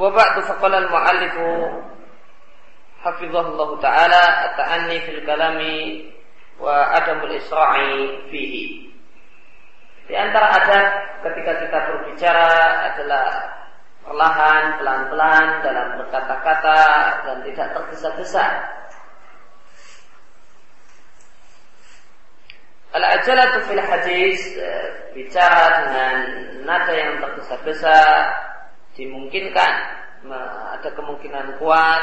Wa ba'du faqala al-mu'allifu hafizahullah taala at-ta'anni fil kalami wa adamul isra'i fihi. Di antara adab ketika kita berbicara adalah perlahan, pelan-pelan dalam berkata-kata dan tidak tergesa-gesa. Al-ajalatu fil hadis eh, bicara dengan nada yang tergesa-gesa dimungkinkan. Ada kemungkinan kuat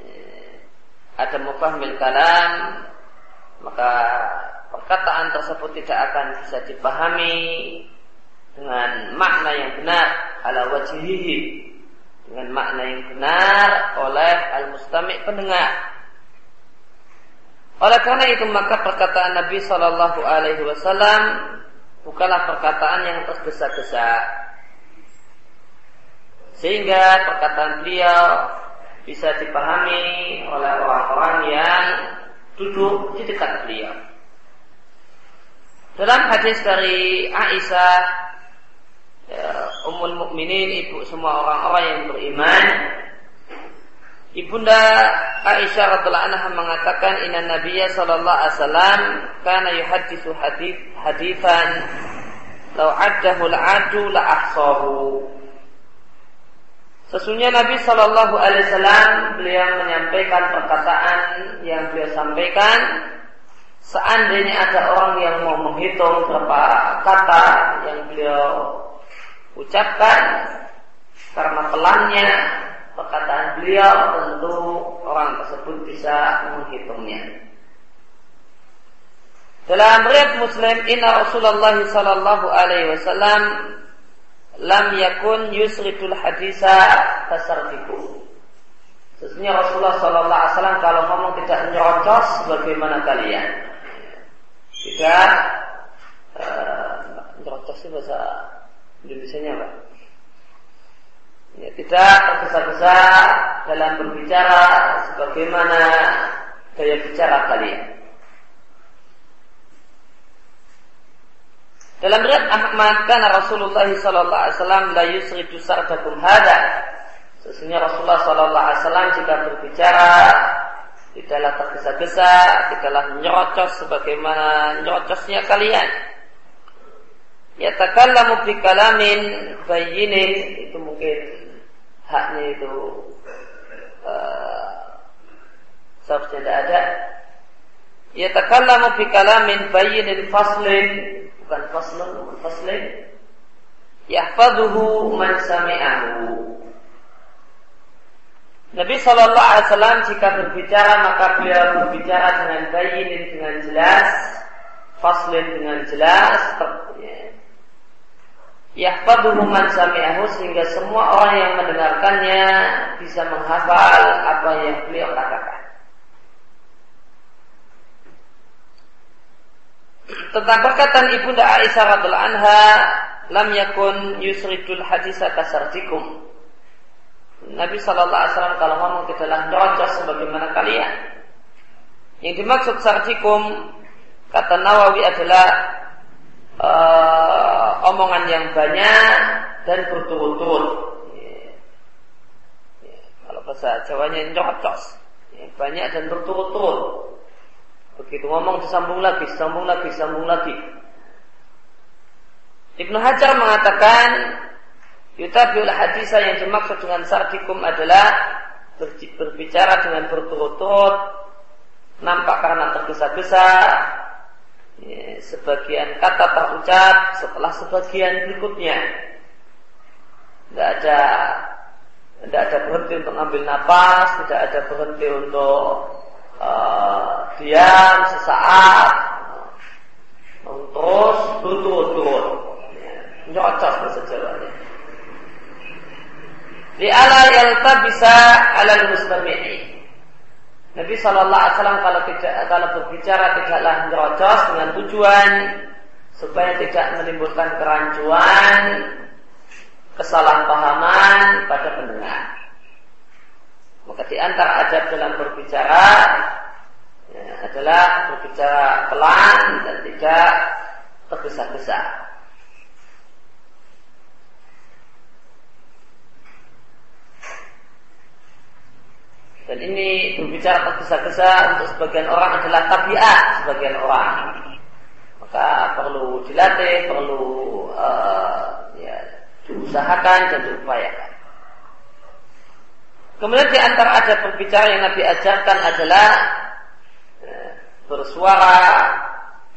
eh, ada mufahmil kalam maka perkataan tersebut tidak akan bisa dipahami dengan makna yang benar ala wajihihi dengan makna yang benar oleh al-mustami' pendengar. Oleh karena itu maka perkataan Nabi Shallallahu Alaihi Wasallam bukanlah perkataan yang tergesa-gesa, sehingga perkataan beliau bisa dipahami oleh orang-orang yang duduk di dekat beliau. Dalam hadis dari Aisyah, ya, Ummul Mukminin, ibu semua orang-orang yang beriman, Ibunda Aisyah radhiallahu anha mengatakan inna Nabiya sallallahu alaihi wasallam kana yuhadditsu hadits haditsan law addahu al-adu la ahsahu. Sesungguhnya Nabi Shallallahu Alaihi Wasallam beliau menyampaikan perkataan yang beliau sampaikan. Seandainya ada orang yang mau menghitung berapa kata yang beliau ucapkan karena pelannya perkataan beliau tentu orang tersebut bisa menghitungnya. Dalam riwayat Muslim, Inna Rasulullah sallallahu alaihi wasallam lam yakun yusridul hadisa tasarfiku. Sesungguhnya Rasulullah sallallahu alaihi wasallam kalau ngomong tidak nyerocos bagaimana kalian. Tidak uh, nyerocos itu bahasa Indonesia-nya apa? ya, tidak tergesa-gesa dalam berbicara sebagaimana gaya bicara kalian. Dalam riwayat Ahmad karena Rasulullah sallallahu alaihi wasallam la yusridu sardakum hada. Sesungguhnya Rasulullah sallallahu alaihi wasallam jika berbicara tidaklah tergesa-gesa, tidaklah nyerocos sebagaimana nyerocosnya kalian. Ya takallamu bi kalamin bayyinin itu mungkin haknya itu uh, seharusnya tidak ada. Ya takallamu fi kalamin bayyinin faslin bukan faslun bukan faslin yahfaduhu man sami'ahu. Nabi Shallallahu Alaihi Wasallam jika berbicara maka beliau berbicara dengan bayin dengan jelas, faslin dengan jelas, Yahfaduhu man sami'ahu sehingga semua orang yang mendengarkannya bisa menghafal apa yang beliau katakan. Tentang perkataan Ibunda Aisyah radhiallahu anha, lam yakun yusridul hadis kasarjikum. Nabi Shallallahu Alaihi Wasallam kalau ngomong tidaklah nyocos sebagaimana kalian. Yang dimaksud sarjikum kata Nawawi adalah uh, omongan yang banyak dan berturut-turut. Ya. Ya. Kalau bahasa Jawanya nyocos, ya. banyak dan berturut-turut. Begitu ngomong disambung lagi, disambung lagi, disambung lagi. Ibnu Hajar mengatakan Yutabiul hadisah yang dimaksud dengan sardikum adalah berbicara dengan berturut-turut, nampak karena tergesa-gesa, ya, sebagian kata terucap setelah sebagian berikutnya. Tidak ada tidak ada berhenti untuk ambil nafas, tidak ada berhenti untuk uh, diam sesaat, terus berturut-turut. Nyocok bahasa. Di ala yalta bisa alal mustami'i Nabi Shallallahu Alaihi Wasallam kalau tidak kalau berbicara tidaklah nyerocos dengan tujuan supaya tidak menimbulkan kerancuan, kesalahpahaman pada pendengar. Maka di antara adab dalam berbicara ya, adalah berbicara pelan dan tidak tergesa-gesa. Dan ini berbicara tergesa-gesa untuk sebagian orang adalah tabiat sebagian orang. Maka perlu dilatih, perlu uh, ya, diusahakan dan diupayakan. Kemudian di antara ada berbicara yang Nabi ajarkan adalah uh, bersuara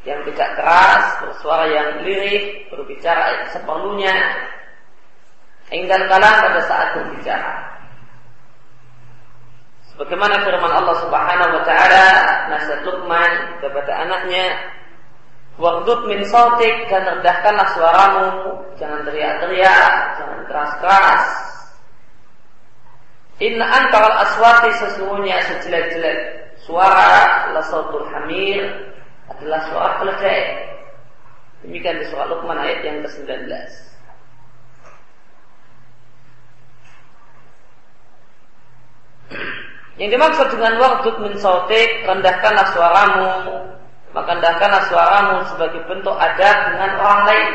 yang tidak keras, bersuara yang lirik, berbicara seperlunya, hingga kalah pada saat berbicara. Bagaimana firman Allah Subhanahu wa taala nasihat Luqman kepada anaknya Wardud min sautik dan rendahkanlah suaramu Jangan teriak-teriak Jangan keras-keras Inna antaral aswati sesungguhnya sejelek-jelek. Suara la sautul hamir Adalah suara keledai Demikian di surah Luqman ayat yang ke-19. Yang dimaksud dengan wardud min sautik, rendahkanlah suaramu, maka rendahkanlah suaramu sebagai bentuk adab dengan orang lain.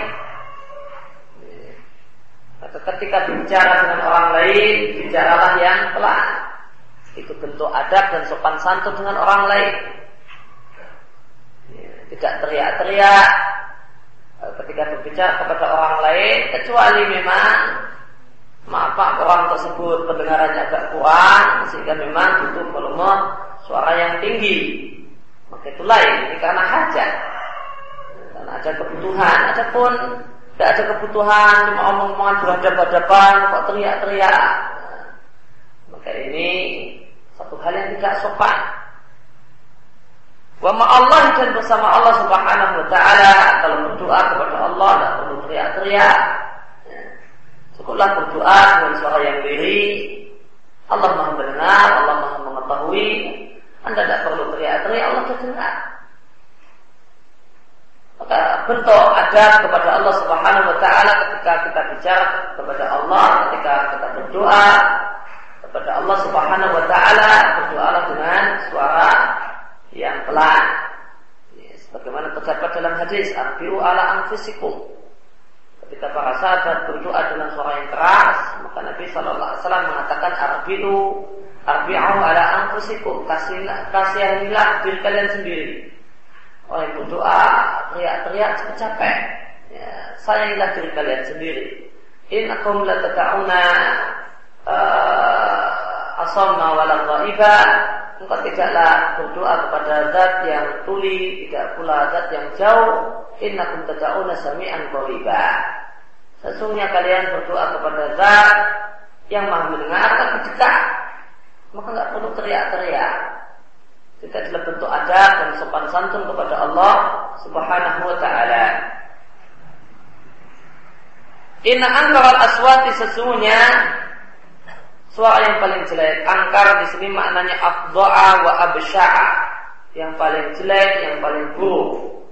Ketika bicara dengan orang lain, bicaralah yang pelan. Itu bentuk adab dan sopan santun dengan orang lain. Tidak teriak-teriak ketika berbicara kepada orang lain, kecuali memang maaf pak orang tersebut pendengarannya agak kurang sehingga memang butuh volume suara yang tinggi maka itu lain ini karena hajat karena ada kebutuhan pun tidak ada kebutuhan cuma omong-omongan berhadapan-hadapan kok teriak-teriak maka ini satu hal yang tidak sopan Wa Allah dan bersama Allah Subhanahu wa taala kalau berdoa kepada Allah tidak perlu teriak-teriak Cukuplah berdoa dengan suara yang diri. Allah maha mendengar, Allah maha mengetahui. Anda tidak perlu teriak-teriak, Allah sudah dengar. Maka bentuk adab kepada Allah Subhanahu wa taala ketika kita bicara kepada Allah, ketika kita berdoa kepada Allah Subhanahu wa taala, berdoalah dengan suara yang pelan. Sebagaimana terdapat dalam hadis, "Arbiu ala anfusikum." Ketika para sahabat berdoa dengan suara yang keras, maka Nabi Shallallahu Alaihi Wasallam mengatakan Arbiu, Arbiu ala anfusikum, kasihanilah diri kalian sendiri. Orang yang berdoa teriak-teriak cepet capek. Ya, sayangilah diri kalian sendiri. In akum la tada'una uh, asamna wala ghaiba engkau tidaklah berdoa kepada zat yang tuli, tidak pula zat yang jauh. Innakum tada'una sami'an qariba. Sesungguhnya kalian berdoa kepada zat yang maha mendengar tapi dekat. Maka nggak perlu teriak-teriak. Kita adalah bentuk adab dan sopan santun kepada Allah Subhanahu wa taala. Inna angkar aswati sesungguhnya suara yang paling jelek. Angkar di sini maknanya afdha'a wa absya'a. Yang paling jelek, yang paling buruk.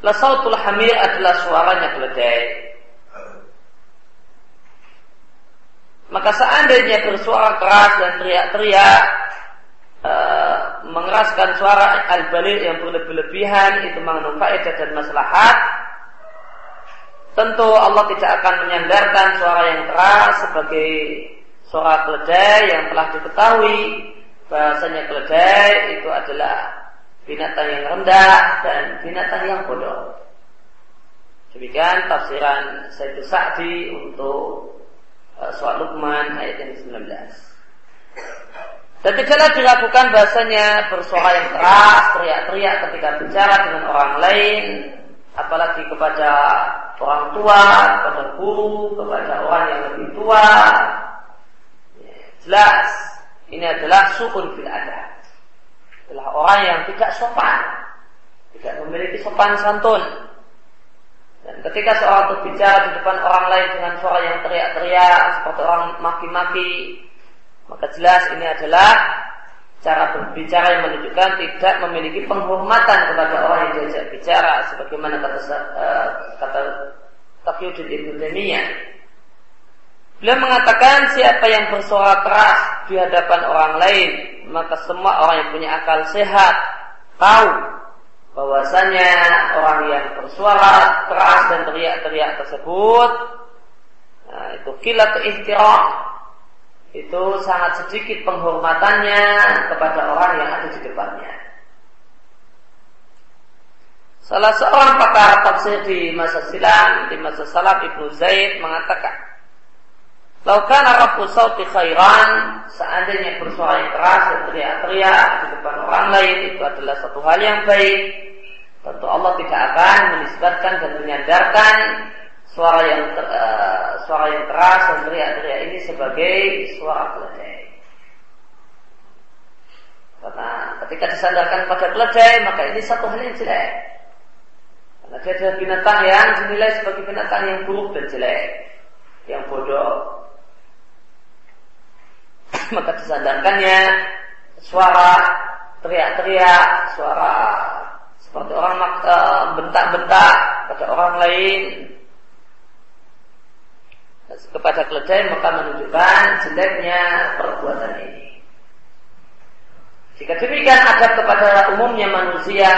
Lasautul hamir adalah suaranya keledai. Maka seandainya bersuara keras dan teriak-teriak e, mengeraskan suara al-balil yang berlebih-lebihan itu mengandung faedah dan maslahat tentu Allah tidak akan menyandarkan suara yang keras sebagai suara keledai yang telah diketahui bahasanya keledai itu adalah binatang yang rendah dan binatang yang bodoh. Demikian tafsiran Sayyid Sa'di untuk uh, surat Luqman ayat yang 19. Dan tidaklah dilakukan bahasanya bersuara yang keras, teriak-teriak ketika bicara dengan orang lain, apalagi kepada orang tua, kepada guru, kepada orang yang lebih tua. Ya, jelas, ini adalah sukun fil adab adalah orang yang tidak sopan, tidak memiliki sopan santun. Dan ketika seorang berbicara di depan orang lain dengan suara yang teriak-teriak seperti orang maki-maki, maka jelas ini adalah cara berbicara yang menunjukkan tidak memiliki penghormatan kepada orang yang diajak bicara sebagaimana kata uh, kata Taqiyuddin Ibnu Taimiyah. Beliau mengatakan siapa yang bersuara keras di hadapan orang lain, maka semua orang yang punya akal sehat tahu bahwasanya orang yang bersuara keras dan teriak-teriak tersebut nah, itu kilat ihtiram itu sangat sedikit penghormatannya kepada orang yang ada di depannya. Salah seorang pakar tafsir di masa silam, di masa salam Ibnu Zaid mengatakan, Laukan Arabu sauti khairan, seandainya bersuara keras dan teriak-teriak di depan orang lain itu adalah satu hal yang baik. Tentu Allah tidak akan menisbatkan dan menyandarkan suara yang ter, uh, suara yang keras dan teriak-teriak ini sebagai suara keledai. Karena ketika disandarkan pada keledai maka ini satu hal yang jelek. Karena dia adalah binatang yang dinilai sebagai binatang yang buruk dan jelek, yang bodoh. maka disandarkannya suara teriak-teriak, suara seperti orang eh, bentak-bentak pada orang lain kepada keledai maka menunjukkan jeleknya perbuatan ini. Jika demikian adab kepada umumnya manusia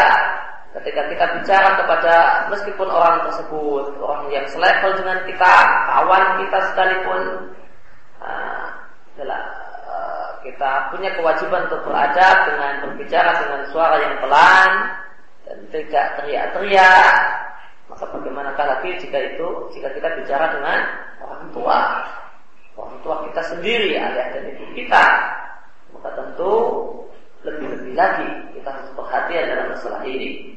ketika kita bicara kepada meskipun orang tersebut orang yang selevel dengan kita, kawan kita sekalipun uh, adalah uh, kita punya kewajiban untuk beradab dengan berbicara dengan suara yang pelan dan tidak teriak-teriak. Maka bagaimanakah lagi jika itu jika kita bicara dengan orang tua, orang tua kita sendiri, ayah dan ibu kita, maka tentu lebih-lebih lagi kita harus perhatian dalam masalah ini.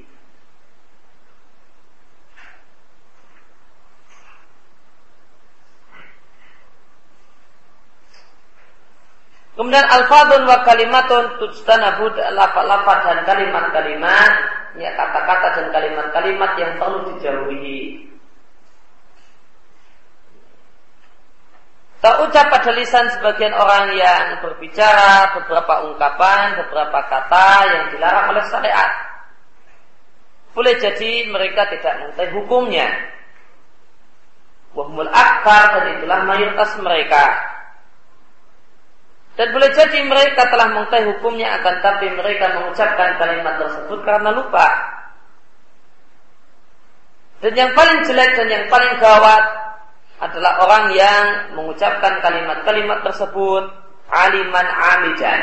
Kemudian alfadun wa kalimatun tujtanabud lafad-lafad dan kalimat-kalimat ya kata-kata dan kalimat-kalimat yang perlu dijauhi. Terucap pada lisan sebagian orang yang berbicara beberapa ungkapan, beberapa kata yang dilarang oleh syariat. Boleh jadi mereka tidak mengetahui hukumnya. Wahmul akbar dan itulah mayoritas mereka. Dan boleh jadi mereka telah mengetahui hukumnya akan tapi mereka mengucapkan kalimat tersebut karena lupa. Dan yang paling jelek dan yang paling gawat adalah orang yang mengucapkan kalimat-kalimat tersebut aliman amidan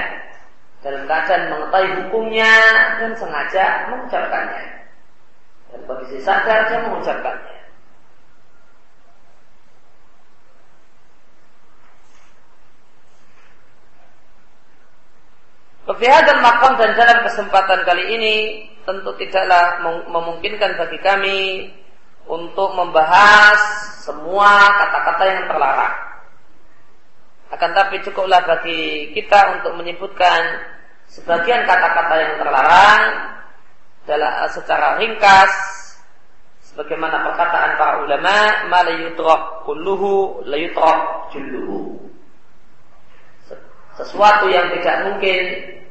dalam keadaan mengetahui hukumnya dan sengaja mengucapkannya. Dan kondisi sadar dia mengucapkannya dan makam dan dalam kesempatan kali ini tentu tidaklah memungkinkan bagi kami untuk membahas semua kata-kata yang terlarang. Akan tapi cukuplah bagi kita untuk menyebutkan sebagian kata-kata yang terlarang dalam secara ringkas sebagaimana perkataan para ulama ma la yutrak kulluhu la yutrak julluhu sesuatu yang tidak mungkin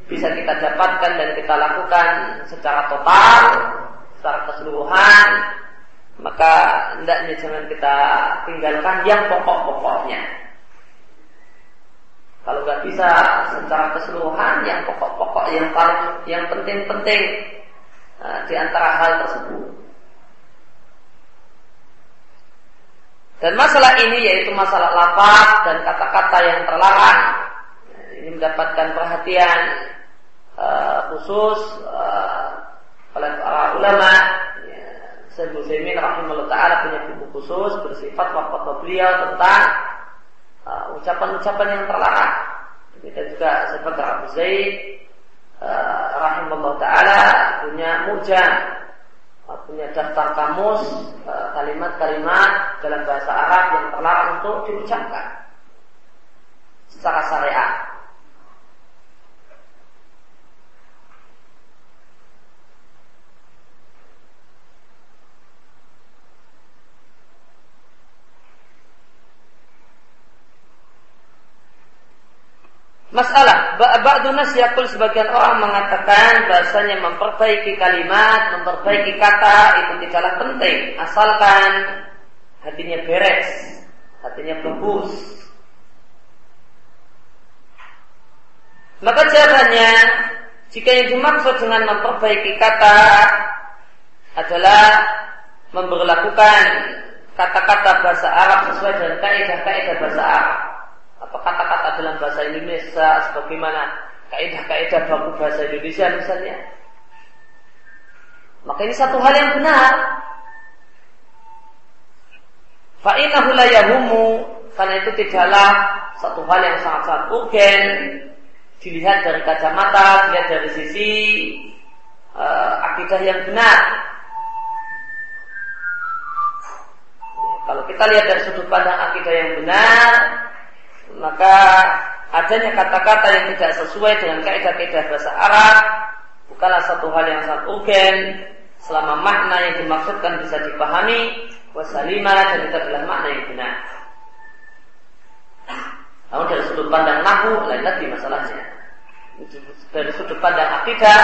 bisa kita dapatkan dan kita lakukan secara total secara keseluruhan maka hendaknya jangan kita tinggalkan yang pokok-pokoknya. Kalau nggak bisa secara keseluruhan yang pokok-pokok yang paling yang penting-penting uh, di antara hal tersebut. Dan masalah ini yaitu masalah lapak dan kata-kata yang terlarang ini mendapatkan perhatian uh, khusus uh, oleh para ulama Syekh Muslimin rahimahullah taala punya buku khusus bersifat fatwa beliau tentang uh, ucapan-ucapan uh, yang terlarang. Kita juga seperti Abu Zaid uh, rahimahullah taala punya mujam punya daftar kamus kalimat-kalimat dalam bahasa Arab yang terlarang untuk diucapkan secara syariat. Masalah, ba'du nas yakul sebagian orang mengatakan bahasanya memperbaiki kalimat, memperbaiki kata itu tidaklah penting. Asalkan hatinya beres, hatinya bagus. Maka caranya jika yang dimaksud dengan memperbaiki kata adalah memperlakukan kata-kata bahasa Arab sesuai dengan kaidah-kaidah bahasa Arab atau kata-kata dalam bahasa Indonesia sebagaimana kaidah-kaidah baku bahasa Indonesia misalnya. Maka ini satu hal yang benar. Fa'inahu la yahumu karena itu tidaklah satu hal yang sangat-sangat urgen dilihat dari kacamata, dilihat dari sisi uh, akidah yang benar. Kalau kita lihat dari sudut pandang akidah yang benar, maka adanya kata-kata yang tidak sesuai dengan kaidah-kaidah bahasa Arab bukanlah satu hal yang sangat urgen selama makna yang dimaksudkan bisa dipahami wasalimah dan itu adalah makna yang benar. Namun dari sudut pandang nahu lain lagi masalahnya. Dari sudut pandang akidah,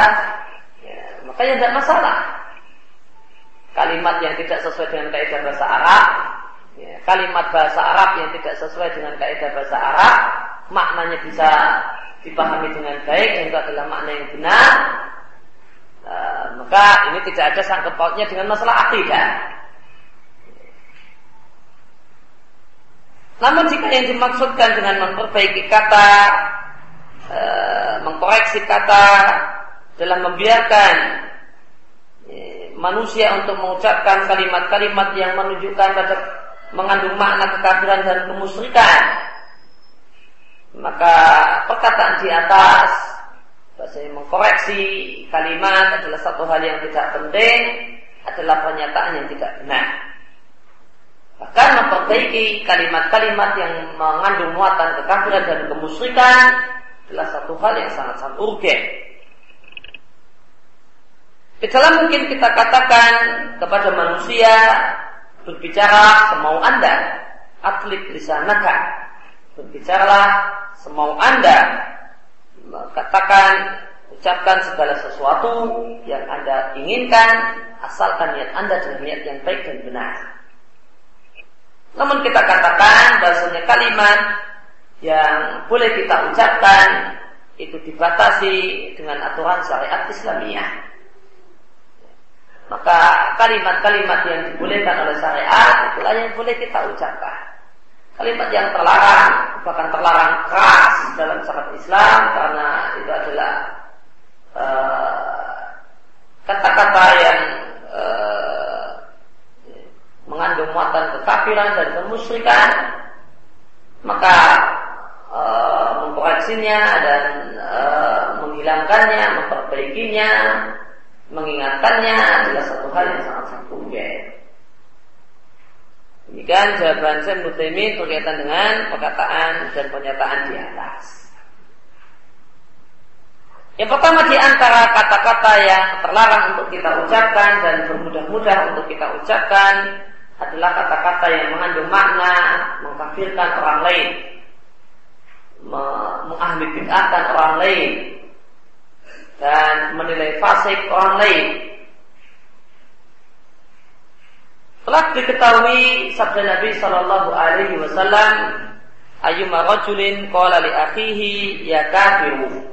ya, makanya tidak masalah. Kalimat yang tidak sesuai dengan kaidah bahasa Arab, ya, kalimat bahasa Arab yang tidak sesuai dengan kaidah bahasa Arab, maknanya bisa dipahami dengan baik dan itu adalah makna yang benar. Uh, maka ini tidak ada sangkut pautnya dengan masalah akidah. Namun jika yang dimaksudkan dengan memperbaiki kata, e, mengkoreksi kata dalam membiarkan e, manusia untuk mengucapkan kalimat-kalimat yang menunjukkan pada mengandung makna kekafiran dan kemusyrikan, maka perkataan di atas bahasanya mengkoreksi kalimat adalah satu hal yang tidak penting, adalah pernyataan yang tidak benar. Bahkan memperbaiki kalimat-kalimat yang mengandung muatan kekafiran dan kemusyrikan adalah satu hal yang sangat-sangat urgen. Tidaklah mungkin kita katakan kepada manusia berbicara semau anda, atlet lisanaka. Berbicaralah semau anda, katakan, ucapkan segala sesuatu yang anda inginkan, asalkan niat anda dengan niat yang baik dan benar. Namun kita katakan bahasanya kalimat yang boleh kita ucapkan itu dibatasi dengan aturan syariat Islamiyah. Maka kalimat-kalimat yang dibolehkan oleh syariat itulah yang boleh kita ucapkan. Kalimat yang terlarang, bahkan terlarang keras dalam syariat Islam karena itu adalah eh, kata-kata uh, yang uh, mengandung muatan kekafiran dan kemusyrikan maka e, mengkoreksinya dan e, menghilangkannya, memperbaikinya, mengingatkannya adalah satu hal yang sangat sangat urgen. Demikian jawaban saya Mutaimin berkaitan dengan perkataan dan pernyataan di atas. Yang pertama di antara kata-kata yang terlarang untuk kita ucapkan dan bermudah-mudah untuk kita ucapkan adalah kata-kata yang mengandung makna mengkafirkan orang lain, mengahli bid'ahkan orang lain, dan menilai fasik orang lain. Telah diketahui sabda Nabi Shallallahu Alaihi Wasallam, "Ayyuma rajulin qala li akhihi ya kafiru."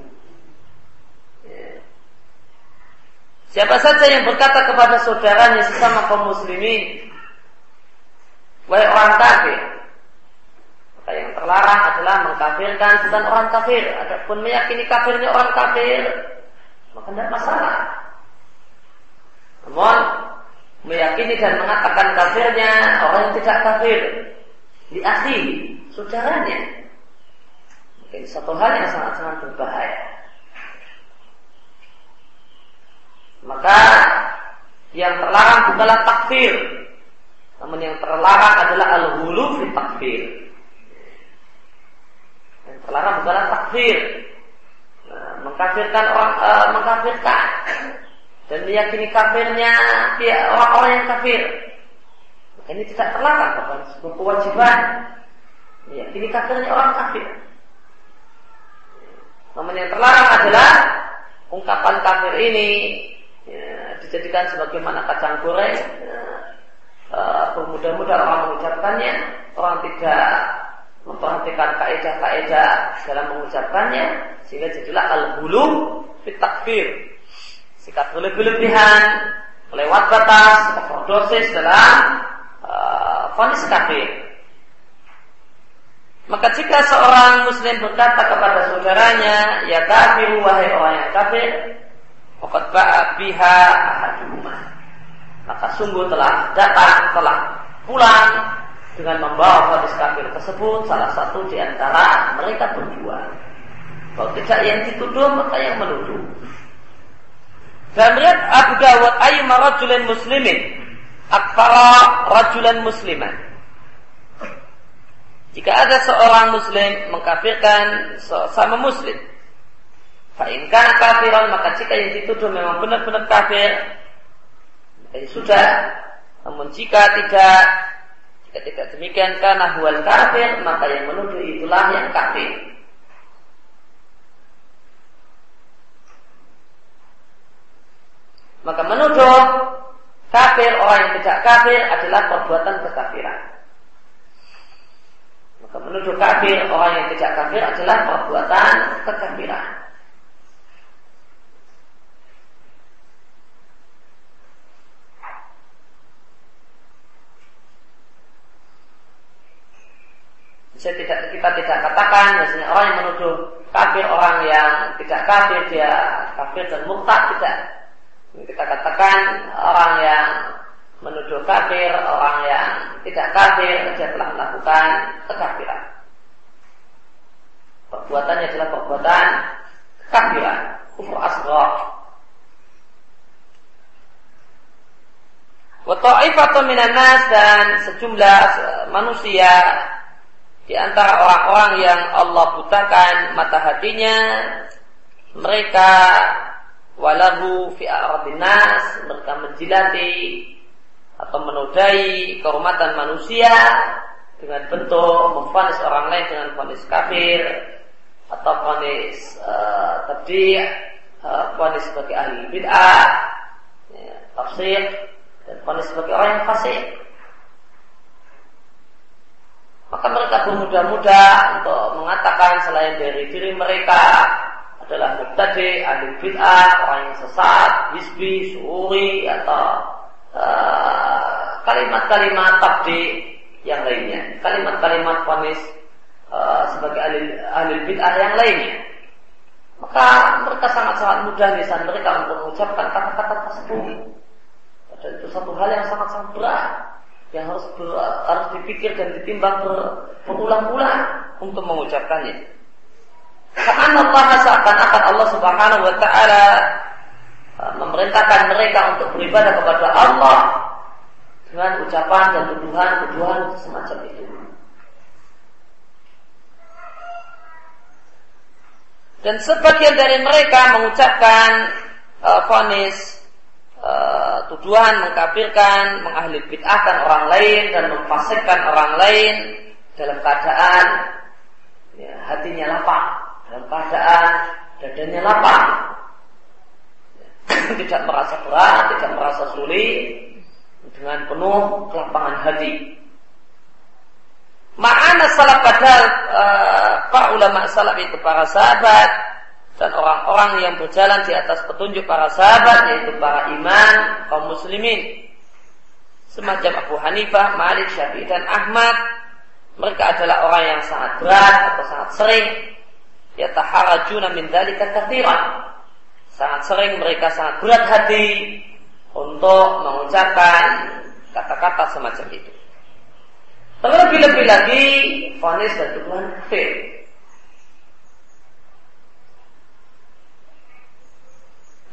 Siapa saja yang berkata kepada saudaranya sesama kaum muslimin, Wahai orang kafir. Maka yang terlarang adalah mengkafirkan bukan orang kafir. Adapun meyakini kafirnya orang kafir, maka tidak masalah. Namun meyakini dan mengatakan kafirnya orang yang tidak kafir di asli saudaranya. Mungkin satu hal yang sangat-sangat berbahaya. Maka yang terlarang bukanlah takfir, namun yang terlarang adalah al-hulu fi takfir. Yang terlarang adalah takfir. Mengkafirkan orang uh, mengkafirkan. Dan meyakini kafirnya dia orang-orang yang kafir. Ini tidak terlarang bahkan sebuah kewajiban. Meyakini kafirnya orang kafir. Namun yang terlarang adalah ungkapan kafir ini ya, dijadikan sebagaimana kacang goreng. Ya, uh, bermudah-mudah orang mengucapkannya, orang tidak memperhatikan kaidah-kaidah dalam mengucapkannya, sehingga jadilah al-hulu fit takfir. Sikap berlebih-lebihan, lewat batas, overdosis dalam uh, kafir. Maka jika seorang muslim berkata kepada saudaranya, ya kafir wahai orang yang kafir, Fakat biha. Maka sungguh telah datang, telah pulang dengan membawa hadis kafir tersebut salah satu di antara mereka berdua. Kalau tidak yang dituduh maka yang menuduh. Dan melihat Abu Dawud ayyuma rajulan muslimin akfara rajulan musliman. Jika ada seorang muslim mengkafirkan sama muslim, fa'inkan kafiran maka jika yang dituduh memang benar-benar kafir, sudah. Namun jika tidak, tidak demikian karena huwal kafir, maka yang menuduh itulah yang kafir. Maka menuduh kafir orang yang tidak kafir adalah perbuatan kekafiran. Maka menuduh kafir orang yang tidak kafir adalah perbuatan kekafiran. Saya tidak, kita tidak katakan biasanya orang yang menuduh kafir orang yang tidak kafir dia kafir dan murtad tidak kita katakan orang yang menuduh kafir, orang yang tidak kafir, dia telah melakukan kekafiran. Perbuatannya adalah perbuatan kekafiran, kufur asghar. Wa ta'ifatu minan nas dan sejumlah manusia di antara orang-orang yang Allah butakan mata hatinya mereka walahu fi nas mereka menjilati atau menodai kehormatan manusia dengan bentuk memfonis orang lain dengan fonis kafir atau fonis uh, tadi uh, fonis sebagai ahli bid'ah ya, tafsir dan fonis sebagai orang yang fasik maka mereka bermudah-mudah untuk mengatakan selain dari diri mereka adalah mubtadi, ahli bid'ah, orang yang sesat, hisbi, suuri atau uh, kalimat-kalimat tabdi yang lainnya, kalimat-kalimat panis uh, sebagai ahli, ahli bid'ah yang lainnya. Maka mereka sangat-sangat mudah lisan mereka untuk mengucapkan kata-kata tersebut. Dan itu satu hal yang sangat-sangat berat yang harus ber, harus dipikir dan ditimbang berulang-ulang untuk mengucapkannya. Karena Allah seakan-akan Allah Subhanahu wa taala uh, memerintahkan mereka untuk beribadah kepada Allah dengan ucapan dan tuduhan-tuduhan semacam itu. Dan sebagian dari mereka mengucapkan uh, uh, tuduhan mengkafirkan, menghali bid'ahkan orang lain dan memfasikkan orang lain dalam keadaan ya, hatinya lapang dalam keadaan dadanya lapang tidak merasa berat, tidak merasa sulit dengan penuh kelapangan hati. Ma'ana salaf padahal uh, para ulama salaf itu para sahabat dan orang-orang yang berjalan di atas petunjuk para sahabat yaitu para iman kaum muslimin semacam Abu Hanifah, Malik, Syafi'i dan Ahmad mereka adalah orang yang sangat berat atau sangat sering yataharajuna min dzalika katsiran. Sangat sering mereka sangat berat hati untuk mengucapkan kata-kata semacam itu. Terlebih-lebih lagi fonis dan kafir.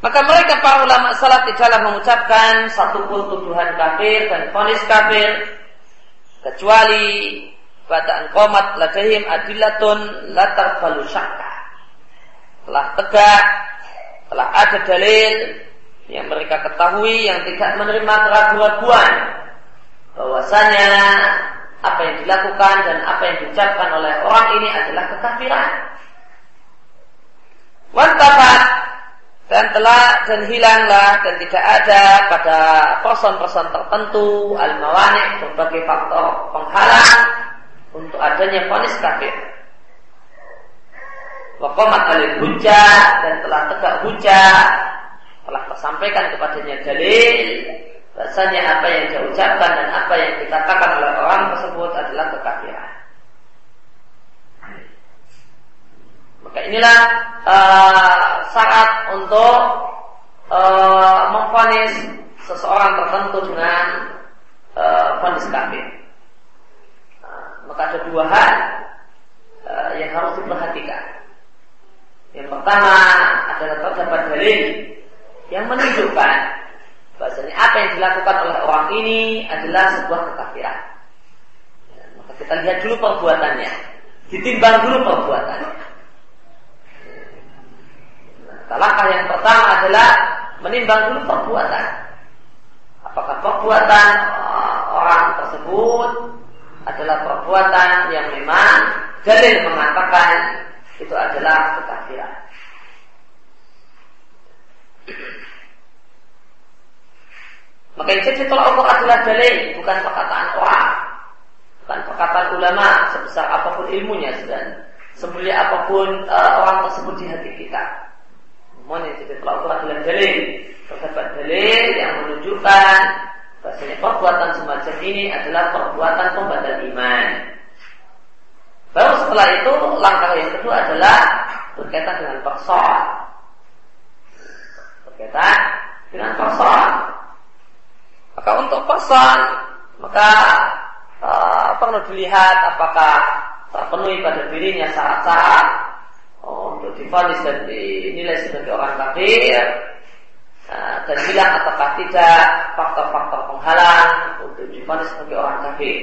Maka mereka para ulama salat tidaklah mengucapkan satu pun tuduhan kafir dan fonis kafir kecuali Badaan komat ladahim adilatun latar balu syakka. Telah tegak, telah ada dalil yang mereka ketahui yang tidak menerima keraguan-keraguan bahwasanya apa yang dilakukan dan apa yang diucapkan oleh orang ini adalah kekafiran. Wantafat dan telah dan hilanglah dan tidak ada pada person-person tertentu al-mawani berbagai faktor penghalang untuk adanya fonis kafir. Wakomat alil hujah dan telah tegak hujah telah tersampaikan kepadanya dalil bahasanya apa yang dia ucapkan dan apa yang dikatakan oleh orang tersebut adalah kekafiran. Inilah uh, syarat untuk uh, memfonis seseorang tertentu dengan fonis uh, kafir. Uh, maka ada dua hal uh, yang harus diperhatikan. Yang pertama adalah terdapat dalil yang menunjukkan bahasanya apa yang dilakukan oleh orang ini adalah sebuah kekafiran. Ya, maka kita lihat dulu perbuatannya, ditimbang dulu perbuatannya. Langkah yang pertama adalah menimbang dulu perbuatan. Apakah perbuatan uh, orang tersebut adalah perbuatan yang memang dalil mengatakan itu adalah kekafiran. Maka yang jadi tolak ukur adalah dalil, bukan perkataan orang, bukan perkataan ulama sebesar apa pun ilmunya dan semulia apa pun uh, orang tersebut di hati kita. Yang jadi ukur adalah dalil, terdapat dalil yang menunjukkan bahasanya perbuatan semacam ini adalah perbuatan pembatal iman. Baru setelah itu langkah yang kedua adalah berkaitan dengan persoalan. Berkaitan dengan persoalan. Maka untuk person maka uh, perlu dilihat apakah terpenuhi pada dirinya syarat-syarat oh, untuk difonis dan dinilai sebagai orang kafir uh, dan bilang ataukah tidak faktor-faktor penghalang untuk difonis sebagai orang kafir.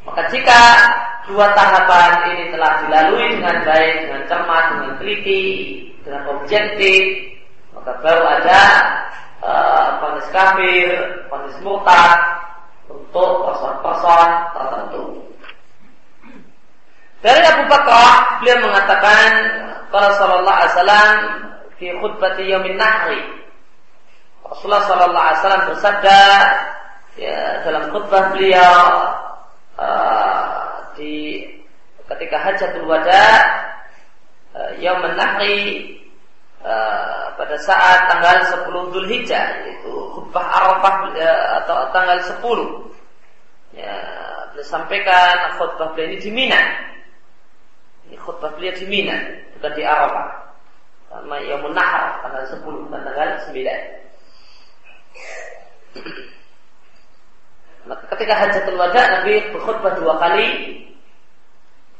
Maka jika dua tahapan ini telah dilalui dengan baik, dengan cermat, dengan teliti, dengan objektif, maka baru ada uh, kafir, ponis murtad untuk person-person tertentu. Dari Abu Bakar, beliau mengatakan, kalau Sallallahu Alaihi Wasallam di khutbah Yamin Nahri, Rasulullah Sallallahu Alaihi Wasallam bersabda ya, dalam khutbah beliau uh, di ketika hajatul wada uh, yang menahri uh, pada saat tanggal 10 Dzulhijjah yaitu khutbah Arafah uh, atau tanggal 10 ya beliau sampaikan khutbah beliau ini di Mina ini khutbah beliau di Mina bukan di Arafah sama yang menahar tanggal 10 bukan tanggal 9 maka ketika hajatul wada Nabi berkhutbah dua kali.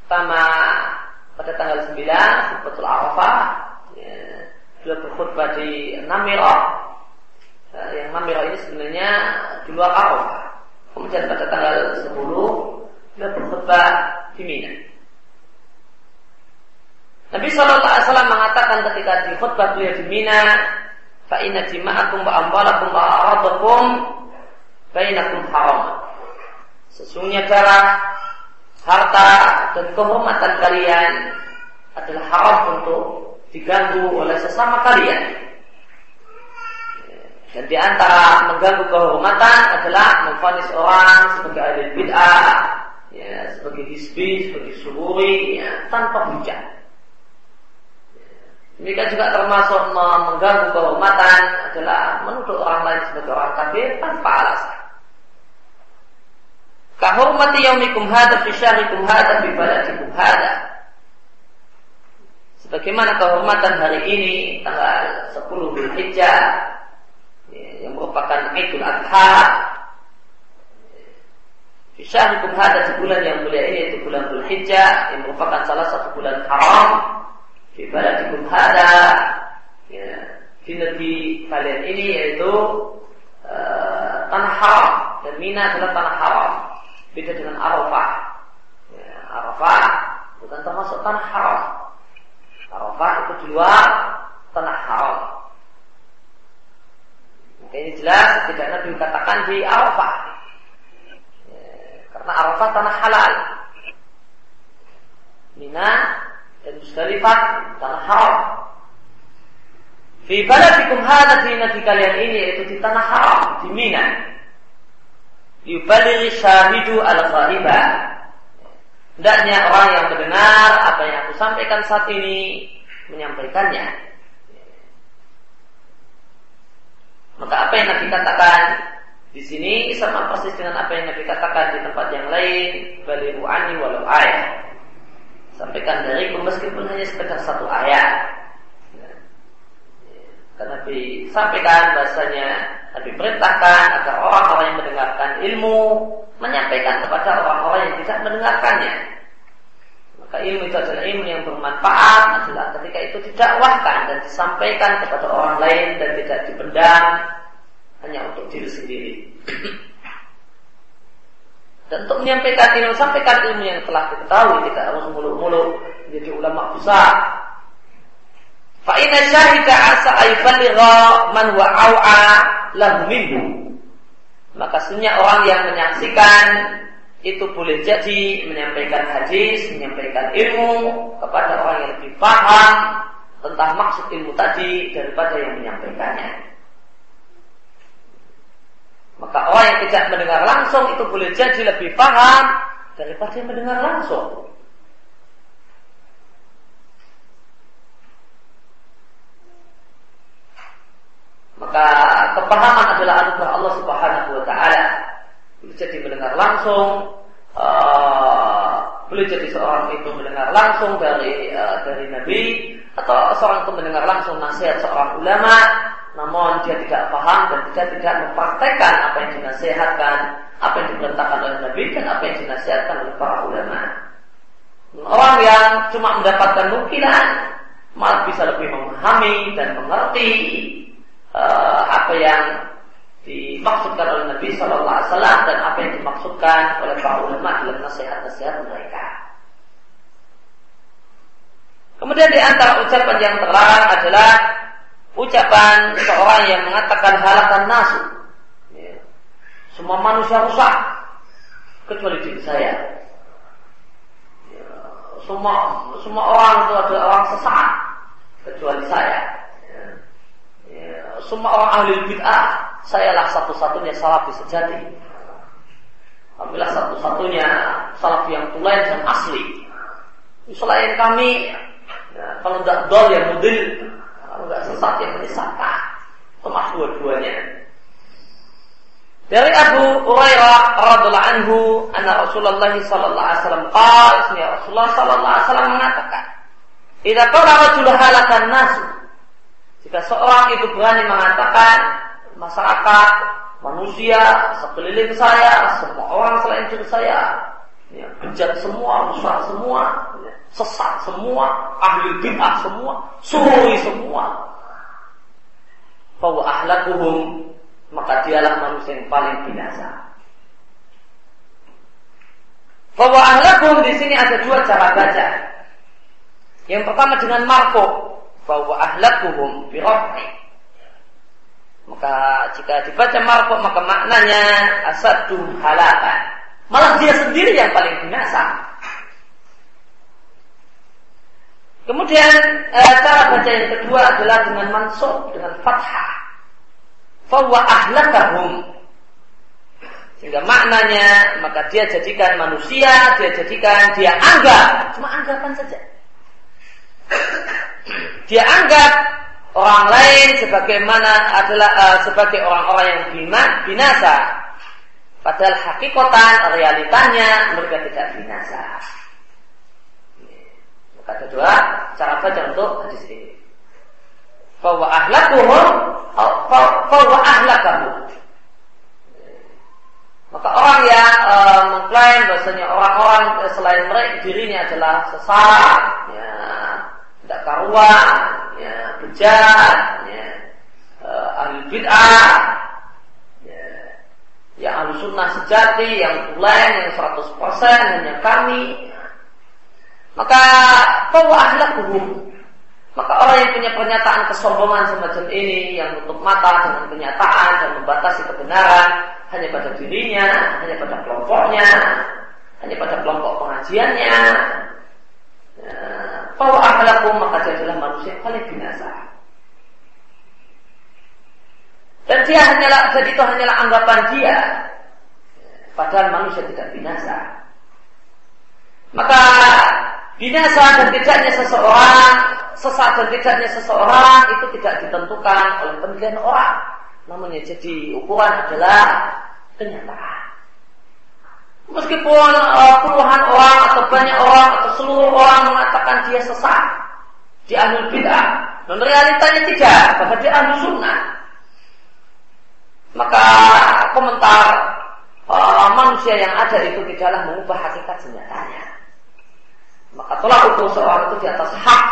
Pertama pada tanggal 9 khutbatul Arafah. Ya, beliau berkhutbah di Namirah. Ya, yang Namirah ini sebenarnya di luar Arafah. Kemudian pada tanggal 10 beliau berkhutbah di Mina. Nabi Shallallahu Alaihi Wasallam mengatakan ketika di khutbah beliau di Mina, fa inna dima'akum wa amwalakum wa aradakum bainakum haram. Sesungguhnya darah, harta dan kehormatan kalian adalah haram untuk diganggu oleh sesama kalian. Dan di antara mengganggu kehormatan adalah memfonis orang sebagai ahli bid'ah, ya, sebagai hisbi, sebagai suhuri, ya, tanpa hujah. Demikian juga termasuk mengganggu kehormatan adalah menuduh orang lain sebagai orang kafir tanpa alasan. Kahurmati yaumikum hada fi syahrikum hada fi baladikum hada. Sebagaimana kehormatan hari ini tanggal 10 Dzulhijjah yang merupakan Idul Adha. Fi syahrikum hada di bulan yang mulia ini itu bulan Dzulhijjah yang merupakan salah satu bulan haram. Fi baladikum hada ya, di negeri kalian ini yaitu uh, tanah haram dan Mina adalah tanah haram Beda dengan Arafah. Ya, Arafah bukan termasuk tanah haram. Arafah itu di luar tanah haram. Maka ini jelas tidak Nabi katakan di Arafah. Ya, karena Arafah tanah halal. Mina dan Musdalifah tanah haram. Di baladikum hada di negeri kalian ini yaitu di tanah haram, di Mina yubalighi syahidu al-ghaiba. Hendaknya orang yang mendengar apa yang aku sampaikan saat ini menyampaikannya. Maka apa yang Nabi katakan Di sini sama persis dengan apa yang Nabi katakan di tempat yang lain, balihu ani walau ayat. Sampaikan dari meskipun hanya sekedar satu ayat. Karena Nabi sampaikan bahasanya Nabi perintahkan agar orang-orang yang mendengarkan ilmu menyampaikan kepada orang-orang yang tidak mendengarkannya. Maka ilmu itu adalah ilmu yang bermanfaat adalah ketika itu didakwahkan dan disampaikan kepada orang lain dan tidak dipendam hanya untuk diri sendiri. Dan untuk menyampaikan ilmu, sampaikan ilmu yang telah diketahui, tidak harus muluk-muluk menjadi ulama besar. Fa'ina syahida asa ayballigha man wa aw'a lahu. Maka sebenarnya orang yang menyaksikan itu boleh jadi menyampaikan hadis, menyampaikan ilmu kepada orang yang lebih paham tentang maksud ilmu tadi daripada yang menyampaikannya. Maka orang yang tidak mendengar langsung itu boleh jadi lebih paham daripada yang mendengar langsung. Maka kepahaman adalah anugerah Allah Subhanahu wa taala. Jadi mendengar langsung, uh, boleh jadi seorang itu mendengar langsung dari uh, dari Nabi atau seorang itu mendengar langsung nasihat seorang ulama namun dia tidak paham dan dia tidak mempraktekkan apa yang dinasihatkan, apa yang diperintahkan oleh Nabi dan apa yang dinasihatkan oleh para ulama. Orang yang cuma mendapatkan nukilan malah bisa lebih memahami dan mengerti uh, apa yang dimaksudkan oleh Nabi Shallallahu Alaihi Wasallam dan apa yang dimaksudkan oleh para ulama dalam nasihat-nasihat mereka. Kemudian di antara ucapan yang terlarang adalah ucapan seorang yang mengatakan halakan nasu. Ya. Semua manusia rusak kecuali diri saya. Ya. Semua semua orang itu adalah orang sesat kecuali saya. Ya. Semua orang ahli bid'ah, sayalah satu-satunya salafi sejati. Alhamdulillah satu-satunya salafi yang tulen dan asli. Selain kami, ya, kalau tidak dol ya mudil, enggak sesat yang menyesatkan. Kemas dua-duanya. Dari Abu Hurairah radhiallahu anhu, anna Rasulullah sallallahu alaihi wasallam qala, ya Rasulullah sallallahu alaihi wasallam mengatakan, "Idza qala rajul halakan nas." Jika seorang itu berani mengatakan masyarakat, manusia, sekeliling saya, semua orang selain diri saya, ya, bejat semua, rusak semua, ya, sesat semua, ahli bid'ah semua, suri semua. Bahwa ahlakuhum maka dialah manusia yang paling binasa. Bahwa ahlakuhum di sini ada dua cara baca. Yang pertama dengan marko, bahwa ahlakuhum birrohmi. Maka jika dibaca marko maka maknanya asadu halakan. Malah dia sendiri yang paling binasa. Kemudian e, cara baca yang kedua adalah dengan mansub dengan fathah. Fawa ahlakahum. Sehingga maknanya maka dia jadikan manusia, dia jadikan, dia anggap, cuma anggapan saja. Dia anggap orang lain sebagaimana adalah uh, sebagai orang-orang yang binasa. Padahal hakikatan realitanya mereka tidak binasa. Ada dua cara baca untuk hadis ini. Bahwa ahlakuhum, bahwa ahlakamu. Maka orang yang e, mengklaim bahasanya orang-orang selain mereka dirinya adalah sesat, ya, tidak karuan, ya, bejat, ya, e, ahli bid'ah, yang ahli sunnah sejati, yang tulen, yang 100% hanya kami, maka bahwa ahlakuhum maka orang yang punya pernyataan kesombongan semacam ini yang tutup mata dengan pernyataan dan membatasi kebenaran hanya pada dirinya, hanya pada kelompoknya, hanya pada kelompok pengajiannya. Ya, bahwa akhlakum maka dia adalah manusia yang paling binasa. Dan dia hanyalah jadi itu hanyalah anggapan dia. Padahal manusia tidak binasa. Maka binasa dan tidaknya seseorang, sesat dan tidaknya seseorang itu tidak ditentukan oleh penilaian orang. Namun yang jadi ukuran adalah kenyataan. Meskipun uh, puluhan orang atau banyak orang atau seluruh orang mengatakan dia sesat di ahlul bid'ah, dan realitanya tidak, bahkan dia ahlu sunnah. Maka komentar uh, manusia yang ada itu tidaklah mengubah hakikat senyatanya. Maka tolak ukur seorang itu di atas hak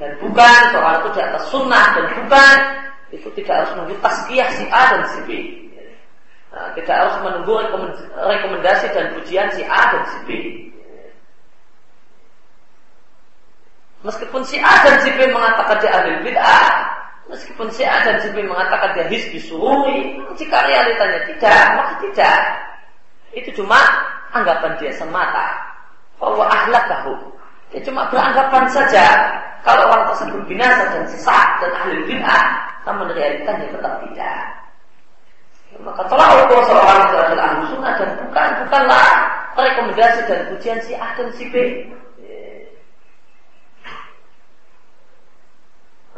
dan bukan, seorang itu di atas sunnah dan bukan, itu tidak harus menunggu taskiyah si A dan si B. Nah, tidak harus menunggu rekomendasi dan pujian si A dan si B. Meskipun si A dan si B mengatakan dia ahli bid'ah, meskipun si A dan si B mengatakan dia hisbi sururi, jika realitanya tidak, maka tidak. Itu cuma anggapan dia semata. Bahwa ahlakahu. Dia cuma beranggapan saja kalau orang tersebut binasa dan sesat dan ahli bid'ah, namun realitanya tetap tidak. Maka telah ukur seorang itu adalah ahli sunnah dan bukan bukanlah rekomendasi dan pujian si A dan si B.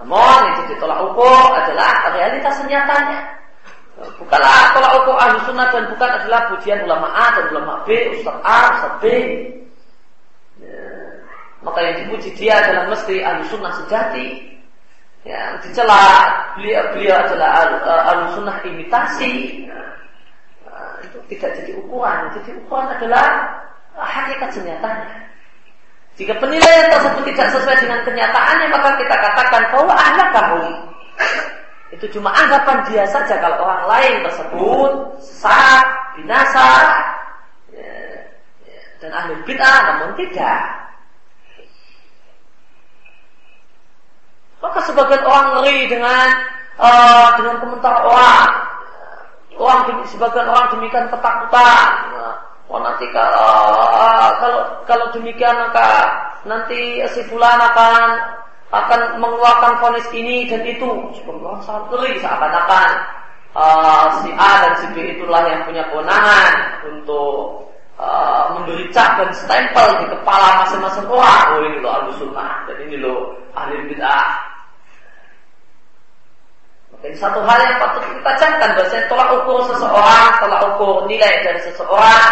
Namun yang jadi tolak ukur adalah realitas nyatanya. Bukanlah tolak ukur ahli sunnah dan bukan adalah pujian ulama A dan ulama B, Ustaz A, Ustaz B. Ya. Maka yang dipuji dia adalah mesti ahli sunnah sejati. Ya, dicela beliau beliau adalah ahli sunnah imitasi. Nah, itu tidak jadi ukuran. Jadi ukuran adalah hakikat senyatanya. Jika penilaian tersebut tidak sesuai dengan kenyataannya, maka kita katakan bahwa kamu itu cuma anggapan dia saja kalau orang lain tersebut sesat, binasa, ya, ya, dan ahli bid'ah, namun tidak. Maka sebagian orang ngeri dengan uh, dengan komentar orang, orang sebagian orang demikian ketakutan Oh nanti kalau kalau kalau demikian maka nanti si fulan akan akan mengeluarkan vonis ini dan itu. Subhanallah sangat geli seakan-akan uh, si A dan si B itulah yang punya kewenangan untuk uh, memberi cap dan stempel di kepala masing-masing orang. Oh ini loh ahli sunnah dan ini loh ahli bid'ah. Dan satu hal yang patut kita camkan bahwasanya tolak ukur seseorang, tolak ukur nilai dari seseorang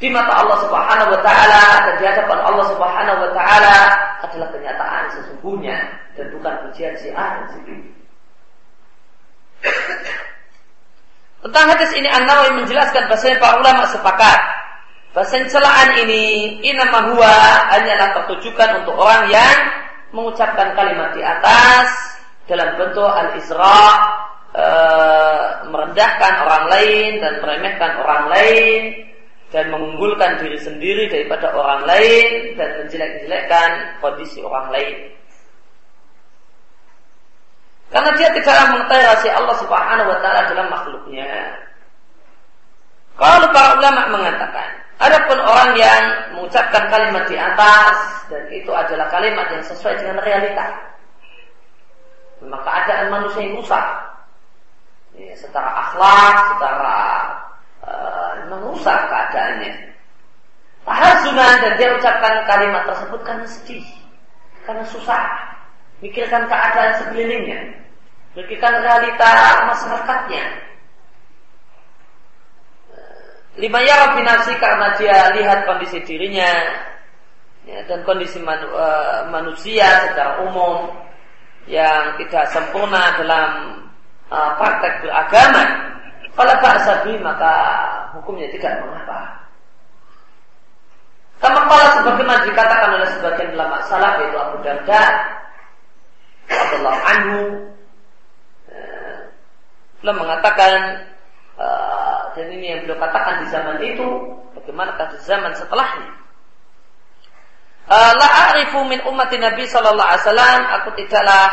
di mata Allah Subhanahu wa taala dan di hadapan Allah Subhanahu wa taala adalah kenyataan sesungguhnya dan bukan pujian si A dan si B. Tentang hadis ini An-Nawawi menjelaskan bahasa para ulama sepakat bahasa celaan ini inama huwa hanyalah tertujukan untuk orang yang mengucapkan kalimat di atas dalam bentuk al-isra e, merendahkan orang lain dan meremehkan orang lain dan mengunggulkan diri sendiri daripada orang lain dan menjelek-jelekkan kondisi orang lain. Karena dia tidaklah mengetahui rahasia Allah Subhanahu wa taala dalam makhluknya. Kalau para ulama mengatakan, adapun orang yang mengucapkan kalimat di atas dan itu adalah kalimat yang sesuai dengan realita. Maka keadaan manusia yang rusak. Ya, secara akhlak, secara uh, merusak keadaannya. Tahazunan dan dia ucapkan kalimat tersebut karena sedih, karena susah, mikirkan keadaan sekelilingnya, mikirkan realita masyarakatnya. Lima ya nafsi karena dia lihat kondisi dirinya ya, dan kondisi manu, uh, manusia secara umum yang tidak sempurna dalam uh, praktek beragama kalau ba'asabi maka hukumnya tidak mengapa. Kama kala sebagaimana dikatakan oleh sebagian ulama salaf yaitu Abu Darda Allah anhu eh, beliau mengatakan uh, dan ini yang beliau katakan di zaman itu bagaimana di zaman setelahnya la a'rifu min ummati Nabi sallallahu alaihi wasallam aku tidaklah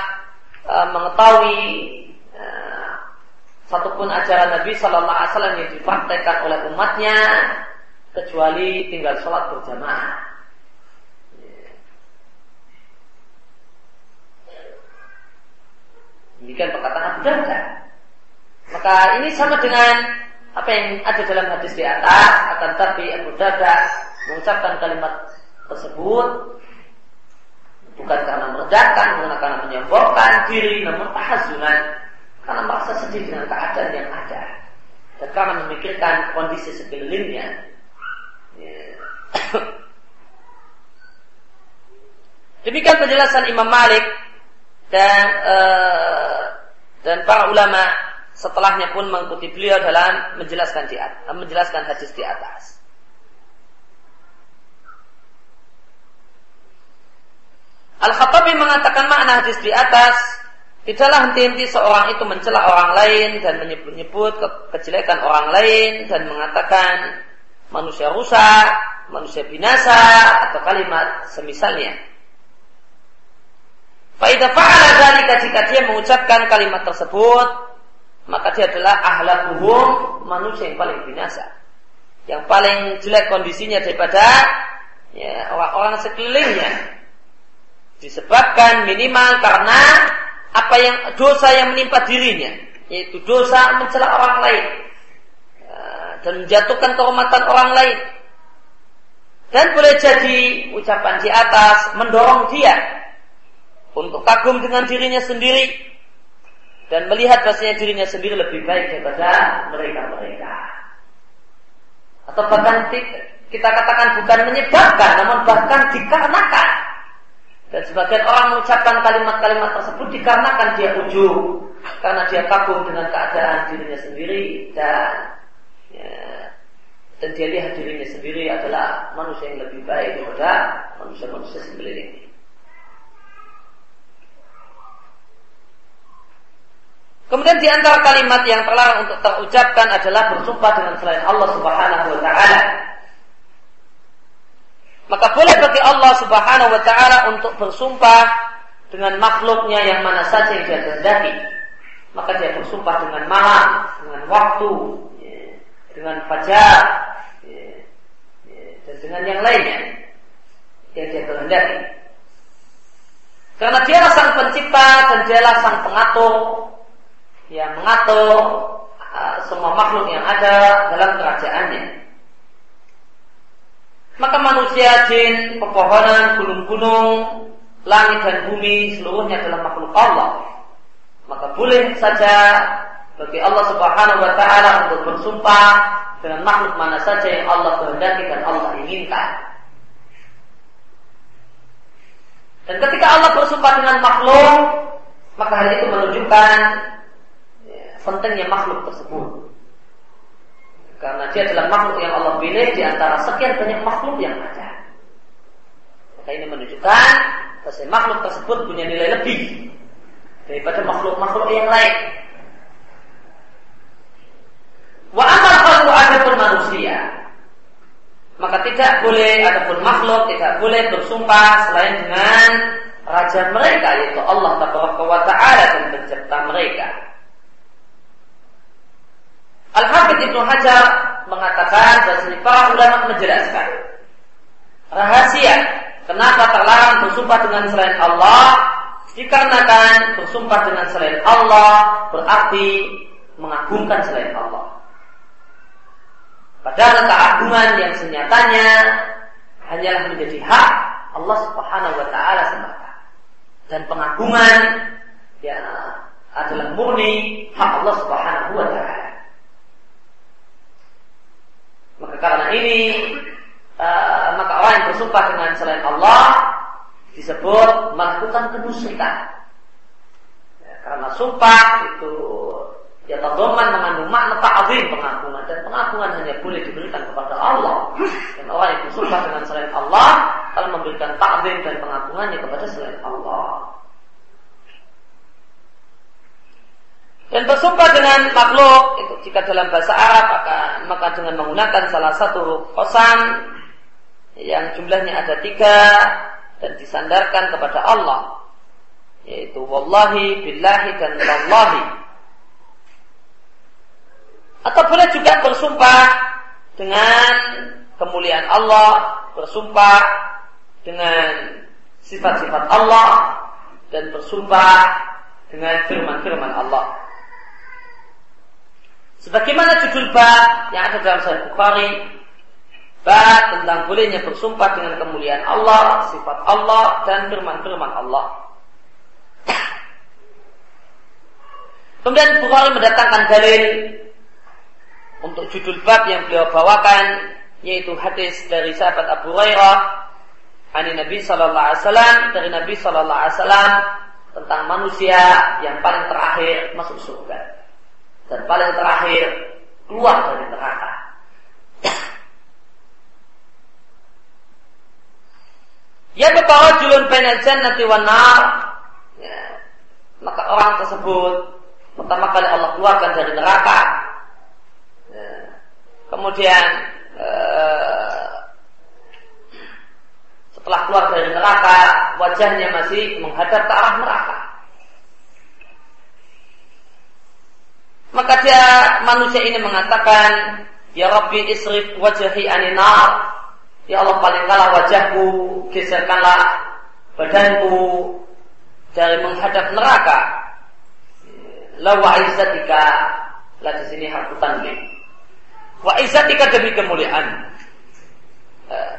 uh, mengetahui satupun ajaran Nabi Shallallahu Alaihi Wasallam yang dipraktekkan oleh umatnya kecuali tinggal sholat berjamaah. Demikian perkataan Abu Darda. Maka ini sama dengan apa yang ada dalam hadis di atas, akan tapi Abu Darda mengucapkan kalimat tersebut bukan karena merendahkan, bukan karena menyombongkan diri, namun tahazunan karena merasa sedih dengan keadaan yang ada dan karena memikirkan kondisi sekelilingnya. Ya. Demikian penjelasan Imam Malik dan uh, dan para ulama setelahnya pun mengikuti beliau dalam menjelaskan di menjelaskan hadis di atas. Al-Khattabi mengatakan makna hadis di atas Tidaklah henti-henti seorang itu mencela orang lain dan menyebut-nyebut ke kejelekan orang lain dan mengatakan manusia rusak, manusia binasa atau kalimat semisalnya. Faidah fa'ala dalika jika dia mengucapkan kalimat tersebut, maka dia adalah ahlakuhum manusia yang paling binasa. Yang paling jelek kondisinya daripada ya, orang-orang sekelilingnya. Disebabkan minimal karena apa yang dosa yang menimpa dirinya, yaitu dosa mencela orang lain eh, dan menjatuhkan kehormatan orang lain. Dan boleh jadi ucapan di atas mendorong dia untuk kagum dengan dirinya sendiri dan melihat bahasanya dirinya sendiri lebih baik daripada mereka-mereka. Atau bahkan kita katakan bukan menyebabkan, namun bahkan dikarenakan dan sebagian orang mengucapkan kalimat-kalimat tersebut dikarenakan dia ujung, karena dia kagum dengan keadaan dirinya sendiri dan ya, dan dia lihat dirinya sendiri adalah manusia yang lebih baik daripada manusia-manusia sekeliling. Kemudian di antara kalimat yang terlarang untuk terucapkan adalah bersumpah dengan selain Allah Subhanahu wa taala. Maka boleh bagi Allah Subhanahu wa taala untuk bersumpah dengan makhluknya yang mana saja yang dia kehendaki. Maka dia bersumpah dengan malam, dengan waktu, ya, dengan fajar, ya, ya, dan dengan yang lainnya yang dia kehendaki. Karena dia sang pencipta dan dialah sang pengatur yang mengatur uh, semua makhluk yang ada dalam kerajaannya. Maka manusia, jin, pepohonan, gunung-gunung, langit dan bumi seluruhnya adalah makhluk Allah. Maka boleh saja bagi Allah Subhanahu wa taala untuk bersumpah dengan makhluk mana saja yang Allah kehendaki dan Allah inginkan. Dan ketika Allah bersumpah dengan makhluk, maka hal itu menunjukkan ya, pentingnya makhluk tersebut. Karena dia adalah makhluk yang Allah pilih di antara sekian banyak makhluk yang ada. Maka ini menunjukkan bahwa makhluk tersebut punya nilai lebih daripada makhluk-makhluk yang lain. Wa amal ada pun manusia, maka tidak boleh ataupun makhluk tidak boleh bersumpah selain dengan raja mereka yaitu Allah Taala dan pencipta mereka. Al-Hafidh Ibnu Hajar mengatakan bahwa para ulama menjelaskan rahasia kenapa terlarang bersumpah dengan selain Allah dikarenakan bersumpah dengan selain Allah berarti mengagungkan selain Allah. Padahal keagungan yang senyatanya hanyalah menjadi hak Allah Subhanahu wa taala semata. Dan pengagungan ya adalah murni hak Allah Subhanahu wa taala. Ini uh, maka orang yang bersumpah dengan selain Allah disebut melakukan kemusyrikan. Ya, karena sumpah itu ya tadoman mengandung makna ta'zim pengakuan dan pengakuan hanya boleh diberikan kepada Allah. Dan orang yang bersumpah dengan selain Allah kalau memberikan ta'zim dan pengakuannya kepada selain Allah. Dan bersumpah dengan makhluk itu jika dalam bahasa Arab maka, maka dengan menggunakan salah satu kosan yang jumlahnya ada tiga dan disandarkan kepada Allah yaitu wallahi billahi dan wallahi. Atau boleh juga bersumpah dengan kemuliaan Allah bersumpah dengan sifat-sifat Allah dan bersumpah dengan firman-firman Allah Sebagaimana judul bab yang ada dalam Sahih Bukhari, bab tentang bolehnya bersumpah dengan kemuliaan Allah, sifat Allah dan firman-firman Allah. Kemudian Bukhari mendatangkan dalil untuk judul bab yang beliau bawakan yaitu hadis dari sahabat Abu Hurairah ani Nabi sallallahu alaihi wasallam dari Nabi sallallahu alaihi wasallam tentang manusia yang paling terakhir masuk surga dan paling terakhir keluar dari neraka. Ya bahwa julun bainal jannati wan. Ya. Maka orang tersebut pertama kali Allah keluarkan dari neraka. Ya. Kemudian eh, setelah keluar dari neraka, wajahnya masih menghadap ke arah neraka. Maka dia manusia ini mengatakan, Ya Rabbi isrif wajahi aninar. Ya Allah palingkanlah wajahku, geserkanlah badanku dari menghadap neraka. La wa izzatika. Lah di sini harfu tanbih. Wa izzatika demi kemuliaan. Eh,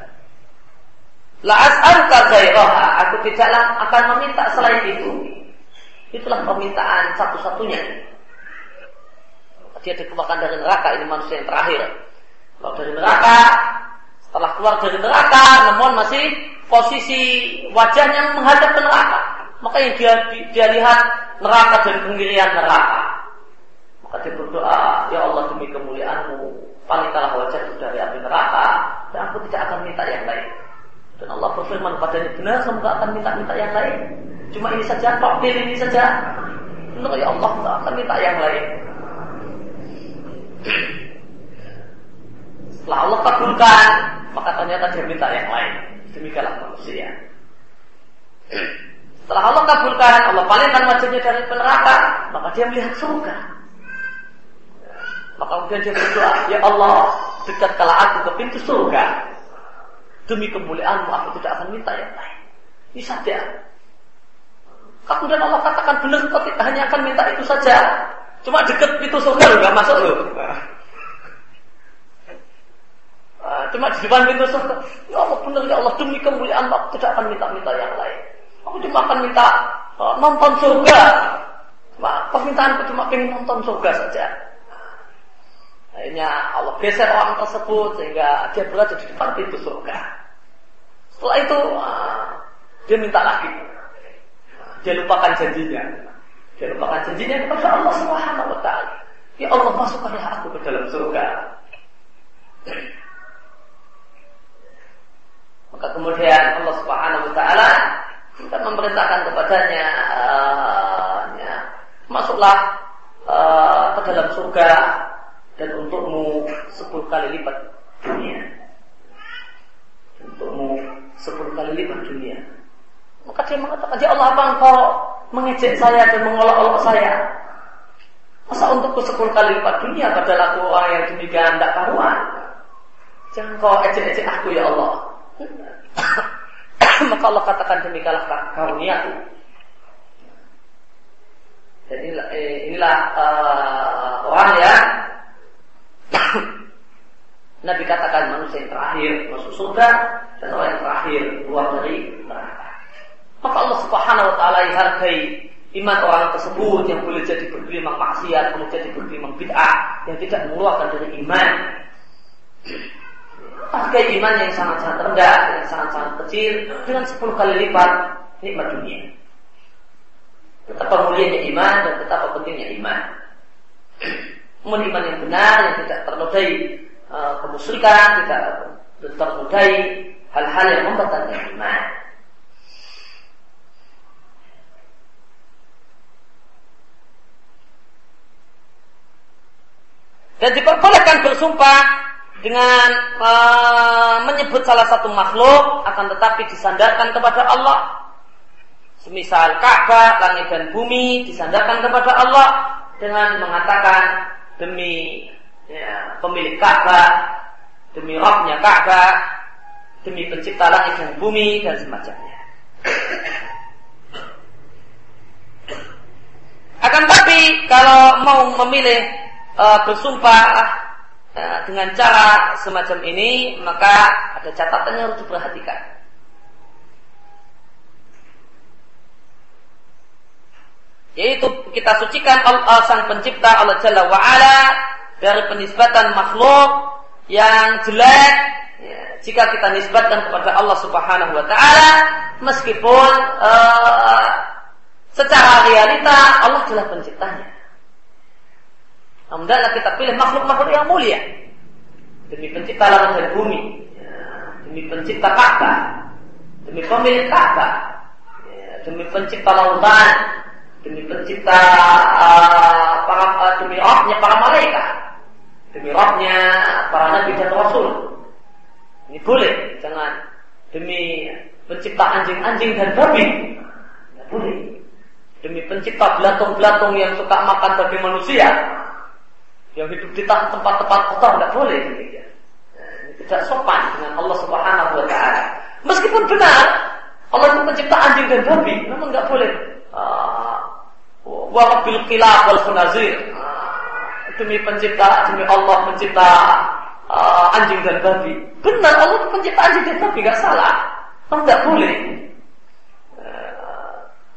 La as'aluka ghairaha. Aku tidaklah akan meminta selain itu. Itulah permintaan satu-satunya dia dikeluarkan dari neraka ini manusia yang terakhir. Kalau dari neraka setelah keluar dari neraka namun masih posisi wajahnya menghadap ke neraka. Maka yang dia, dia lihat neraka dari penggirian neraka. Maka dia berdoa ya Allah demi kemuliaanmu palingkanlah wajahku dari api neraka dan aku tidak akan minta yang lain. Dan Allah berfirman padanya benar saya tidak akan minta-minta yang lain. Cuma ini saja takdir ini saja. Benar ya Allah tidak akan minta yang lain setelah Allah kabulkan, maka ternyata dia minta yang lain. Demikianlah manusia. Setelah Allah kabulkan, Allah palingkan wajahnya dari neraka, maka dia melihat surga. Maka kemudian dia berdoa, Ya Allah, dekatkanlah aku ke pintu surga. Demi kemuliaanmu, aku tidak akan minta yang lain. Ini saja. Kemudian Allah katakan benar kau hanya akan minta itu saja. Cuma deket pintu surga gak masuk lo. Ah, cuma di depan pintu surga. Ya Allah benar ya Allah demi kemuliaan aku tidak akan minta-minta yang lain. Aku cuma akan minta uh, nonton surga. Cuma permintaanku cuma ingin nonton surga saja. Akhirnya Allah geser orang tersebut sehingga dia berada di depan pintu surga. Setelah itu uh, dia minta lagi. Dia lupakan janjinya. Dia lupakan janjinya kepada Allah Subhanahu wa taala. Ya Allah masukkanlah aku ke dalam surga. Maka kemudian Allah Subhanahu wa taala kita memerintahkan kepadanya ya, masuklah uh, ke dalam surga dan untukmu sepuluh kali lipat dunia. Untukmu sepuluh kali lipat dunia. Maka dia mengatakan, Ya Allah apa engkau mengejek saya dan mengolok-olok saya. Masa untukku sepuluh kali lipat dunia padahal aku orang yang demikian tidak karuan. Jangan kau ejek-ejek aku ya Allah. Maka Allah katakan demikianlah karuniaku. Dan inilah, eh, inilah uh, orang yang Nabi katakan manusia yang terakhir masuk surga dan orang yang terakhir keluar dari neraka. Maka Allah Subhanahu wa taala hargai iman orang tersebut yang boleh jadi bergelimang maksiat, boleh jadi bergelimang bid'ah yang tidak mengeluarkan dari iman. Hargai iman yang sangat-sangat rendah, yang sangat-sangat kecil dengan 10 kali lipat nikmat dunia. Betapa mulianya iman dan betapa pentingnya iman. Namun iman yang benar yang tidak ternodai uh, kemusyrikan, tidak ternodai hal-hal yang membatalkan iman. Dan diperbolehkan bersumpah dengan uh, menyebut salah satu makhluk akan tetapi disandarkan kepada Allah. Semisal Ka'bah, langit dan bumi disandarkan kepada Allah dengan mengatakan demi ya, pemilik Ka'bah, demi Rabbnya Ka'bah, demi pencipta langit dan bumi dan semacamnya. Akan tapi kalau mau memilih uh, bersumpah uh, dengan cara semacam ini, maka ada catatan yang harus diperhatikan. Yaitu kita sucikan Allah sang pencipta Allah Jalla wa'ala dari penisbatan makhluk yang jelek ya, jika kita nisbatkan kepada Allah Subhanahu wa taala meskipun uh, secara realita Allah adalah penciptanya. Namun kita pilih makhluk-makhluk yang mulia. Demi pencipta langit dan bumi, demi pencipta Ka'bah, demi pemilik ya, demi pencipta lautan, demi pencipta uh, para uh, demi rohnya para malaikat. Demi rohnya para nabi dan rasul. Ini boleh jangan. Demi pencipta anjing-anjing dan babi. Tidak boleh. Demi pencipta belatung-belatung yang suka makan babi manusia yang hidup di tempat-tempat kotor tidak boleh Nah, tidak sopan dengan Allah Subhanahu wa taala. Meskipun benar Allah itu pencipta anjing dan babi, namun nggak boleh. Uh, wa rabbil qilab wal khunazir. Demi pencipta demi Allah pencipta uh, anjing dan babi. Benar Allah itu pencipta anjing dan babi gak salah. Oh, nggak boleh.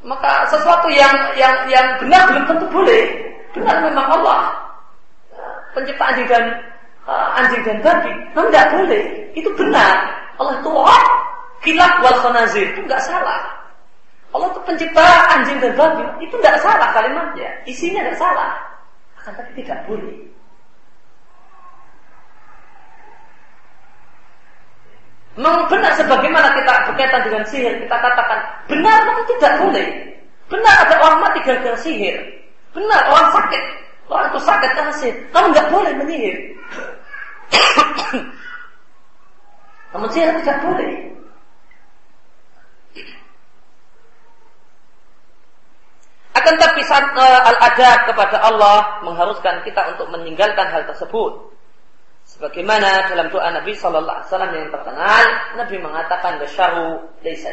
Maka sesuatu yang yang yang benar belum tentu boleh. Benar memang Allah pencipta anjing dan uh, anjing dan babi namun nggak boleh itu benar Allah itu wah kilap wal khunazir itu nggak salah Allah itu pencipta anjing dan babi. Itu tidak salah kalimatnya. Isinya tidak salah. Akan tapi tidak boleh. Memang benar sebagaimana kita berkaitan dengan sihir, kita katakan benar tapi tidak boleh. Benar ada orang mati gara-gara sihir. Benar orang sakit, orang itu sakit sihir. Namun nggak boleh menyihir. Namun sihir tidak boleh. Akan tapi uh, al-adab kepada Allah mengharuskan kita untuk meninggalkan hal tersebut. Sebagaimana dalam doa Nabi Shallallahu Alaihi Wasallam yang terkenal, Nabi mengatakan besharu leisa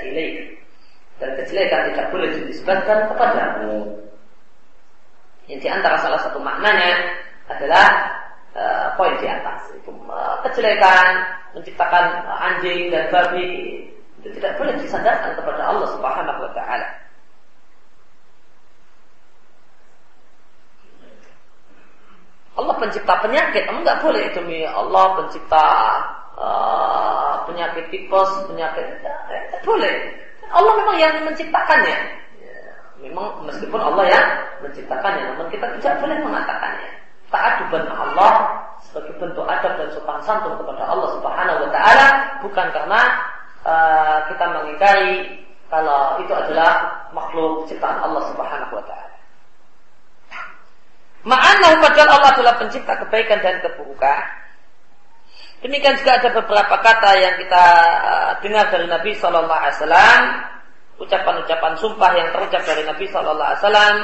dan kejelekan tidak boleh dinisbatkan kepadamu. Yang di antara salah satu maknanya adalah uh, poin di atas itu uh, kejelekan menciptakan anjing dan babi itu tidak boleh disandarkan kepada Allah Subhanahu Wa Taala. Allah pencipta penyakit, kamu nggak boleh demi Allah pencipta uh, penyakit tipes, penyakit tidak boleh. Allah memang yang menciptakannya. Memang meskipun Allah yang menciptakannya, namun kita tidak boleh mengatakannya. Ta'aduban Allah sebagai bentuk adab dan sopan santun kepada Allah Subhanahu wa taala bukan karena uh, kita mengingkari kalau itu adalah makhluk ciptaan Allah Subhanahu wa taala. Ma'anahu padahal Allah adalah pencipta kebaikan dan keburukan. Demikian juga ada beberapa kata yang kita uh, dengar dari Nabi Shallallahu Alaihi Wasallam, ucapan-ucapan sumpah yang terucap dari Nabi Shallallahu Alaihi Wasallam,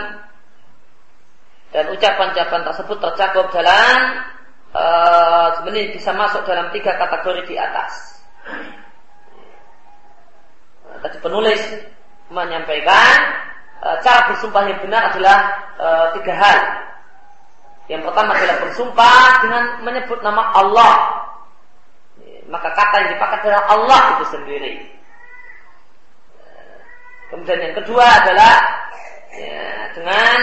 dan ucapan-ucapan tersebut tercakup dalam uh, sebenarnya bisa masuk dalam tiga kategori di atas. Nah, tadi penulis menyampaikan uh, cara bersumpah yang benar adalah uh, tiga hal. Yang pertama adalah bersumpah dengan menyebut nama Allah. Maka kata yang dipakai adalah Allah itu sendiri. Kemudian yang kedua adalah ya, dengan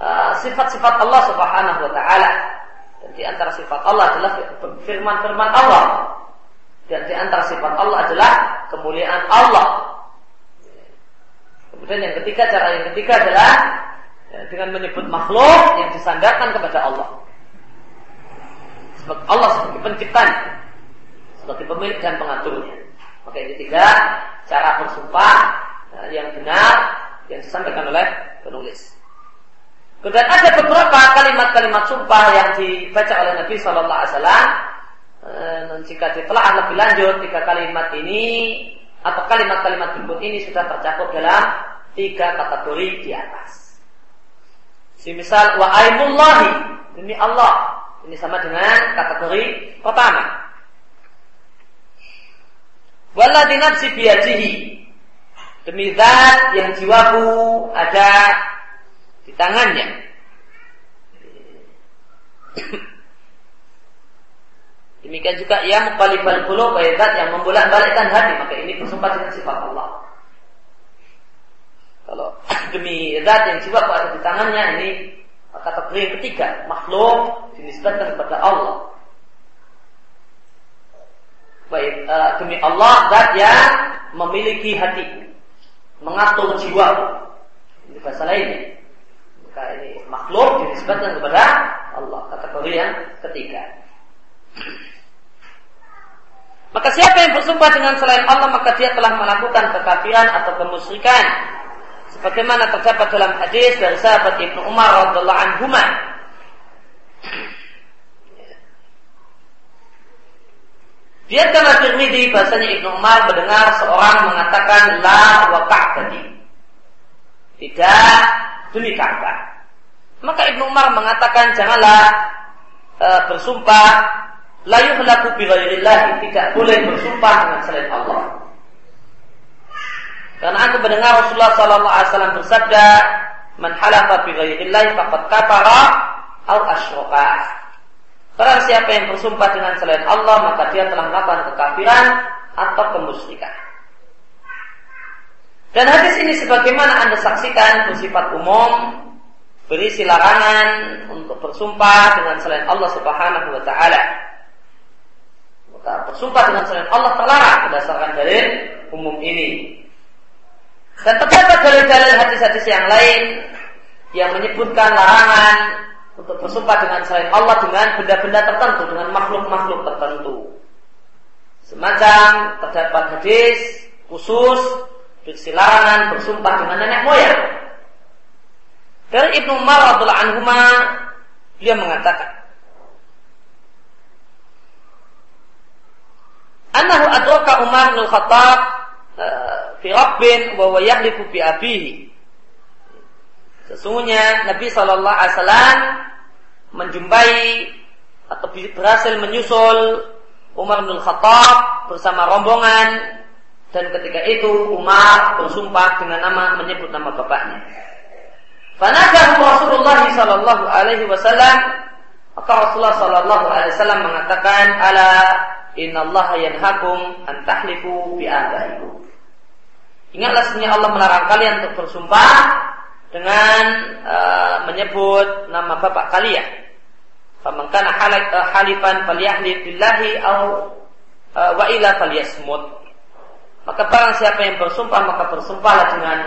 uh, sifat-sifat uh, Allah Subhanahu wa taala. Dan di antara sifat Allah adalah firman-firman Allah. Dan di antara sifat Allah adalah kemuliaan Allah. Kemudian yang ketiga, cara yang ketiga adalah ya, dengan menyebut makhluk yang disandarkan kepada Allah. Sebab Allah sebagai penciptanya, sebagai pemilik dan pengaturnya. Maka ini tiga cara bersumpah ya, yang benar yang disampaikan oleh penulis. Kemudian ada beberapa kalimat-kalimat sumpah yang dibaca oleh Nabi Shallallahu Alaihi Wasallam. Eh, jika ditelaah lebih lanjut tiga kalimat ini atau kalimat-kalimat berikut ini sudah tercakup dalam tiga kategori di atas. Semisal wa aimullahi demi Allah. Ini sama dengan kategori pertama. Walladzi nafsi biyadihi demi zat yang jiwaku ada di tangannya. Demikian juga ia muqallibal qulub zat yang membolak-balikkan hati, maka ini bersumpah dengan sifat Allah. Kalau demi zat yang jiwaku ada di tangannya ini kategori yang ketiga makhluk dinisbatkan kepada Allah baik uh, demi Allah zat yang memiliki hati. Mengatur jiwa. Ini bahasa lain. Maka ini makhluk dinisbatkan kepada Allah. Kategori yang ketiga. Maka siapa yang bersumpah dengan selain Allah maka dia telah melakukan kekafiran atau kemusyrikan. Sebagaimana terdapat dalam hadis dari sahabat Ibnu Umar radhiallahu anhu Dia telah Tirmidzi bahasanya Ibnu Umar mendengar seorang mengatakan la wa ka'bati. Tidak demi Ka'bah. Maka Ibnu Umar mengatakan janganlah e, bersumpah la yuhlaku bi tidak boleh bersumpah dengan selain Allah. Karena aku mendengar Rasulullah sallallahu alaihi wasallam bersabda, "Man halafa bi ghairillahi faqad kafara au asyraka." Barang siapa yang bersumpah dengan selain Allah maka dia telah melakukan kekafiran atau kemusyrikan. Dan hadis ini sebagaimana Anda saksikan bersifat umum berisi larangan untuk bersumpah dengan selain Allah Subhanahu wa taala. Maka bersumpah dengan selain Allah terlarang berdasarkan dalil umum ini. Dan terdapat dalil-dalil hadis-hadis yang lain yang menyebutkan larangan untuk bersumpah dengan selain Allah dengan benda-benda tertentu, dengan makhluk-makhluk tertentu. Semacam terdapat hadis khusus bersilarangan bersumpah dengan nenek moyang. Dari Ibnu Umar radhiallahu anhu dia mengatakan Anahu adraka Umar bin Khattab uh, fi rabbin wa yahlifu bi abihi Sesungguhnya Nabi Shallallahu Alaihi Wasallam menjumpai atau berhasil menyusul Umar bin Khattab bersama rombongan dan ketika itu Umar bersumpah dengan nama menyebut nama bapaknya. Fanadahu Rasulullah Shallallahu Alaihi Wasallam maka Rasulullah Shallallahu Alaihi Wasallam mengatakan ala Inna yanhakum an tahlifu bi Ingatlah sesungguhnya Allah melarang kalian untuk bersumpah dengan uh, menyebut nama bapak kalian. Faman kana uh, halifan falyahlif billahi au uh, wa ila falyasmut. Maka barang siapa yang bersumpah maka bersumpahlah dengan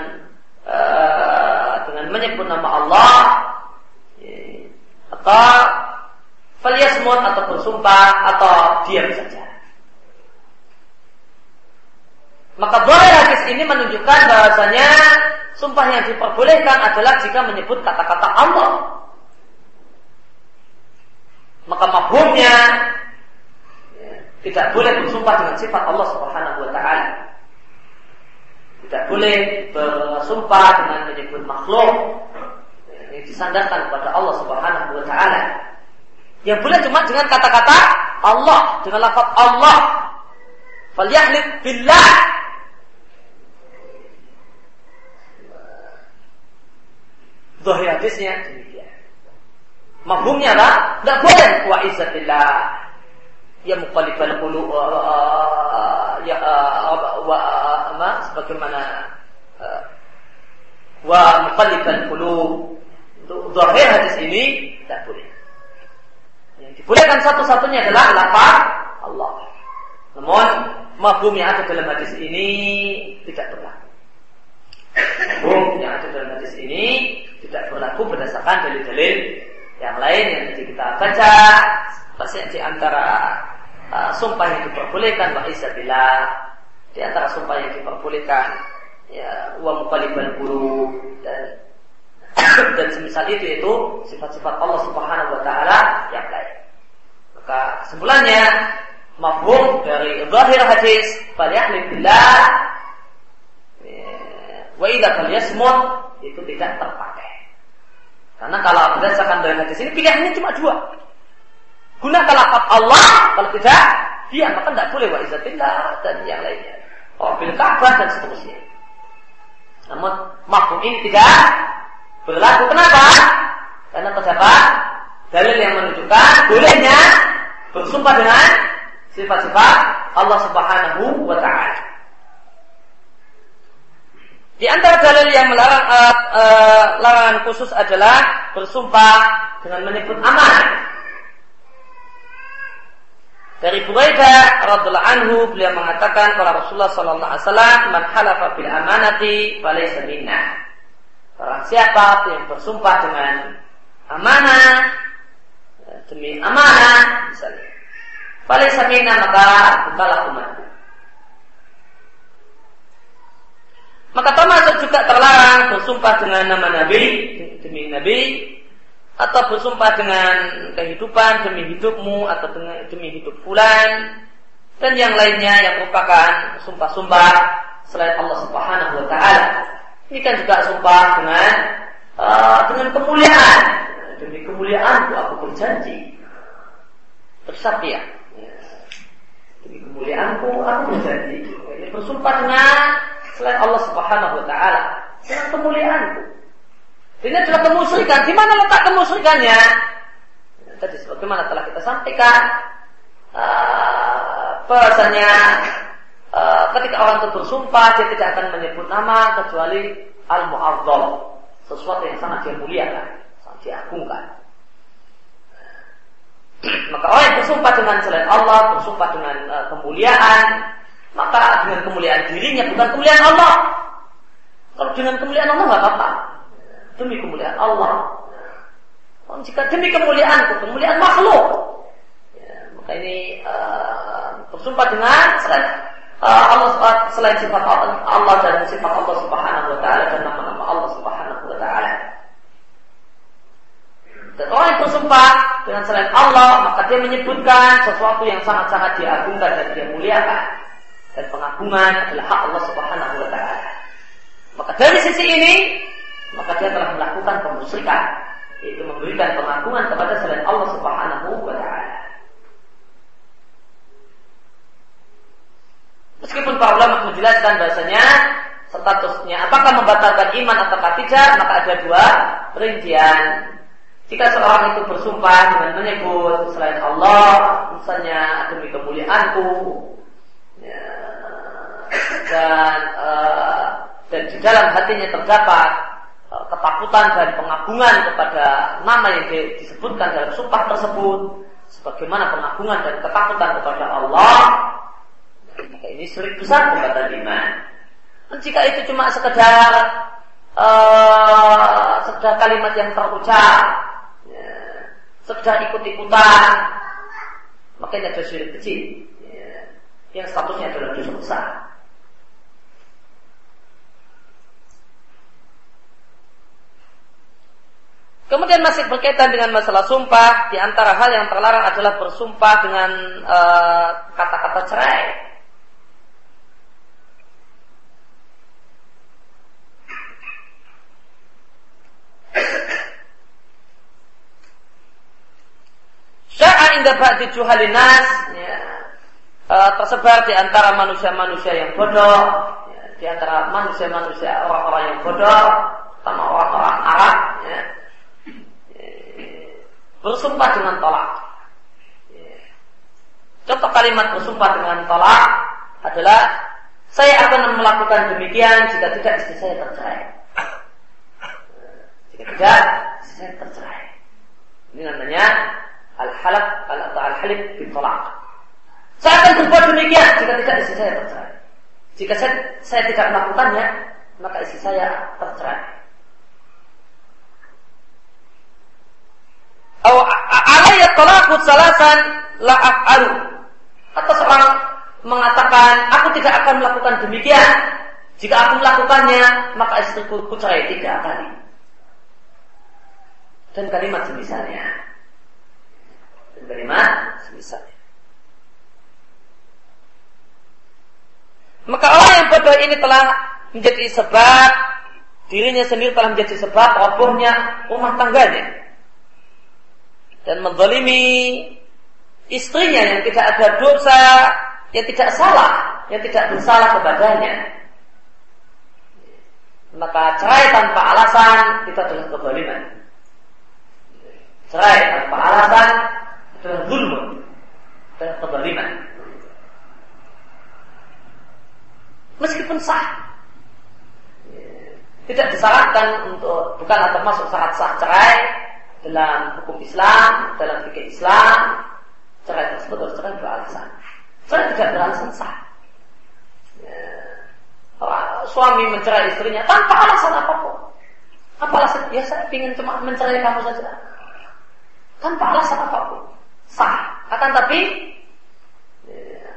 uh, dengan menyebut nama Allah atau falyasmut atau bersumpah atau diam saja. Maka boleh hadis ini menunjukkan bahwasanya sumpah yang diperbolehkan adalah jika menyebut kata-kata Allah. Maka mafhumnya ya, tidak boleh bersumpah dengan sifat Allah Subhanahu wa taala. Tidak boleh bersumpah dengan menyebut makhluk yang disandarkan kepada Allah Subhanahu wa taala. Yang boleh cuma dengan kata-kata Allah, dengan lafaz Allah. Falyahlif billah Zahir hadisnya demikian. Mafhumnya lah, tidak boleh wa izzatillah. Ya muqallibal qulub ya wa ma sebagaimana wa muqallibal qulub. Zahir hadis ini tidak boleh. Yang dibolehkan satu-satunya adalah lafaz Allah. Namun mafhum yang ada dalam hadis ini tidak berlaku. Mafhum yang ada dalam hadis ini tidak berlaku berdasarkan dalil-dalil yang lain yang kita baca pasti di antara uh, sumpah yang diperbolehkan wa isabillah di antara sumpah yang diperbolehkan ya wa muqallibal qulub dan dan semisal itu itu sifat-sifat Allah Subhanahu wa taala yang lain. Maka kesimpulannya mafhum dari zahir hadis falyahlil billah ya, wa idza falyasmut itu tidak terpakai. Karena kalau berdasarkan dari hadis ini pilihannya cuma dua. Gunakan lafaz Allah, kalau tidak dia maka tidak boleh wa izatillah dan yang lainnya. Oh, bil Ka'bah dan seterusnya. Namun makhluk ini tidak berlaku. Kenapa? Karena terdapat dalil yang menunjukkan bolehnya bersumpah dengan sifat-sifat Allah Subhanahu wa taala. Di antara dalil yang melarang uh, uh, larangan khusus adalah bersumpah dengan menyebut amanah. Dari Buraidah radhiallahu anhu beliau mengatakan kalau Rasulullah sallallahu alaihi wasallam man halafa bil amanati falaysa minna. Orang siapa yang bersumpah dengan amanah demi amanah misalnya. Falaysa minna maka bukalah umat. Maka termasuk juga terlarang bersumpah dengan nama Nabi demi Nabi atau bersumpah dengan kehidupan demi hidupmu atau dengan, demi hidup fulan dan yang lainnya yang merupakan sumpah-sumpah selain Allah Subhanahu wa taala. Ini kan juga sumpah dengan uh, dengan kemuliaan. Demi kemuliaanku aku berjanji. Bersabda. Demi kemuliaanku aku berjanji. Bersumpah dengan selain Allah Subhanahu wa taala. Dengan kemuliaanku. Ini adalah kemusyrikan. Di mana letak kemusyrikannya? Tadi sebagaimana telah kita sampaikan, uh, bahasanya uh, ketika orang itu bersumpah dia tidak akan menyebut nama kecuali al-mu'azzam, sesuatu yang sangat dia muliakan, sangat diagungkan. Maka orang yang bersumpah dengan selain Allah, bersumpah dengan uh, kemuliaan, maka dengan kemuliaan dirinya bukan kemuliaan Allah. Kalau dengan kemuliaan Allah nggak apa-apa demi kemuliaan Allah. Oh, jika demi kemuliaan, kemuliaan makhluk, ya, maka ini uh, bersumpah dengan selain uh, Allah selain sifat Allah dan sifat Allah Subhanahu Wa Taala dan nama-nama Allah Subhanahu Wa Taala. Dan orang yang bersumpah dengan selain Allah, maka dia menyebutkan sesuatu yang sangat-sangat diagungkan dan dia muliakan. Dan pengagungan adalah hak Allah Subhanahu Wa Taala. Maka dari sisi ini, maka dia telah melakukan kemusyrikan yaitu memberikan pengagungan kepada selain Allah Subhanahu wa taala. Meskipun para ulama menjelaskan bahasanya statusnya apakah membatalkan iman atau tidak, maka ada dua perincian. Jika seorang itu bersumpah dengan menyebut selain Allah, misalnya demi kemuliaanku, ya, dan uh, dan di dalam hatinya terdapat Eh, ketakutan dan pengagungan kepada nama yang disebutkan dalam sumpah tersebut sebagaimana pengagungan dan ketakutan kepada Allah maka ini syirik besar kepada iman. Dan jika itu cuma sekedar uh, sekedar kalimat yang terucap ya, sekedar ikut-ikutan. Maka ini adalah syirik kecil. Ya, yang statusnya adalah dosa besar. Kemudian masih berkaitan dengan masalah sumpah, di antara hal yang terlarang adalah bersumpah dengan eh, kata-kata uh, cerai. Inda ba'di juhalinas ya, uh, tersebar di antara manusia-manusia yang bodoh, ya, di antara manusia-manusia orang-orang yang bodoh, sama orang-orang Arab, ya, bersumpah dengan tolak. Contoh kalimat bersumpah dengan tolak adalah saya akan melakukan demikian jika tidak istri saya tercerai. Jika tidak istri saya tercerai. Ini namanya atau al-halif bitolak. Saya akan berbuat demikian jika tidak istri saya tercerai. Jika saya, saya tidak melakukannya, maka istri saya tercerai. Alayat talaqut salasan la. Atau seorang mengatakan, aku tidak akan melakukan demikian. Jika aku melakukannya, maka istriku ku cerai tiga kali. Dan kalimat semisalnya. Kalimat semisalnya. Maka orang yang bodoh ini telah menjadi sebab dirinya sendiri telah menjadi sebab robohnya rumah tangganya dan menzalimi istrinya yang tidak ada dosa, yang tidak salah, yang tidak bersalah kepadanya. Maka cerai tanpa alasan itu adalah kezaliman. Cerai tanpa alasan zulm dan kezaliman. Meskipun sah, tidak disyaratkan untuk bukan termasuk syarat sah cerai dalam hukum Islam, dalam fikih Islam, cerai tersebut harus cerai beralasan. Cerai tidak beralasan sah. Ya. Suami mencerai istrinya tanpa alasan apa pun. Apa alasan? Ya saya ingin cuma mencerai kamu saja. Tanpa alasan apa pun. Sah. Akan tapi ya,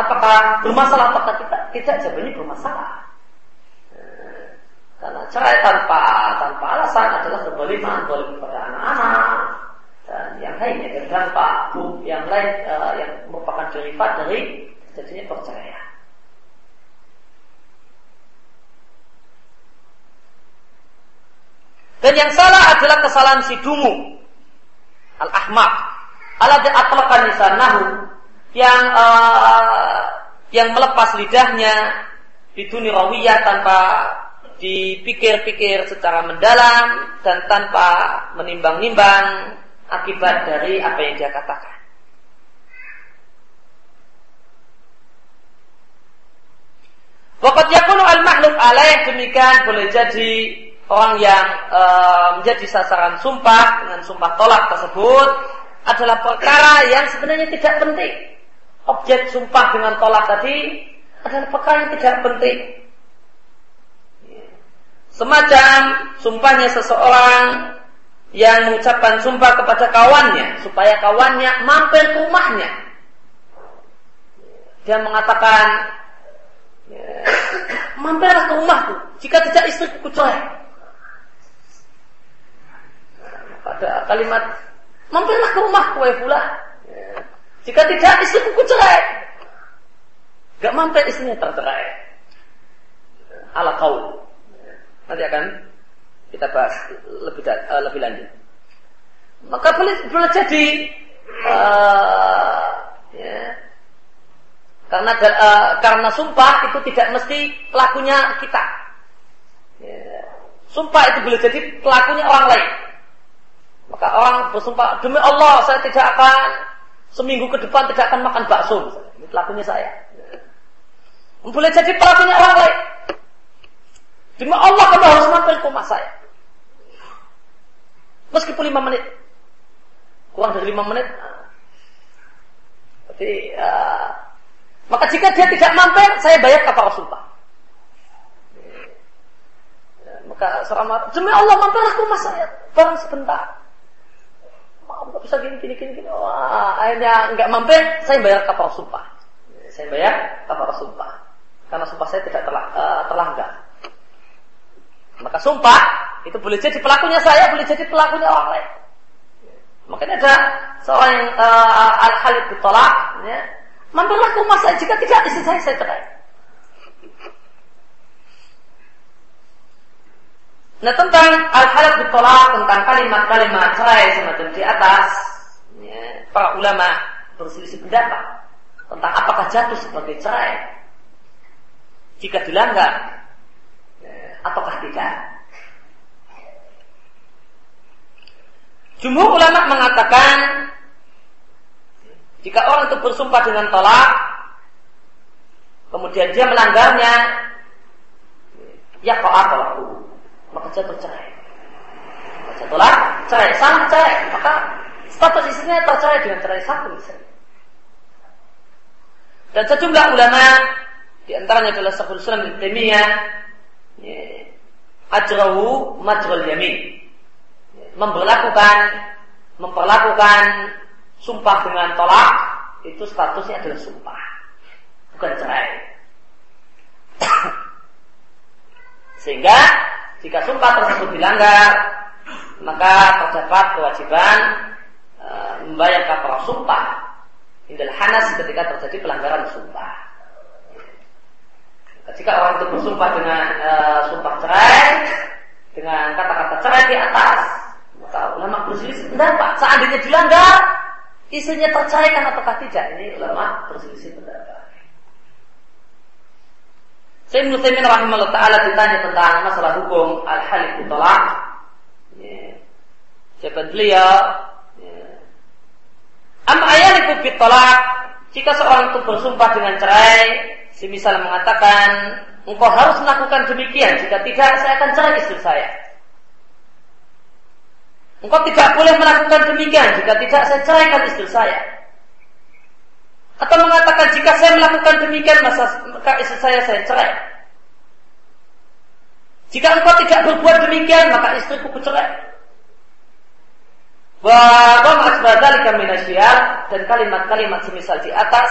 apakah bermasalah apakah tidak? Tidak jawabannya bermasalah. Karena cerai tanpa tanpa alasan adalah kezaliman, zalim kepada anak-anak dan yang lainnya dan tanpa yang lain uh, yang merupakan derivat dari terjadinya perceraian. Dan yang salah adalah kesalahan si dungu al-ahmaq alladhi atlaqan lisanahu yang uh, yang melepas lidahnya biduni rawiyah tanpa dipikir-pikir secara mendalam dan tanpa menimbang-nimbang akibat dari apa yang dia katakan. Wakat yakunu al makhluk alaih demikian boleh jadi orang yang e, menjadi sasaran sumpah dengan sumpah tolak tersebut adalah perkara yang sebenarnya tidak penting. Objek sumpah dengan tolak tadi adalah perkara yang tidak penting. Semacam sumpahnya seseorang yang mengucapkan sumpah kepada kawannya supaya kawannya mampir ke rumahnya. Dia mengatakan, mampirlah ke rumahku. Jika tidak istriku cerai. Pada kalimat, mampirlah ke rumahku, ya pula. Jika tidak istriku cerai. Gak mampir istrinya tercerai. Ala kaul. Nanti akan kita bahas lebih uh, lebih lanjut. Maka boleh boleh jadi uh, karena uh, karena sumpah itu tidak mesti pelakunya kita. Ya, sumpah itu boleh jadi pelakunya orang lain. Maka orang bersumpah demi Allah saya tidak akan seminggu ke depan tidak akan makan bakso. Ini pelakunya saya. Boleh jadi pelakunya orang lain. Demi Allah kamu harus mampir ke rumah saya. Meskipun lima menit. Kurang dari lima menit. Jadi, uh, maka jika dia tidak mampir, saya bayar kapal sumpah. Maka selama demi Allah mampirlah ke rumah saya, barang sebentar. Nggak bisa gini, gini, gini, gini. Wah, akhirnya nggak mampir, saya bayar kapal sumpah. Saya bayar kapal sumpah. Karena sumpah saya tidak telah, uh, terlanggar. Maka sumpah itu boleh jadi pelakunya saya, boleh jadi pelakunya orang lain. Makanya ada seorang yang uh, al-halid ditolak, ya, mampirlah ke rumah saya jika tidak istri saya saya cerai. Nah tentang al-halid ditolak tentang kalimat-kalimat cerai semacam di atas, ya, para ulama berselisih pendapat tentang apakah jatuh sebagai cerai jika dilanggar ataukah tidak. Jumhur ulama mengatakan jika orang itu bersumpah dengan tolak, kemudian dia melanggarnya, ya kau apa aku, maka jatuh cerai. Maka jatuhlah cerai, salah cerai, maka status istrinya tercerai dengan cerai satu misalnya. Dan sejumlah ulama di antaranya adalah Syekhul Islam bin Taimiyah ajrahu majral yamin memperlakukan memperlakukan sumpah dengan tolak itu statusnya adalah sumpah bukan cerai sehingga jika sumpah tersebut dilanggar maka terdapat kewajiban e, membayar kafarah sumpah indal hanas ketika terjadi pelanggaran sumpah jika orang itu bersumpah dengan uh, sumpah cerai, dengan kata-kata cerai di atas, maka ulama berselisih pendapat. Seandainya dilanggar, istrinya terceraikan ataukah tidak? Ini ulama berselisih pendapat. Saya Muslimin rahimahullah ta'ala ditanya tentang masalah hukum al-halif ditolak. Ya. Jawaban beliau, ya. Am ayaliku bitolak, jika seorang itu bersumpah dengan cerai, Semisal mengatakan engkau harus melakukan demikian. Jika tidak, saya akan cerai istri saya. Engkau tidak boleh melakukan demikian. Jika tidak, saya ceraikan istri saya. Atau mengatakan jika saya melakukan demikian maka istri saya saya cerai. Jika engkau tidak berbuat demikian maka istriku kucerai. Wa dan kalimat-kalimat semisal di atas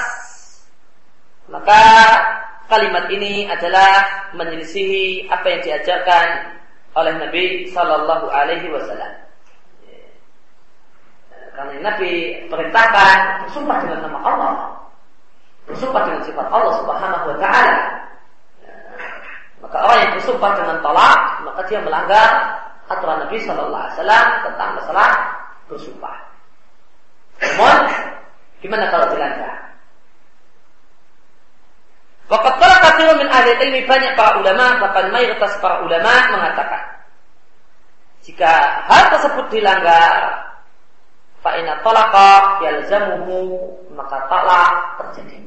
maka kalimat ini adalah menyelisihi apa yang diajarkan oleh Nabi Sallallahu Alaihi Wasallam. Karena Nabi perintahkan bersumpah dengan nama Allah, bersumpah dengan sifat Allah Subhanahu Wa Taala. Maka orang yang bersumpah dengan tolak, maka dia melanggar aturan Nabi Sallallahu Alaihi Wasallam tentang masalah bersumpah. Namun, gimana kalau dilanggar? Waqat para kathirun min ahli ilmi banyak para ulama bahkan mayoritas para ulama mengatakan jika hal tersebut dilanggar fa'ina talaqa yalzamuhu maka talak terjadi.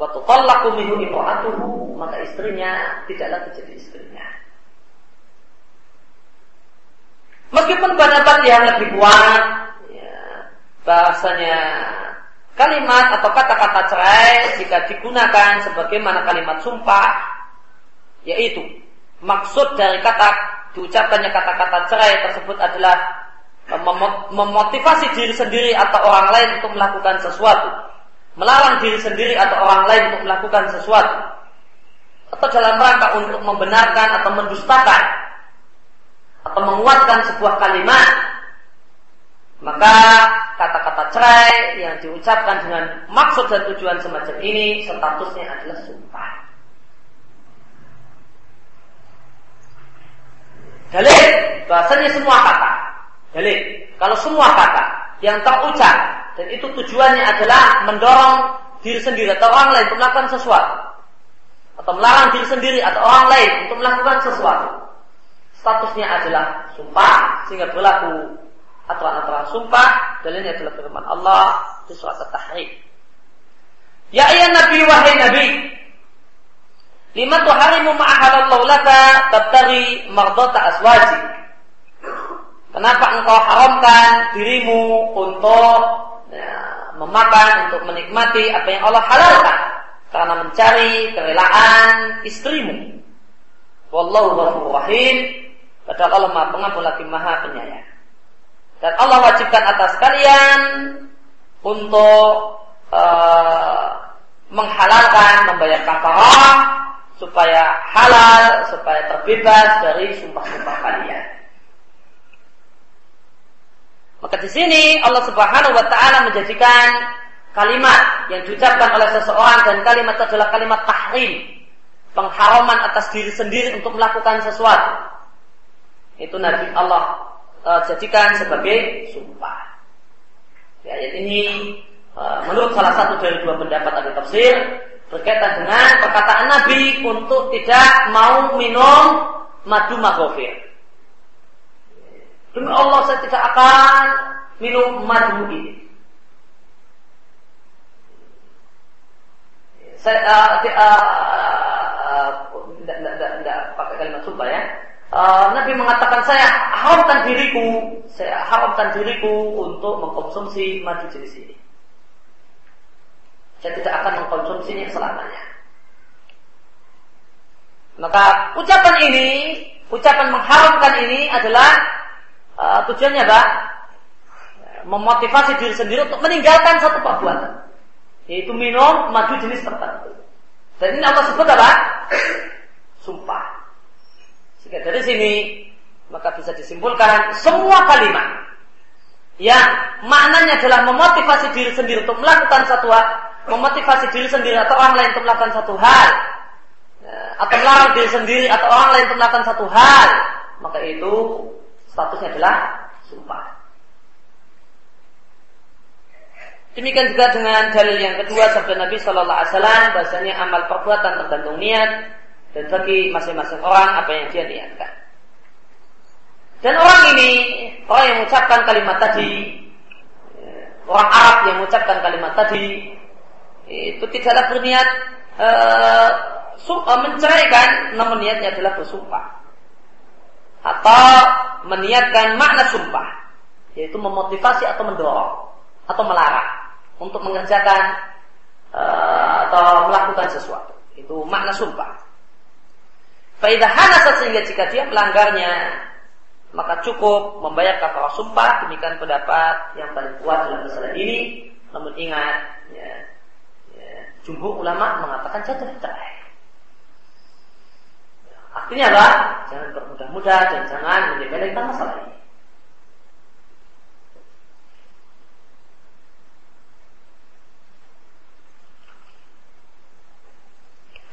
Waktu tolaku minhu imra'atuhu maka istrinya tidaklah menjadi istrinya. Meskipun pendapat yang lebih kuat, ya, bahasanya kalimat atau kata-kata cerai jika digunakan sebagaimana kalimat sumpah, yaitu maksud dari kata diucapkannya kata-kata cerai tersebut adalah memotivasi diri sendiri atau orang lain untuk melakukan sesuatu, melarang diri sendiri atau orang lain untuk melakukan sesuatu, atau dalam rangka untuk membenarkan atau mendustakan. Atau menguatkan sebuah kalimat. Maka kata-kata cerai yang diucapkan dengan maksud dan tujuan semacam ini statusnya adalah sumpah. Dalil bahasanya semua kata. Dalil kalau semua kata yang terucap dan itu tujuannya adalah mendorong diri sendiri atau orang lain untuk melakukan sesuatu atau melarang diri sendiri atau orang lain untuk melakukan sesuatu statusnya adalah sumpah sehingga berlaku aturan-aturan sumpah dalilnya adalah firman Allah di surat At-Tahrim. Ya ayat Nabi wahai Nabi lima tuharimu ma'ahalallahu laka tabtari mardota aswaji Kenapa engkau haramkan dirimu untuk ya, memakan, untuk menikmati apa yang Allah halalkan? Karena mencari kerelaan istrimu. Wallahu ghafurur rahim. Allah Maha Pengampun lagi Maha Penyayang. Dan Allah wajibkan atas kalian untuk uh, menghalalkan membayar kafarah supaya halal, supaya terbebas dari sumpah-sumpah kalian. Maka di sini Allah Subhanahu wa taala menjadikan kalimat yang diucapkan oleh seseorang dan kalimat adalah kalimat tahrim, pengharaman atas diri sendiri untuk melakukan sesuatu itu Nabi Allah uh, jadikan sebagai sumpah. Ya, ayat ini uh, menurut salah satu dari dua pendapat ahli tafsir berkaitan dengan perkataan Nabi untuk tidak mau minum madu magofir. Demi Allah saya tidak akan minum madu ini. Saya uh, uh, uh, tidak, tidak, pakai kalimat sumpah ya Nabi mengatakan saya haramkan diriku, saya haramkan diriku untuk mengkonsumsi madu jenis ini. Saya tidak akan mengkonsumsinya selamanya. Maka ucapan ini, ucapan mengharamkan ini adalah uh, tujuannya apa? Memotivasi diri sendiri untuk meninggalkan satu perbuatan, yaitu minum madu jenis tertentu. Dan ini Allah sebut apa? Sumpah. Sehingga dari sini maka bisa disimpulkan semua kalimat yang maknanya adalah memotivasi diri sendiri untuk melakukan satu hal, memotivasi diri sendiri atau orang lain untuk melakukan satu hal, ya, atau melarang diri sendiri atau orang lain untuk melakukan satu hal, maka itu statusnya adalah sumpah. Demikian juga dengan dalil yang kedua sabda Nabi Shallallahu Alaihi Wasallam bahasanya amal perbuatan tergantung niat dan bagi masing-masing orang apa yang dia niatkan. Dan orang ini, orang yang mengucapkan kalimat tadi, orang Arab yang mengucapkan kalimat tadi, itu tidaklah berniat uh, menceraikan namun niatnya adalah bersumpah. Atau meniatkan makna sumpah yaitu memotivasi atau mendorong atau melarang untuk mengerjakan uh, atau melakukan sesuatu. Itu makna sumpah. Faidah hanasat sehingga jika dia melanggarnya maka cukup membayar kafarah sumpah demikian pendapat yang paling kuat dalam masalah ini. Namun ingat ya, ya, jumhur ulama mengatakan jatuh cerai artinya apa? Jangan bermudah-mudah dan jangan menyepelekan masalah ini.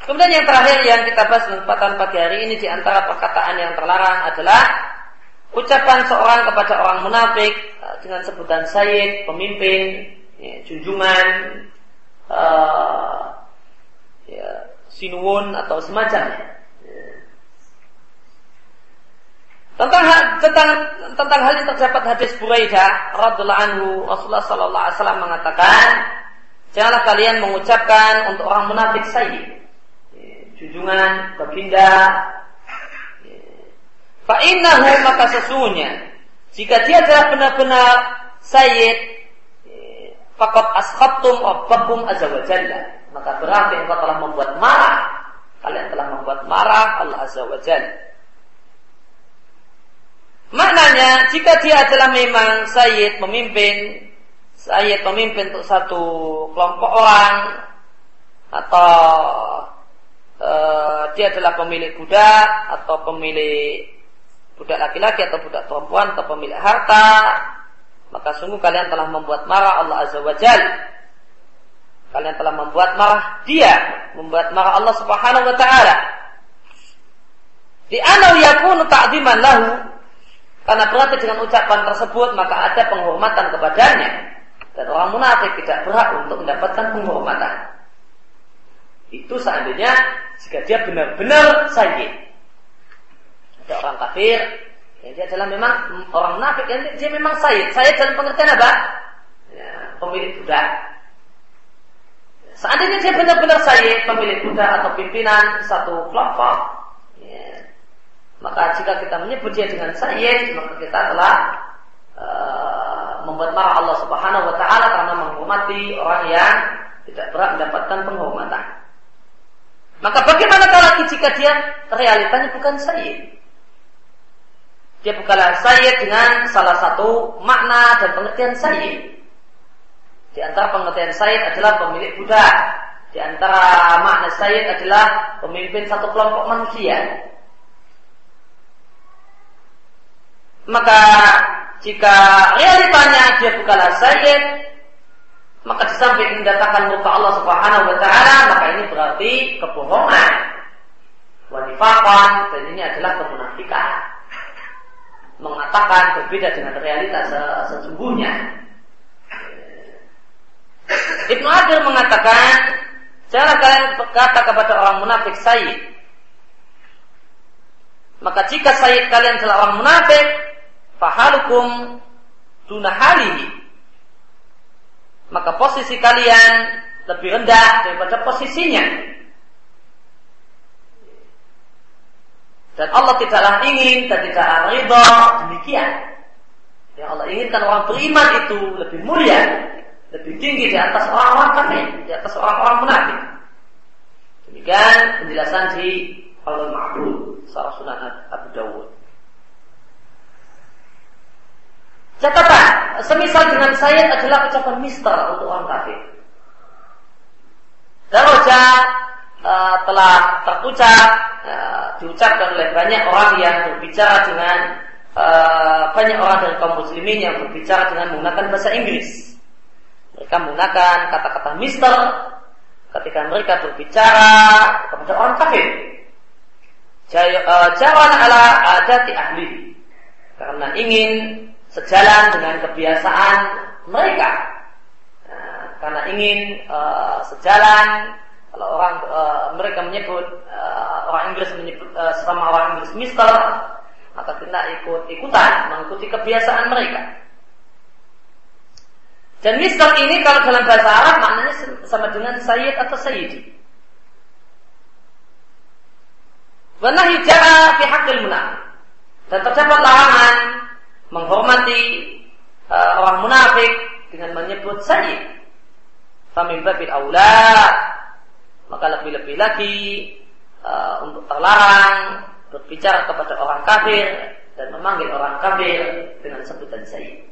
Kemudian yang terakhir yang kita bahas kesempatan pagi hari ini di antara perkataan yang terlarang adalah ucapan seorang kepada orang munafik eh, dengan sebutan sayyid, pemimpin, ya, junjungan, uh, ya, sinuwun atau semacamnya. Ya. Tentang hal, tentang tentang hal ini terdapat hadis Buraidah radhiallahu anhu Rasulullah sallallahu mengatakan janganlah kalian mengucapkan untuk orang munafik sayyid junjungan, baginda. Fa'innahu maka sesungguhnya jika dia adalah benar-benar sayyid fakot askhattum rabbakum azza wa jalla maka berarti engkau telah membuat marah. Kalian telah membuat marah Allah azza wa jalla. Maknanya jika dia adalah memang sayyid memimpin sayyid pemimpin untuk satu kelompok orang atau uh, dia adalah pemilik budak atau pemilik budak laki-laki atau budak perempuan atau pemilik harta, maka sungguh kalian telah membuat marah Allah Azza wa Jal. Kalian telah membuat marah dia, membuat marah Allah Subhanahu wa taala. Di anau yakunu ta'ziman lahu karena berarti dengan ucapan tersebut maka ada penghormatan kepadanya dan orang munafik tidak berhak untuk mendapatkan penghormatan. Itu seandainya jika dia benar-benar sayyid. Orang kafir, ya dia adalah memang orang munafik, ya dia memang sayyid. Sayyid dalam pengertian apa? Ya, pemilik budak. Seandainya dia benar-benar sayyid, pemilik budak atau pimpinan satu kelompok, ya, maka jika kita menyebut dia dengan sayyid, maka kita telah uh, membuat marah Allah Subhanahu wa taala karena menghormati orang yang tidak berhak mendapatkan penghormatan. Maka bagaimana kalau jika dia realitanya bukan sayyid? Dia bukanlah sayyid dengan salah satu makna dan pengertian sayyid. Di antara pengertian sayyid adalah pemilik budak. Di antara makna sayyid adalah pemimpin satu kelompok manusia. Maka jika realitanya dia bukanlah sayyid, maka di samping mendatangkan muka Allah Subhanahu wa taala, maka ini berarti kebohongan. Wanifaqan dan ini adalah kemunafikan. Mengatakan berbeda dengan realitas sesungguhnya. Ibnu Adil mengatakan, jangan kalian berkata kepada orang munafik sayyid. Maka jika sayyid kalian adalah orang munafik, fahalukum dunahalihi maka posisi kalian lebih rendah daripada posisinya. Dan Allah tidaklah ingin dan tidaklah ridha demikian. Yang Allah inginkan orang beriman itu lebih mulia, lebih tinggi di atas orang-orang kafir, di atas orang-orang munafik. Demikian penjelasan di Al-Ma'bud, Sarah Sunan Abu Dawud. Catatan, semisal dengan saya adalah ucapan mister untuk orang kafir. Daroja uh, telah terucap, uh, diucapkan oleh banyak orang yang berbicara dengan uh, banyak orang dari kaum muslimin yang berbicara dengan menggunakan bahasa Inggris. Mereka menggunakan kata-kata mister ketika mereka berbicara kepada orang kafir. Jawan ala adati ahli karena ingin sejalan dengan kebiasaan mereka. Nah, karena ingin uh, sejalan kalau orang uh, mereka menyebut uh, orang Inggris menyebut uh, sama orang Inggris Mister, maka kita ikut ikutan mengikuti kebiasaan mereka. Dan Mister ini kalau dalam bahasa Arab maknanya sama dengan Sayyid atau Sayyidi. Wanahi ja'a fi haqqil. Dan terdapat larangan menghormati uh, orang munafik dengan menyebut sayyid. Famin babil maka lebih-lebih lagi uh, untuk terlarang berbicara kepada orang kafir dan memanggil orang kafir dengan sebutan sayyid.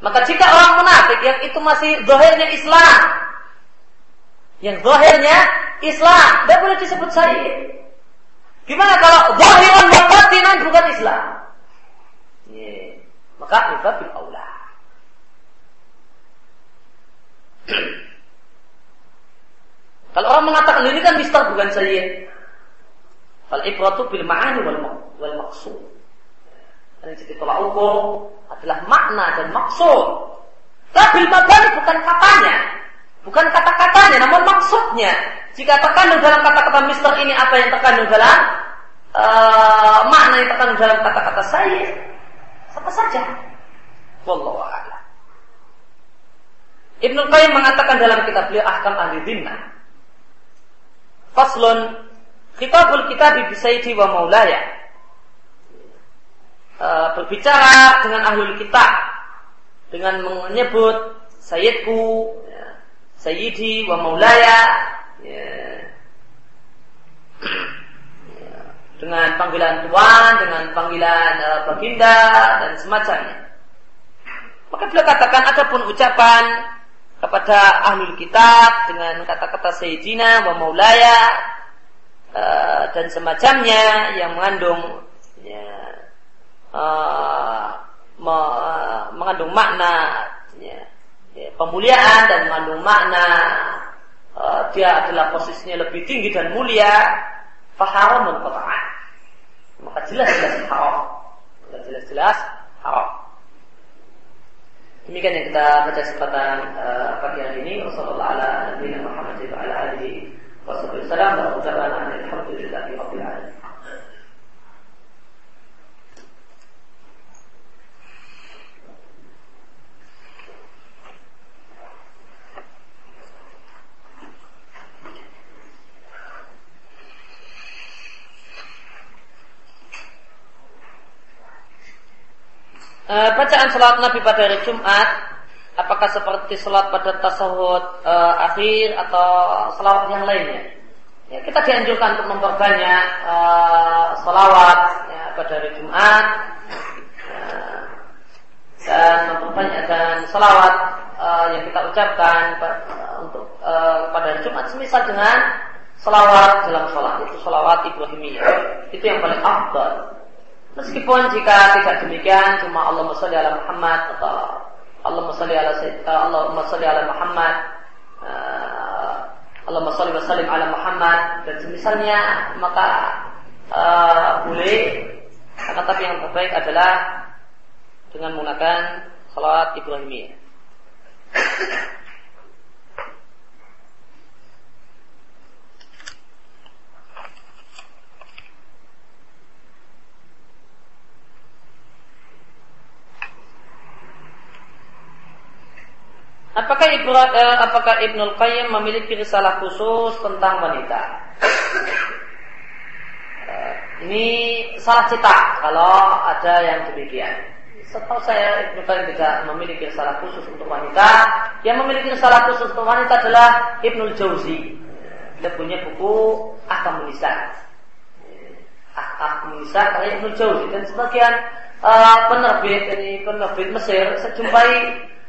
Maka jika orang munafik yang itu masih zahirnya Islam, yang zahirnya Islam, tidak boleh disebut syahid. Gimana kalau zahiran batinan bukan Islam? Yeah. Maka ibabil Allah. Kalau orang mengatakan ini kan mister bukan syahid. Fal ibratu bil ma'ani wal, wal maksud. Dan jadi tolak ukur adalah makna dan maksud. Kabil mabani bukan katanya. Bukan kata-katanya, namun maksudnya. Jika terkandung dalam kata-kata mister ini apa yang terkandung dalam uh, makna yang terkandung dalam kata-kata saya, apa saja. Wallahu a'lam. Ibnu Qayyim mengatakan dalam kitab beliau Ahkam Ahli Dhimmah. Faslun Kitabul Kitab Bisaidi wa Maulaya e, berbicara dengan ahli kitab dengan menyebut sayyidku ya, sayyidi wa maulaya ya, ya, dengan panggilan tuan dengan panggilan uh, baginda dan semacamnya maka beliau katakan adapun ucapan kepada ahli kitab dengan kata-kata sayyidina wa maulaya uh, dan semacamnya yang mengandung ya, uh, me, mengandung makna ya, ya, pemuliaan dan mengandung makna uh, dia adalah posisinya lebih tinggi dan mulia faharam dan maka jelas-jelas haram. Jelas-jelas haram demikian yang kita baca kesempatan uh, pagi hari ini. Wassalamualaikum warahmatullahi wabarakatuh E, bacaan salat Nabi pada hari Jumat apakah seperti salat pada tasawuf e, akhir atau salawat yang lainnya? Ya, kita dianjurkan untuk memperbanyak e, salawat ya, pada hari Jumat ya, dan memperbanyak dan salawat e, yang kita ucapkan untuk e, pada hari Jumat semisal dengan salawat dalam salat itu salawat Ibrahimiyah itu yang paling afdal Meskipun jika tidak demikian cuma Allah sholli ala Muhammad atau Allah sholli ala Allah sholli ala Muhammad uh, Allah sholli wa ala Muhammad dan semisalnya maka uh, boleh akan tapi yang terbaik adalah dengan menggunakan salat Ibrahimiyah. Apakah Ibnu eh, apakah Ibnu Qayyim memiliki risalah khusus tentang wanita? Eh, ini salah cetak kalau ada yang demikian. Setahu saya Ibnu Qayyim tidak memiliki risalah khusus untuk wanita. Yang memiliki risalah khusus untuk wanita adalah Ibnu Jauzi. Dia punya buku Ahkam Nisa. Ahkam Nisa karya Ibnu Jauzi dan sebagian uh, penerbit ini penerbit Mesir saya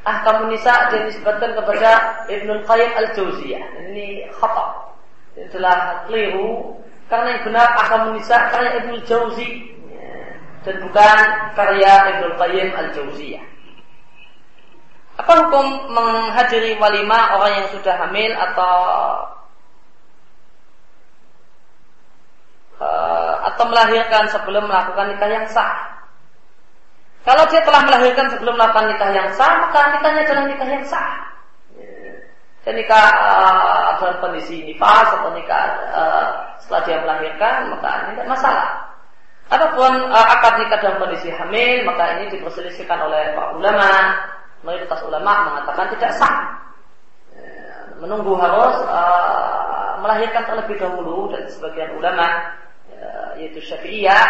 ahkam nisa disebutkan kepada Ibnu Qayyim al-Jauziyah. Ini khata. Ini adalah keliru karena yang benar ahkam nisa karya Ibnu Jauzi dan bukan karya Ibnu Qayyim al-Jauziyah. Apa hukum menghadiri walimah orang yang sudah hamil atau uh, atau melahirkan sebelum melakukan nikah yang sah? Kalau dia telah melahirkan sebelum melakukan nikah yang sah, maka nikahnya adalah nikah yang sah. Dan nikah uh, dalam kondisi nifas atau nikah uh, setelah dia melahirkan, maka ini tidak masalah. Adapun uh, akad nikah dalam kondisi hamil, maka ini diperselisihkan oleh para ulama. Mayoritas ulama mengatakan tidak sah. menunggu harus melahirkan terlebih dahulu dan sebagian ulama uh, yaitu Syafi'iyah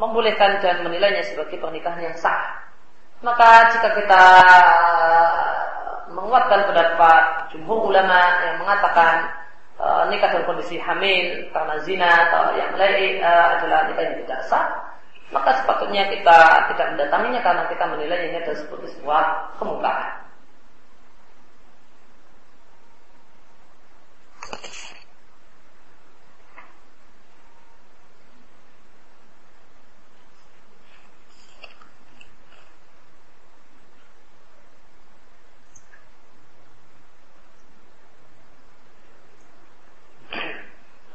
membolehkan dan menilainya sebagai pernikahan yang sah. Maka jika kita menguatkan pendapat jumhur ulama yang mengatakan uh, nikah dalam kondisi hamil karena zina atau yang lain uh, adalah nikah yang tidak sah, maka sepatutnya kita tidak mendatanginya karena kita menilainya ini adalah seperti sebuah kemungkaran.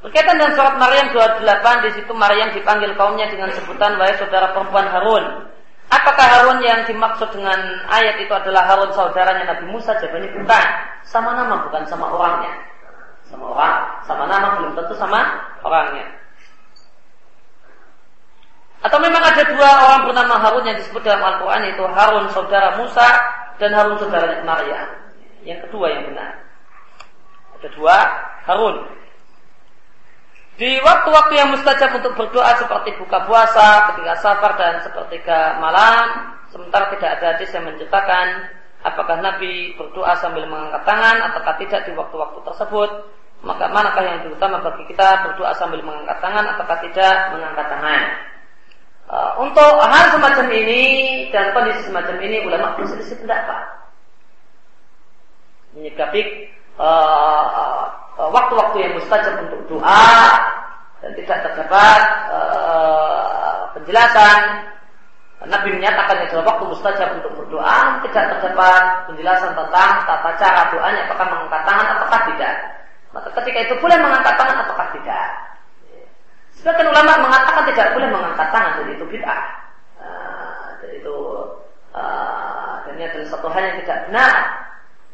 Berkaitan dengan surat Maryam 28 di situ Maryam dipanggil kaumnya dengan sebutan wahai saudara perempuan Harun. Apakah Harun yang dimaksud dengan ayat itu adalah Harun saudaranya Nabi Musa? Jawabannya bukan. Sama nama bukan sama orangnya. Sama orang, sama nama belum tentu sama orangnya. Atau memang ada dua orang bernama Harun yang disebut dalam Al-Quran yaitu Harun saudara Musa dan Harun saudaranya Maryam. Yang kedua yang benar. Ada dua Harun. Di waktu-waktu yang mustajab untuk berdoa seperti buka puasa, ketika safar dan sepertiga malam, sementara tidak ada hadis yang menceritakan apakah Nabi berdoa sambil mengangkat tangan ataukah tidak di waktu-waktu tersebut, maka manakah yang terutama bagi kita berdoa sambil mengangkat tangan ataukah tidak mengangkat tangan. Uh, untuk hal semacam ini dan kondisi semacam ini ulama berselisih pendapat. Menyikapi uh, waktu-waktu yang mustajab untuk doa dan tidak terdapat uh, penjelasan. Nabi menyatakan adalah waktu mustajab untuk berdoa tidak terdapat penjelasan tentang tata cara doanya apakah mengangkat tangan ataukah tidak. Maka ketika itu boleh mengangkat tangan ataukah tidak? Sebagian ulama mengatakan tidak boleh mengangkat tangan dan itu bid'ah. Uh, itu uh, dan ini adalah satu hal yang tidak benar.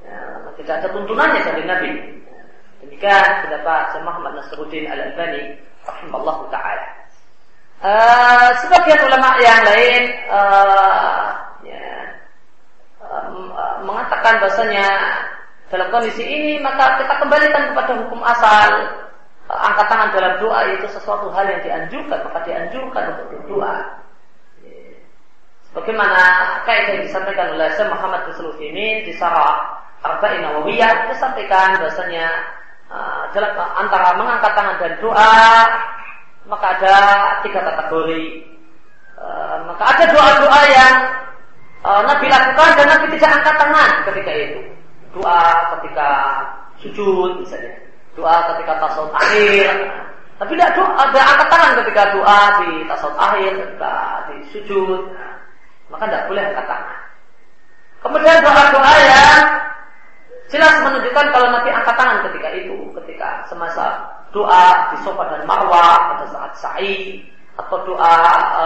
Ya, tidak ada tuntunannya dari Nabi Demikian pendapat Syekh Muhammad Nasruddin Al-Albani rahimahullah taala. Uh, sebagian ulama yang lain uh, ya, uh, mengatakan bahasanya dalam kondisi ini maka kita kembalikan kepada hukum asal uh, angkat tangan dalam doa itu sesuatu hal yang dianjurkan maka dianjurkan untuk berdoa. Bagaimana kaidah yang disampaikan oleh Syekh Muhammad Nasruddin di Sarah Arba'in Nawawiyah disampaikan bahasanya Antara mengangkat tangan dan doa maka ada tiga kategori. Uh, maka ada doa-doa yang uh, Nabi lakukan dan Nabi tidak angkat tangan ketika itu. Doa ketika sujud misalnya, doa ketika tasawuf akhir. Tapi tidak doa, ada angkat tangan ketika doa di tasawuf akhir, ketika di sujud. Maka tidak boleh angkat tangan. Kemudian doa-doa yang Jelas menunjukkan kalau Nabi angkat tangan ketika itu, ketika semasa doa di sofa dan marwah pada saat sa'i atau doa e,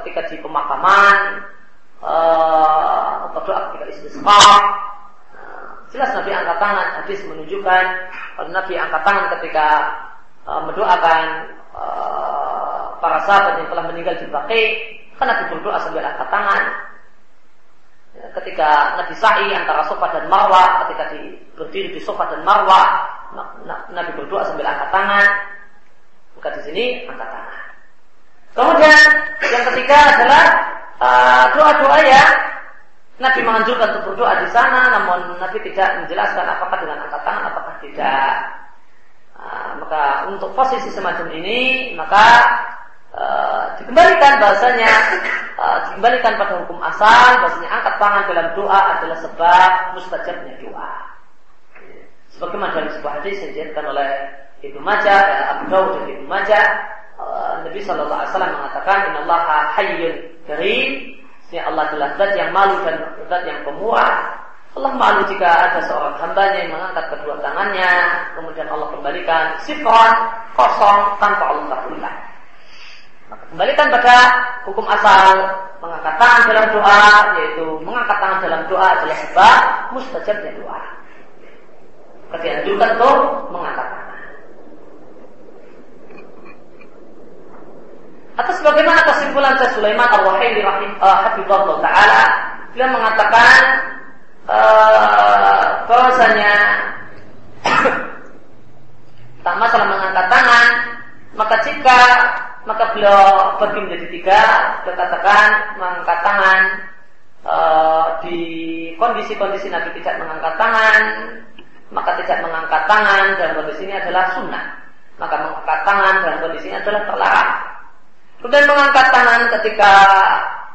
ketika di pemakaman e, atau doa ketika istisqa. Nah, jelas Nabi angkat tangan. Hadis menunjukkan kalau Nabi angkat tangan ketika e, mendoakan e, para sahabat yang telah meninggal di Baqi, karena berdoa sambil angkat tangan ketika Nabi sa'i antara sofa dan marwah, ketika di, berdiri di sofa dan marwah, Nabi berdoa sambil angkat tangan. Bukan di sini angkat tangan. Kemudian yang ketiga adalah uh, doa-doa yang Nabi menganjurkan untuk berdoa di sana, namun Nabi tidak menjelaskan apakah dengan angkat tangan, apakah tidak. Uh, maka untuk posisi semacam ini, maka uh, dikembalikan bahasanya uh, dikembalikan pada hukum asal bahasanya angkat tangan dalam doa adalah sebab mustajabnya doa. Sebagaimana dalam sebuah hadis yang dijelaskan oleh Ibnu Majah, ya, Abu Dawud dan Ibnu Majah, uh, Nabi Shallallahu Alaihi Wasallam mengatakan, Inna Allah Hayyun Karim. Ya Allah adalah zat yang malu dan zat yang pemurah. Allah malu jika ada seorang hambanya yang mengangkat kedua tangannya, kemudian Allah kembalikan sifat kosong tanpa Allah terlihat. Maka kembalikan pada hukum asal mengangkat tangan dalam doa, yaitu mengangkat tangan dalam doa adalah sebab mustajabnya doa. Maka dianjurkan untuk mengangkat tangan. Atas bagaimana kesimpulan saya Sulaiman Al-Wahidi uh, Habibullah Ta'ala Beliau mengatakan uh, bahwasanya tak masalah mengangkat tangan, maka jika maka beliau bagi menjadi tiga, beliau mengangkat tangan e, di kondisi-kondisi Nabi tidak mengangkat tangan, maka tidak mengangkat tangan dalam kondisi ini adalah sunnah. Maka mengangkat tangan dalam kondisi ini adalah terlarang. Kemudian mengangkat tangan ketika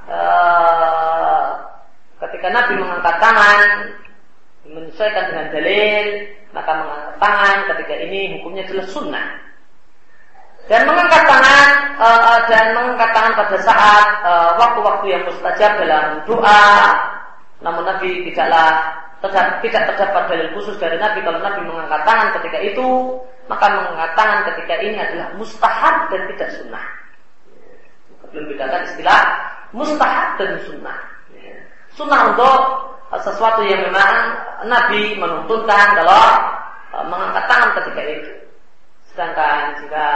e, ketika Nabi mengangkat tangan menyesuaikan dengan dalil, maka mengangkat tangan ketika ini hukumnya adalah sunnah. Dan mengangkat tangan uh, dan mengangkat tangan pada saat waktu-waktu uh, yang mustajab dalam doa, namun Nabi tidaklah terdapat, tidak terdapat dalil khusus dari Nabi kalau Nabi mengangkat tangan ketika itu, maka mengangkat tangan ketika ini adalah mustahab dan tidak sunnah. Belum bedakan istilah mustahab dan sunnah. Sunnah untuk sesuatu yang memang Nabi menuntunkan kalau mengangkat tangan ketika itu. Sedangkan jika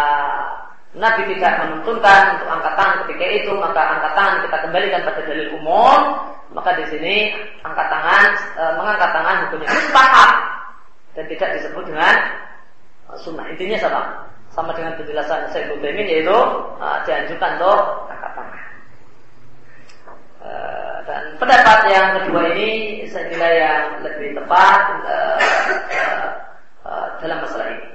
Nabi tidak menuntunkan untuk angkat tangan ketika itu, maka angkat tangan kita kembalikan pada dalil umum. Maka di sini angkat tangan, e, mengangkat tangan hukumnya mustahab dan tidak disebut dengan e, sunnah. Intinya sama, sama dengan penjelasan Syekh Utsaimin yaitu dianjurkan untuk angkat tangan. Eh, dan pendapat yang kedua ini saya kira yang lebih tepat uh, uh, uh, dalam masalah ini.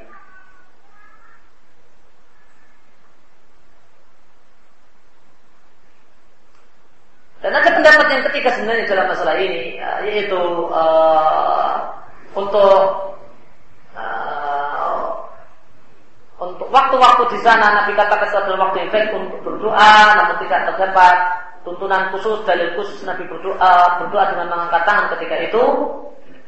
Dan ada pendapat yang ketiga sebenarnya dalam masalah ini yaitu uh, untuk uh, untuk waktu-waktu di sana Nabi katakan adalah waktu yang baik untuk berdoa namun tidak terdapat tuntunan khusus, dalil khusus Nabi berdoa, berdoa dengan mengangkat tangan ketika itu,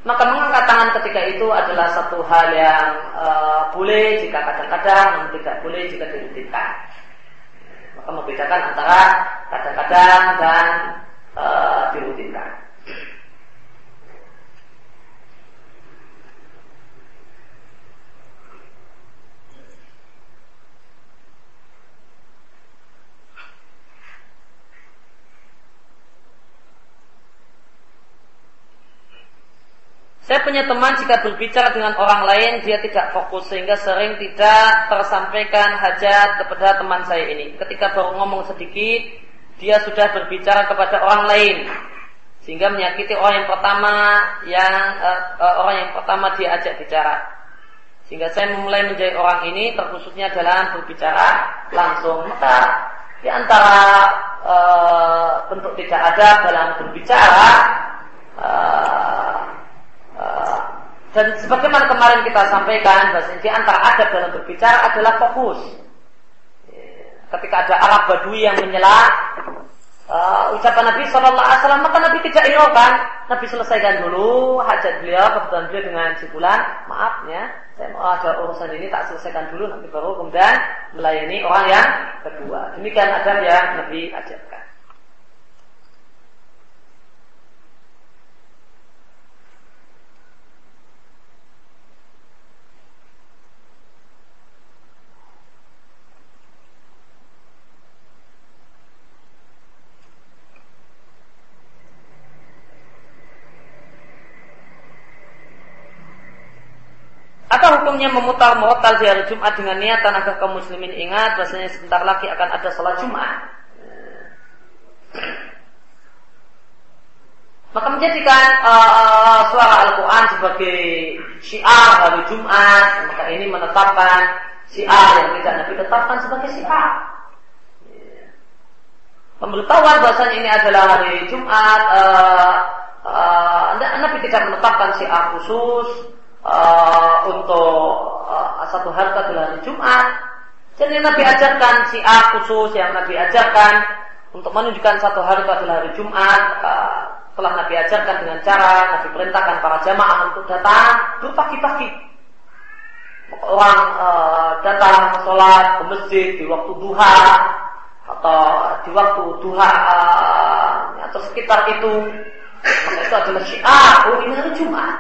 maka mengangkat tangan ketika itu adalah satu hal yang uh, boleh jika kadang-kadang, namun tidak boleh jika dirutinkan. Maka membedakan antara kadang-kadang dan uh, dirutinkan. Saya punya teman jika berbicara dengan orang lain dia tidak fokus sehingga sering tidak tersampaikan hajat kepada teman saya ini. Ketika baru ngomong sedikit, dia sudah berbicara kepada orang lain sehingga menyakiti orang yang pertama yang uh, uh, orang yang pertama dia ajak bicara. Sehingga saya memulai menjadi orang ini terkhususnya dalam berbicara langsung. Maka di antara uh, bentuk tidak ada dalam berbicara dan sebagaimana kemarin kita sampaikan, bahwa di antara adab dalam berbicara adalah fokus. Ketika ada Arab Badui yang menyela uh, ucapan Nabi Shallallahu Alaihi Wasallam, maka Nabi tidak hiraukan. Nabi selesaikan dulu hajat beliau, kebetulan beliau dengan cipulan, maaf ya, saya mau ada urusan ini tak selesaikan dulu, nanti baru kemudian melayani orang yang kedua. Demikian adab yang Nabi ajarkan. Apa hukumnya memutar murotal di hari Jumat dengan niatan agar kaum muslimin ingat bahasanya sebentar lagi akan ada sholat Jumat? Maka menjadikan uh, suara Al-Quran sebagai syiar hari Jumat, maka ini menetapkan syiar yang tidak Nabi tetapkan sebagai syiar. Pemberitahuan bahasanya ini adalah hari Jumat, uh, uh, Nabi tidak menetapkan syiar khusus, uh, untuk uh, satu harta adalah hari Jumat. Jadi Nabi ajarkan A khusus yang Nabi ajarkan untuk menunjukkan satu itu adalah hari Jumat. Uh, telah Nabi ajarkan dengan cara Nabi perintahkan para jamaah untuk datang berpagi-pagi. Orang uh, datang sholat ke masjid di waktu duha atau di waktu duha uh, atau sekitar itu maka itu adalah syiar oh ini hari Jumat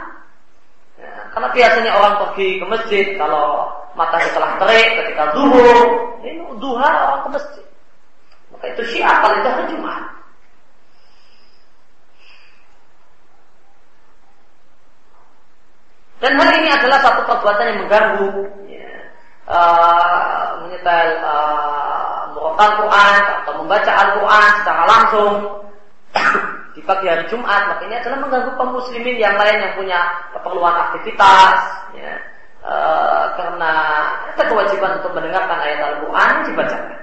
karena biasanya orang pergi ke masjid kalau matahari telah terik ketika zuhur, ini duha orang ke masjid. Maka itu syiar paling hari Jumat. Dan hal ini adalah satu perbuatan yang mengganggu ya, uh, menyetel uh, Quran atau membaca Al-Quran secara langsung di pagi hari Jumat, maka ini adalah mengganggu kaum muslimin yang lain yang punya keperluan aktivitas, ya, e, karena ada kewajiban untuk mendengarkan ayat Al-Quran dibacakan.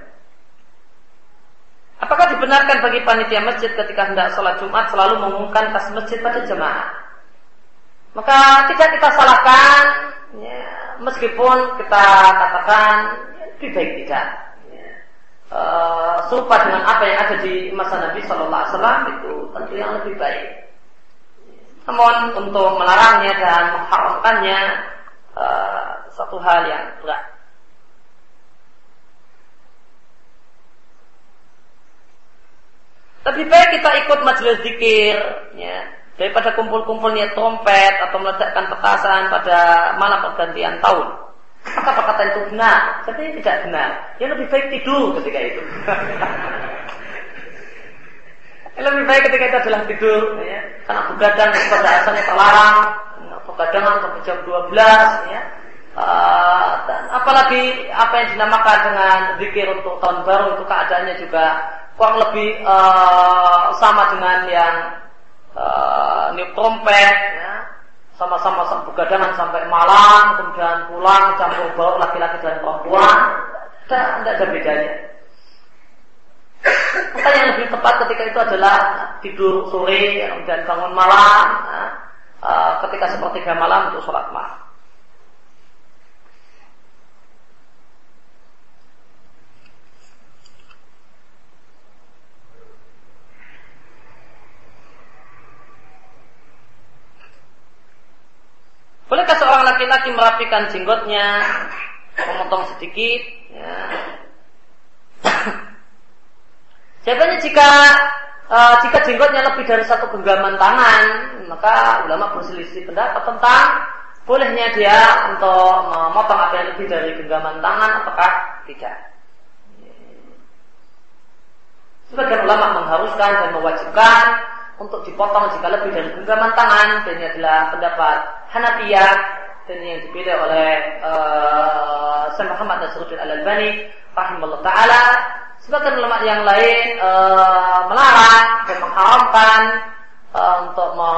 Apakah dibenarkan bagi panitia masjid ketika hendak sholat Jumat selalu mengumumkan kas masjid pada jemaah? Maka tidak kita salahkan, ya, meskipun kita katakan ya, lebih baik tidak uh, serupa dengan apa yang ada di masa Nabi Shallallahu Alaihi Wasallam itu tentu yang lebih baik. Namun untuk melarangnya dan mengharamkannya uh, satu hal yang berat. Lebih baik kita ikut majelis zikir, ya, daripada kumpul-kumpul niat trompet atau meledakkan petasan pada malam pergantian tahun. Apakah perkataan itu benar? Sebenarnya tidak benar. Yang lebih baik tidur ketika itu. yang lebih baik ketika itu adalah tidur, ya. karena begadang pada asalnya terlarang, begadangan sampai jam 12, ya. Uh, dan apalagi apa yang dinamakan dengan zikir untuk tahun baru itu keadaannya juga kurang lebih uh, sama dengan yang uh, new trompet, ya sama-sama begadangan sampai malam, kemudian pulang campur baur laki-laki dan perempuan, tidak ada bedanya. Maka yang lebih tepat ketika itu adalah tidur sore, kemudian bangun malam, eh, ketika sepertiga malam untuk sholat malam. Bolehkah seorang laki-laki merapikan jenggotnya, memotong sedikit? Ya. Jawabannya jika uh, jika jenggotnya lebih dari satu genggaman tangan, maka ulama berselisih pendapat tentang bolehnya dia untuk memotong apa yang lebih dari genggaman tangan apakah tidak. Sebagian ulama mengharuskan dan mewajibkan untuk dipotong jika lebih dari genggaman tangan dan ini adalah pendapat Hanafiyah dan yang dipilih oleh uh, Syekh Muhammad Nasruddin Al Albani rahimahullah taala sebagian ulama yang lain uh, melarang dan mengharamkan uh, untuk me,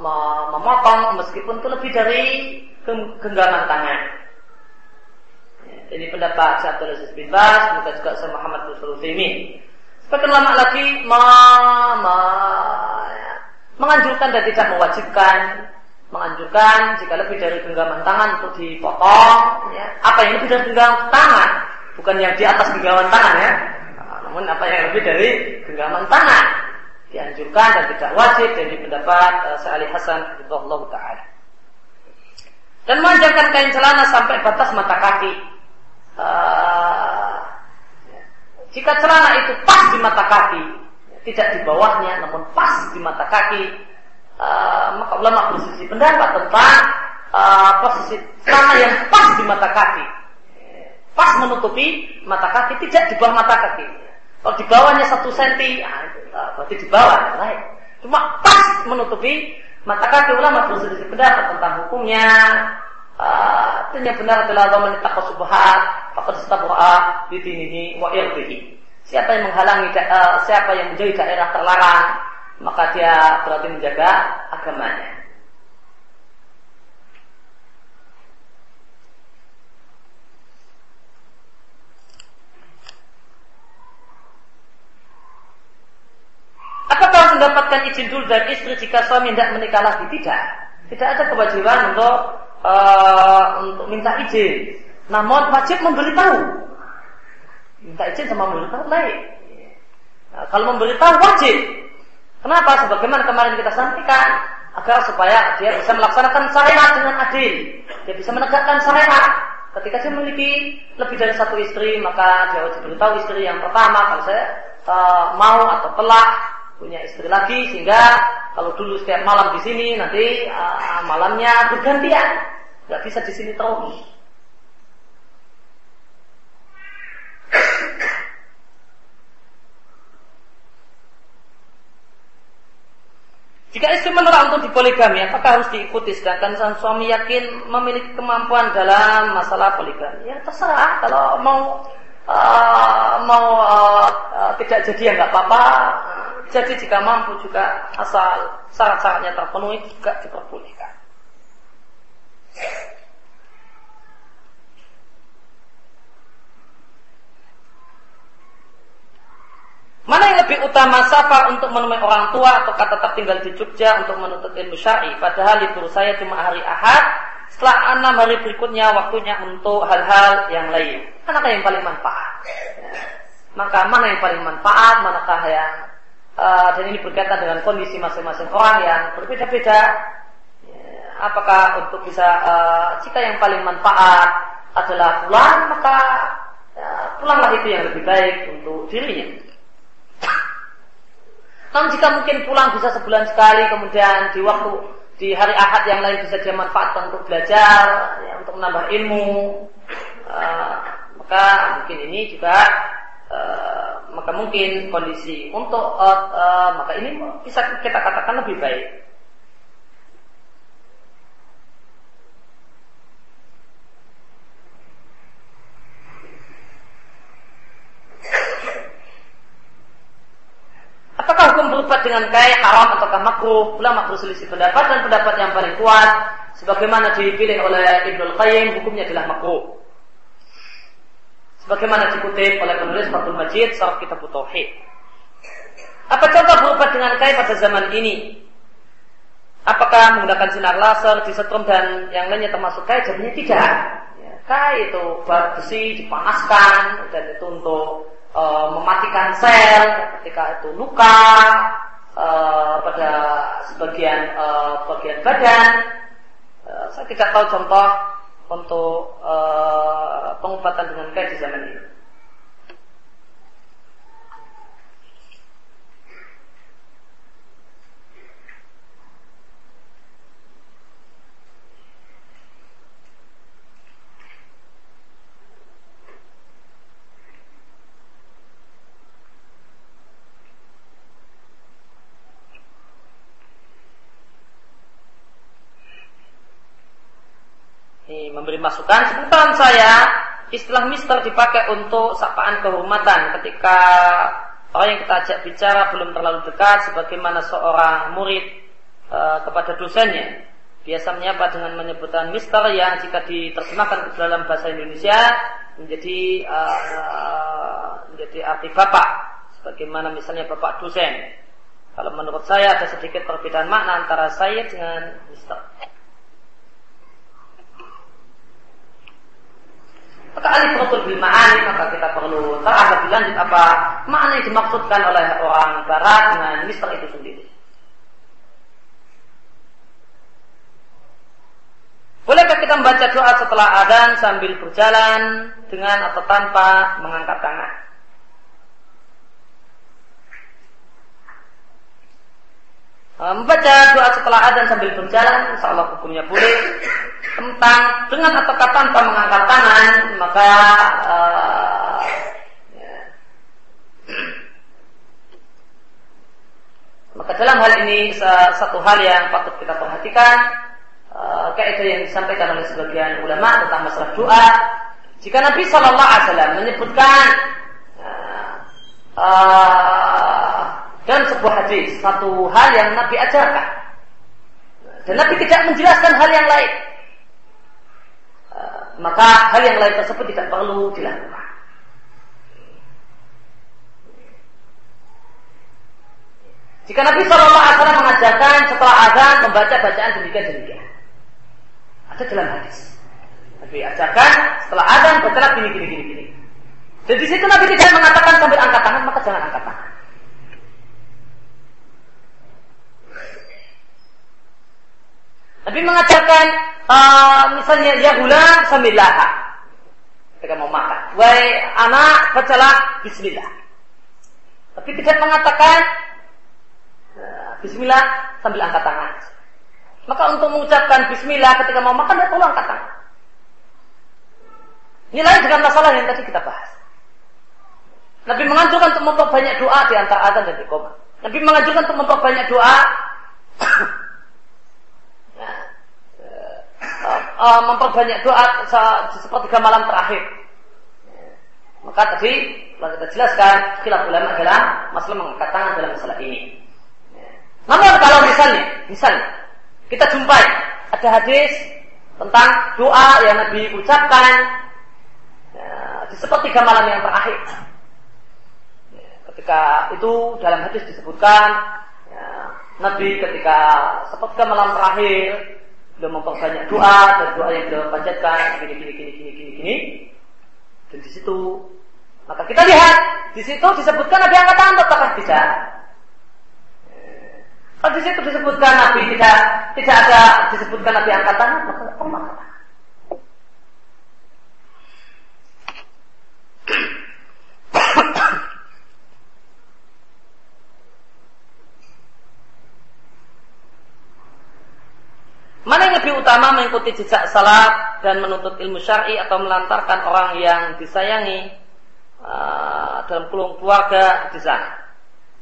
me, memotong meskipun itu lebih dari genggaman tangan. Ini pendapat Syekh Abdul Aziz bin Bas, juga Syekh Muhammad bin Sebagian lama lagi me, menganjurkan dan tidak mewajibkan. Menganjurkan jika lebih dari genggaman tangan untuk dipotong ya. apa yang lebih dari genggaman tangan? Bukan yang di atas genggaman tangan ya. Namun apa yang lebih dari genggaman tangan? Dianjurkan dan tidak wajib dari pendapat uh, Sa'ali Hasan Allah taala. Dan memanjangkan kain celana sampai batas mata kaki. Uh, jika celana itu pas di mata kaki, tidak di bawahnya, namun pas di mata kaki, uh, maka ulama bersisi pendapat tentang uh, posisi celana yang pas di mata kaki, pas menutupi mata kaki, tidak di bawah mata kaki. Kalau di bawahnya satu senti, uh, berarti di bawah, baik. Cuma pas menutupi mata kaki ulama bersisi pendapat tentang hukumnya, Yang benar adalah Allah menitaqwa subhat faqad istabra di dinihi wa irdihi. Siapa yang menghalangi uh, siapa yang menjadi daerah terlarang, maka dia berarti menjaga agamanya. Apakah harus mendapatkan izin dulu dari istri jika suami tidak menikah lagi? Tidak. Tidak ada kewajiban untuk uh, untuk minta izin. Namun wajib memberitahu. Minta izin sama memberitahu baik. Nah, kalau memberitahu wajib. Kenapa? Sebagaimana kemarin kita sampaikan agar supaya dia bisa melaksanakan syariat dengan adil. Dia bisa menegakkan syariat. Ketika dia memiliki lebih dari satu istri, maka dia wajib beritahu istri yang pertama kalau saya uh, mau atau telah punya istri lagi sehingga kalau dulu setiap malam di sini nanti uh, malamnya bergantian nggak bisa di sini terus Jika istri menolak untuk dipoligami, apakah harus diikuti sedangkan sang suami yakin memiliki kemampuan dalam masalah poligami? Ya terserah kalau mau uh, mau uh, tidak jadi ya nggak apa-apa. Jadi jika mampu juga asal syarat-syaratnya terpenuhi juga diperbolehkan. Mana yang lebih utama safar untuk menemui orang tua atau tetap tinggal di Jogja untuk menuntut ilmu syar'i? Padahal libur saya cuma hari Ahad. Setelah enam hari berikutnya waktunya untuk hal-hal yang lain. Manakah yang paling manfaat? Ya. Maka mana yang paling manfaat? Manakah yang uh, dan ini berkaitan dengan kondisi masing-masing orang yang berbeda-beda. Ya. Apakah untuk bisa uh, jika yang paling manfaat adalah pulang maka ya, pulanglah itu yang lebih baik untuk dirinya. Namun jika mungkin pulang bisa sebulan sekali, kemudian di waktu di hari Ahad yang lain bisa dia manfaatkan untuk belajar, ya, untuk menambah ilmu, uh, maka mungkin ini juga uh, maka mungkin kondisi untuk uh, uh, maka ini bisa kita katakan lebih baik. Apakah hukum berubat dengan kain haram ataukah makruh? Ulama berselisih pendapat dan pendapat yang paling kuat sebagaimana dipilih oleh Ibnu Qayyim hukumnya adalah makruh. Sebagaimana dikutip oleh penulis Fathul Majid saat kita Tauhid. Apa contoh berubat dengan kain pada zaman ini? Apakah menggunakan sinar laser, disetrum dan yang lainnya termasuk kain? Jadinya tidak. Ya, kai itu besi dipanaskan dan itu untuk e, mematikan sel ketika itu luka e, pada sebagian e, bagian badan. E, saya tidak tahu contoh untuk e, pengobatan dengan di zaman ini. Memberi masukan. Sebutan saya. Istilah mister dipakai untuk sapaan kehormatan. Ketika orang yang kita ajak bicara belum terlalu dekat sebagaimana seorang murid e, kepada dosennya. Biasa menyapa dengan menyebutkan mister yang jika diterjemahkan ke dalam bahasa Indonesia menjadi e, menjadi arti bapak. Sebagaimana misalnya bapak dosen. Kalau menurut saya ada sedikit perbedaan makna antara saya dengan mister Maka alif rasul bil ma'ani maka kita perlu tahu lebih lanjut apa makna yang dimaksudkan oleh orang barat dengan mister itu sendiri. Bolehkah kita membaca doa setelah adzan sambil berjalan dengan atau tanpa mengangkat tangan? Membaca doa setelah adzan sambil berjalan, insya Allah hukumnya boleh. Tentang dengan atau tanpa mengangkat tangan maka uh, maka dalam hal ini satu hal yang patut kita perhatikan uh, kaidah yang disampaikan oleh sebagian ulama tentang masalah doa. Jika Nabi Shallallahu Alaihi Wasallam menyebutkan uh, uh, dan sebuah hadis satu hal yang Nabi ajarkan dan Nabi tidak menjelaskan hal yang lain maka hal yang lain tersebut tidak perlu dilakukan. Jika Nabi Wasallam mengajarkan setelah azan membaca bacaan demikian demikian, ada dalam hadis. Nabi ajarkan setelah azan bacalah gini gini gini gini. Dan di situ Nabi tidak mengatakan sambil angkat tangan maka jangan angkat tangan. Nabi mengajarkan uh, misalnya ya gulam sambillah ketika mau makan. Wahai anak bacalah bismillah. Tapi tidak mengatakan uh, bismillah sambil angkat tangan. Maka untuk mengucapkan bismillah ketika mau makan dia perlu angkat tangan. Ini lain dengan masalah yang tadi kita bahas. Nabi menganjurkan untuk memperbanyak doa di antara azan dan iqamah. Nabi menganjurkan untuk memperbanyak doa uh, memperbanyak doa malam terakhir. Maka tadi telah kita jelaskan khilaf ulama dalam masalah mengangkat tangan dalam masalah ini. Namun kalau misalnya, misalnya kita jumpai ada hadis tentang doa yang Nabi ucapkan ya, di sepertiga malam yang terakhir. Ya, ketika itu dalam hadis disebutkan ya, Nabi ketika sepertiga malam terakhir sudah memperbanyak doa dan doa yang beliau panjatkan gini gini gini gini gini gini. Dan di situ maka kita lihat di situ disebutkan Nabi angkat tangan ataukah tidak? Kalau di situ disebutkan Nabi tidak tidak ada disebutkan Nabi angkat tangan, maka tidak perlu Mana yang lebih utama mengikuti jejak salat dan menuntut ilmu syar'i atau melantarkan orang yang disayangi uh, dalam keluarga di sana?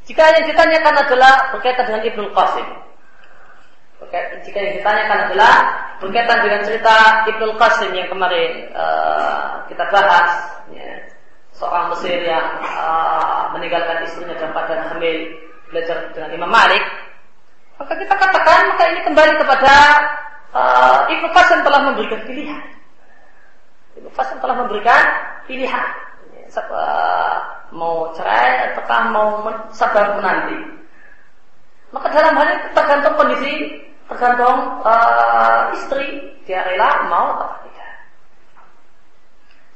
Jika yang ditanyakan adalah berkaitan dengan Ibnu Qasim. Jika yang ditanyakan adalah berkaitan dengan cerita Ibnu Qasim yang kemarin uh, kita bahas, ya, seorang Mesir yang uh, meninggalkan istrinya dalam keadaan hamil belajar dengan Imam Malik, maka kita katakan maka ini kembali kepada uh, Ibnu Qasim telah memberikan pilihan. Ibnu Qasim telah memberikan pilihan. Ya, mau cerai ataukah mau sabar menanti. Maka dalam hal ini tergantung kondisi, tergantung uh, istri dia rela mau atau tidak.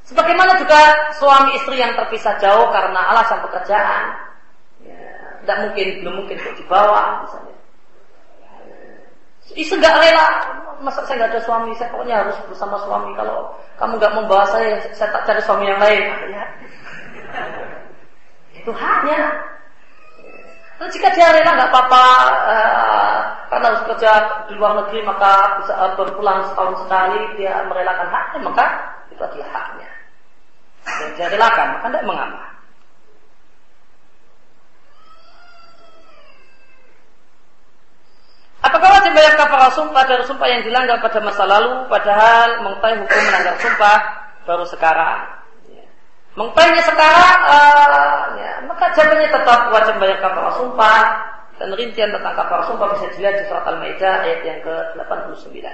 Sebagaimana juga suami istri yang terpisah jauh karena alasan pekerjaan, ya, tidak mungkin belum mungkin untuk dibawa misalnya. Istri nggak rela, masa saya nggak ada suami, saya pokoknya harus bersama suami. Kalau kamu nggak membawa saya, saya tak cari suami yang lain. Ya. Itu haknya. Nah, jika dia rela nggak apa-apa uh, karena harus kerja di luar negeri maka bisa uh, berpulang setahun sekali dia merelakan haknya maka itu adalah haknya. Dan dia relakan maka tidak mengapa. Apakah wajib bayar kafar sumpah dari sumpah yang dilanggar pada masa lalu padahal mengetahui hukum melanggar sumpah baru sekarang? Mengklaimnya sekarang, uh, ya, maka jawabannya tetap wajib bayar kafar sumpah dan rincian tentang kafar sumpah bisa dilihat di surat Al-Maidah ayat yang ke-89.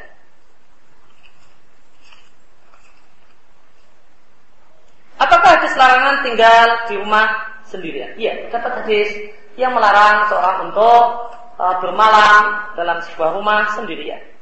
Apakah hadis larangan tinggal di rumah sendirian? Iya, dapat hadis yang melarang seorang untuk bermalam dalam sebuah rumah sendirian.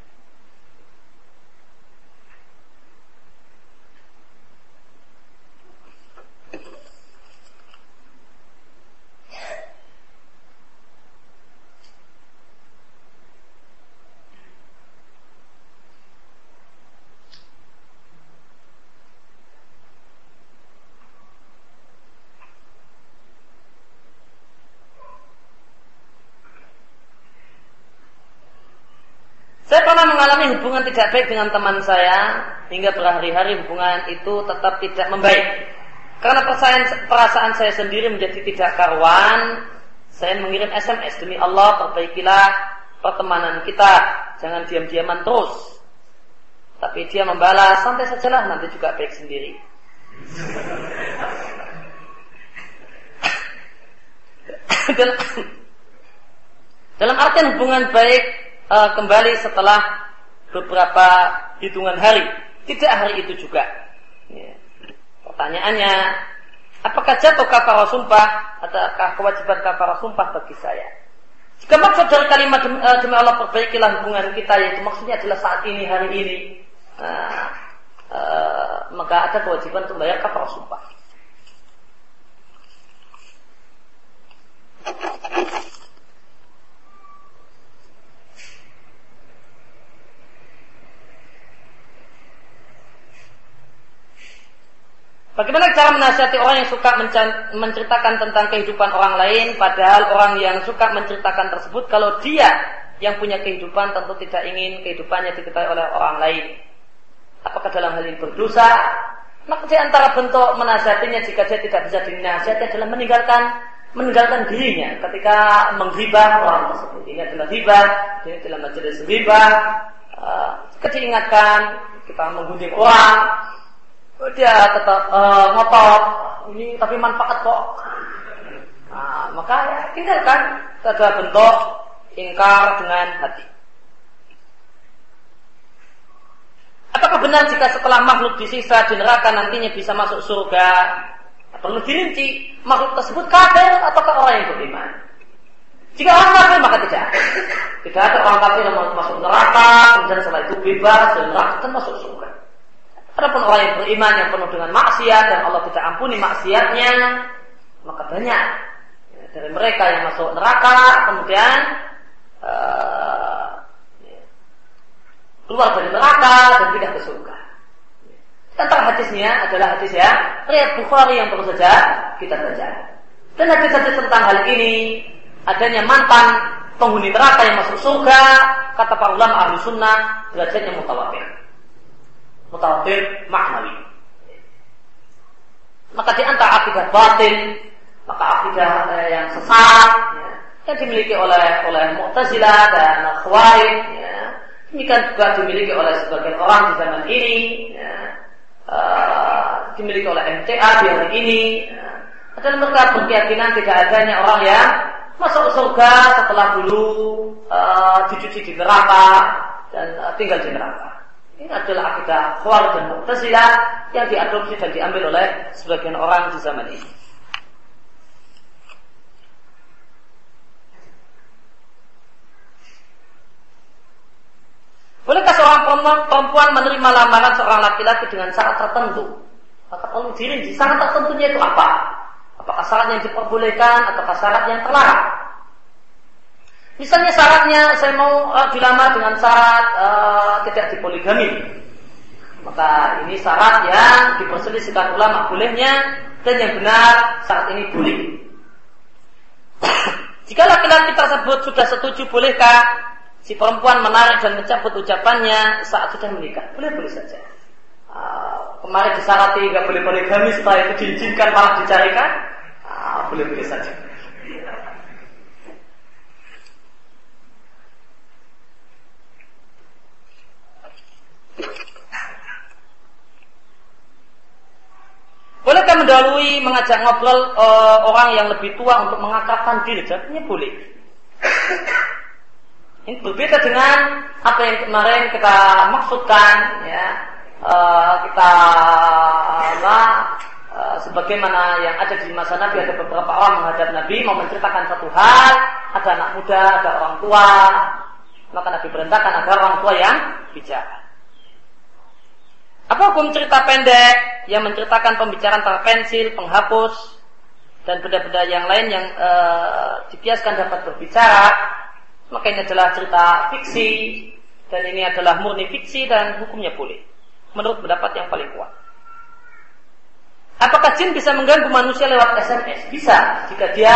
Saya pernah mengalami hubungan tidak baik dengan teman saya hingga berhari-hari hubungan itu tetap tidak membaik. Karena perasaan, perasaan saya sendiri menjadi tidak karuan, saya mengirim SMS demi Allah perbaikilah pertemanan kita, jangan diam-diaman terus. Tapi dia membalas santai sajalah nanti juga baik sendiri. dalam, artian hubungan baik uh, kembali setelah beberapa hitungan hari. Tidak hari itu juga. Ya. Pertanyaannya, apakah jatuh kafar sumpah ataukah kewajiban kafar sumpah bagi saya? Jika maksud dari kalimat demi, uh, demi Allah perbaikilah hubungan kita yaitu maksudnya adalah saat ini hari ini, uh, uh, maka ada kewajiban untuk bayar kafar sumpah. Bagaimana cara menasihati orang yang suka menceritakan tentang kehidupan orang lain, padahal orang yang suka menceritakan tersebut, kalau dia yang punya kehidupan tentu tidak ingin kehidupannya diketahui oleh orang lain. Apakah dalam hal ini berdosa? Maka di antara bentuk menasihatinya jika dia tidak bisa dinasihati adalah meninggalkan meninggalkan dirinya ketika menghibah orang tersebut. Ini adalah hibah, ini adalah majelis hibah. Uh, diingatkan kita menggunting orang, dia tetap uh, ngotot. Ini tapi manfaat kok. Nah, maka ya tinggalkan ada bentuk ingkar dengan hati. Apakah benar jika setelah makhluk disiksa di neraka nantinya bisa masuk surga? Perlu dirinci makhluk tersebut kafir ataukah orang yang beriman? Jika orang kafir maka tidak. Tidak ada orang kafir yang masuk neraka, kemudian setelah itu bebas dan neraka dan masuk surga. Adapun orang yang beriman yang penuh dengan maksiat dan Allah tidak ampuni maksiatnya, maka banyak ya, dari mereka yang masuk neraka kemudian uh, keluar dari neraka dan tidak ke surga. Tentang hadisnya adalah hadis ya riwayat Bukhari yang baru saja kita baca. Dan hadis-hadis tentang hal ini adanya mantan penghuni neraka yang masuk surga kata para ulama ahli sunnah derajatnya mutawatir mutawatir maknawi maka di antara akidah batin maka akidah eh, yang sesat ya, yang dimiliki oleh oleh Mu'tazilah dan Khawarij ya, demikian juga dimiliki oleh sebagian orang di zaman ini ya, uh, dimiliki oleh MTA di hari ini ya, adalah mereka berkeyakinan tidak adanya orang yang masuk surga setelah dulu uh, dicuci di neraka dan uh, tinggal di neraka. Ini adalah akidah Khawarij dan Mu'tazilah yang diadopsi dan diambil oleh sebagian orang di zaman ini. Bolehkah seorang perempuan menerima lamaran seorang laki-laki dengan syarat tertentu? Maka perlu dirinci syarat tertentunya itu apa? Apakah syarat yang diperbolehkan atau syarat yang terlarang? Misalnya syaratnya saya mau uh, dilamar dengan syarat uh, tidak dipoligami. Maka ini syarat yang diperselisihkan ulama bolehnya dan yang benar syarat ini boleh. Jika laki-laki tersebut sudah setuju bolehkah si perempuan menarik dan mencabut ucapannya saat sudah menikah? Boleh-boleh saja. Uh, kemarin disarati nggak boleh poligami setelah itu diizinkan malah dicarikan ah, boleh boleh saja Bolehkah mendahului mengajak ngobrol uh, orang yang lebih tua untuk mengakrabkan diri? Jawabnya boleh. Ini berbeda dengan apa yang kemarin kita maksudkan, ya. Uh, kita uh, uh, sebagaimana yang ada di masa Nabi ada beberapa orang menghadap Nabi mau menceritakan satu hal, ada anak muda, ada orang tua, maka Nabi perintahkan agar orang tua yang bicara. Apa hukum cerita pendek yang menceritakan pembicaraan tanpa pensil, penghapus, dan benda-benda yang lain yang e, dibiaskan dapat berbicara? Maka ini adalah cerita fiksi dan ini adalah murni fiksi dan hukumnya boleh. Menurut pendapat yang paling kuat. Apakah jin bisa mengganggu manusia lewat SMS? Bisa jika dia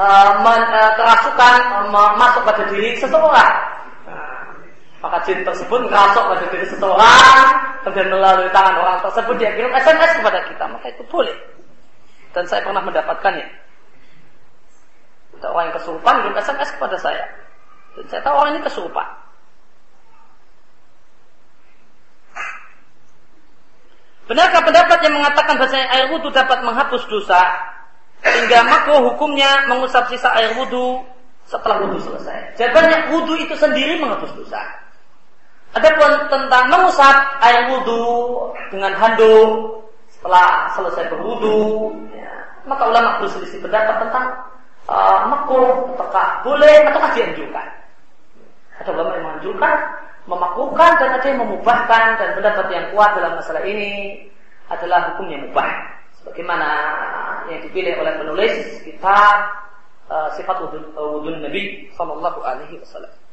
e, men, e, kerasukan e, masuk pada diri seseorang maka jin tersebut ngerasuk pada diri seseorang kemudian melalui tangan orang tersebut dia kirim SMS kepada kita maka itu boleh dan saya pernah mendapatkannya ada orang yang kesurupan kirim SMS kepada saya dan saya tahu orang ini kesurupan Benarkah pendapat yang mengatakan bahwa air wudhu dapat menghapus dosa sehingga makruh hukumnya mengusap sisa air wudhu setelah wudhu selesai? Jawabannya wudhu itu sendiri menghapus dosa. Adapun tentang mengusap air wudhu dengan handuk setelah selesai berwudhu, ya, maka ulama berselisih pendapat tentang uh, makruh apakah boleh ataukah dianjurkan. Ada ulama yang menganjurkan, memakruhkan dan ada yang memubahkan dan pendapat yang kuat dalam masalah ini adalah hukumnya mubah. Sebagaimana yang dipilih oleh penulis kitab uh, sifat wudhu Nabi Sallallahu Alaihi Wasallam.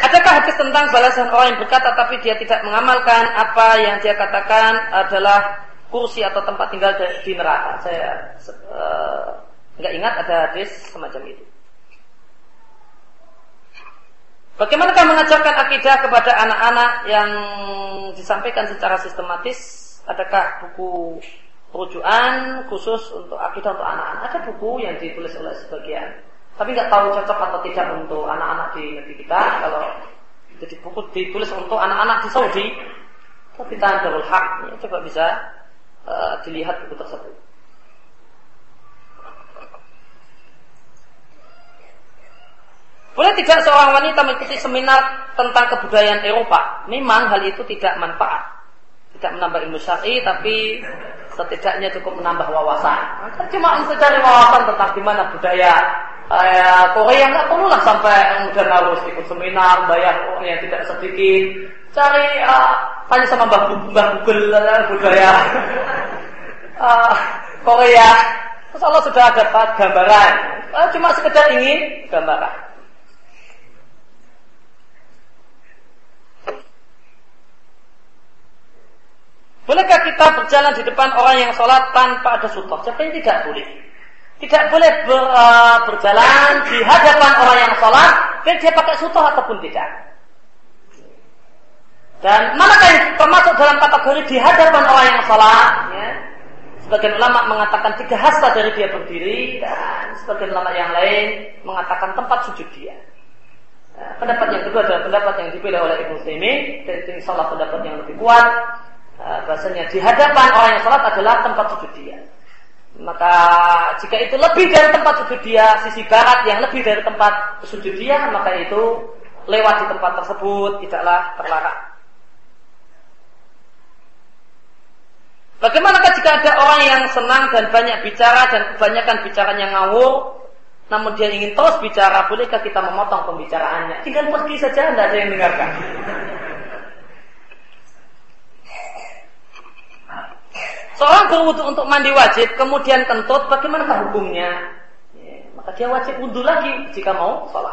Adakah hadis tentang balasan orang yang berkata tapi dia tidak mengamalkan apa yang dia katakan adalah kursi atau tempat tinggal di neraka? Saya uh, ingat ada hadis semacam itu. Bagaimanakah mengajarkan akidah kepada anak-anak yang disampaikan secara sistematis? Adakah buku rujukan khusus untuk akidah untuk anak-anak? Ada buku yang ditulis oleh sebagian tapi nggak tahu cocok atau tidak untuk anak-anak di negeri kita. Kalau jadi buku ditulis untuk anak-anak di Saudi, tapi Darul Haq, ya, coba bisa uh, dilihat buku tersebut. Boleh tidak seorang wanita mengikuti seminar tentang kebudayaan Eropa? Memang hal itu tidak manfaat. Tidak menambah ilmu syar'i, tapi setidaknya cukup menambah wawasan. Cuma untuk cari wawasan tentang gimana budaya eh, Korea nggak perlu lah sampai kemudian harus ikut seminar, bayar uang yang tidak sedikit. Cari uh, tanya sama Mbah, Mbah Google budaya uh, Korea. Terus Allah sudah dapat gambaran. Uh, cuma sekedar ingin gambaran. Bolehkah kita berjalan di depan orang yang sholat tanpa ada sutoh? Sebenarnya tidak boleh. Tidak boleh ber, uh, berjalan di hadapan orang yang sholat, dan dia pakai sutoh ataupun tidak. Dan manakah yang termasuk dalam kategori di hadapan orang yang sholat? Ya? Sebagian ulama mengatakan tiga hasta dari dia berdiri, dan sebagian ulama yang lain mengatakan tempat sujud dia. Nah, pendapat yang kedua adalah pendapat yang dipilih oleh Ibnu Taimin dan itu insya pendapat yang lebih kuat Eh, bahasanya di hadapan orang yang sholat adalah tempat sujud dia. Maka jika itu lebih dari tempat sujud dia, sisi barat yang lebih dari tempat sujud dia, maka itu lewat di tempat tersebut tidaklah terlarang. Bagaimanakah jika ada orang yang senang dan banyak bicara dan kebanyakan bicaranya ngawur, namun dia ingin terus bicara, bolehkah kita memotong pembicaraannya? Tinggal pergi saja, tidak ada yang dengarkan. Seorang berwudu untuk mandi wajib, kemudian kentut, bagaimana hukumnya? Ya, maka dia wajib wudhu lagi jika mau sholat.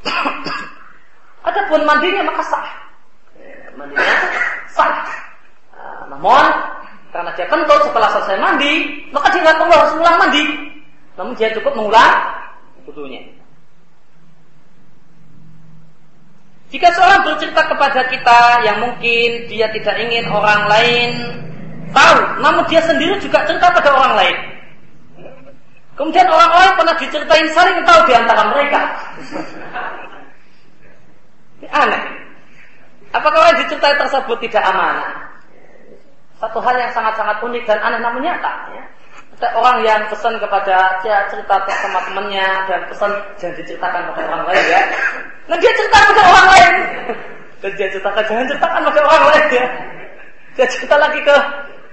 Adapun mandinya maka sah. Ya, mandinya sah. Nah, namun karena dia kentut setelah selesai mandi, maka dia nggak perlu harus ulang mandi. Namun dia cukup mengulang wudhunya. Jika seorang bercerita kepada kita yang mungkin dia tidak ingin orang lain tahu, namun dia sendiri juga cerita pada orang lain. Kemudian orang-orang pernah diceritain saling tahu di antara mereka. Ini aneh. Apakah orang diceritai tersebut tidak amanah? Satu hal yang sangat-sangat unik dan aneh namun nyata. Ya. Orang yang pesan kepada dia cerita sama temannya dan pesan jangan diceritakan pada orang lain ya. Nah dia cerita pada orang lain. Dan dia ceritakan jangan ceritakan pada orang lain ya. Dia cerita lagi ke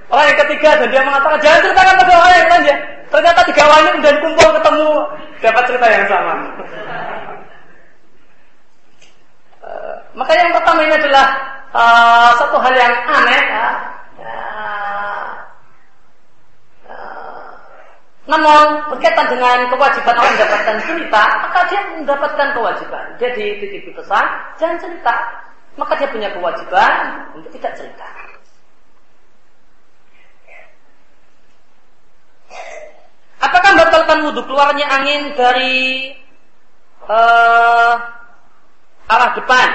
Orang yang ketiga dan dia mengatakan jangan ceritakan pada orang yang lain ya. Ternyata tiga ini kemudian kumpul ketemu dapat cerita yang sama. uh, maka yang pertama ini adalah uh, satu hal yang aneh. Uh, namun berkaitan dengan kewajiban orang mendapatkan cerita, maka dia mendapatkan kewajiban. Dia dititipi pesan, jangan cerita. Maka dia punya kewajiban untuk tidak cerita. Apakah membatalkan wudhu keluarnya angin dari uh, arah depan?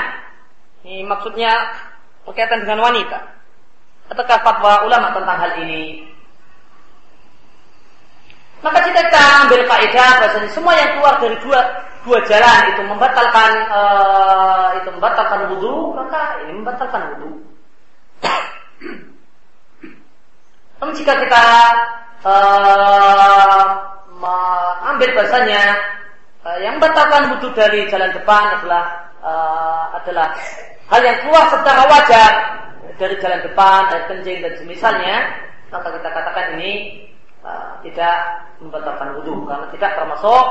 Ini maksudnya berkaitan dengan wanita. Ataukah fatwa ulama tentang hal ini? Maka jika kita ambil kaidah bahasanya semua yang keluar dari dua dua jalan itu membatalkan uh, itu membatalkan wudhu, maka ini membatalkan wudhu. Namun jika kita uh, mengambil bahasanya uh, yang membatalkan wudhu dari jalan depan adalah uh, adalah hal yang keluar secara wajar dari jalan depan, air kencing dan semisalnya, maka kita katakan ini uh, tidak membatalkan wudhu karena tidak termasuk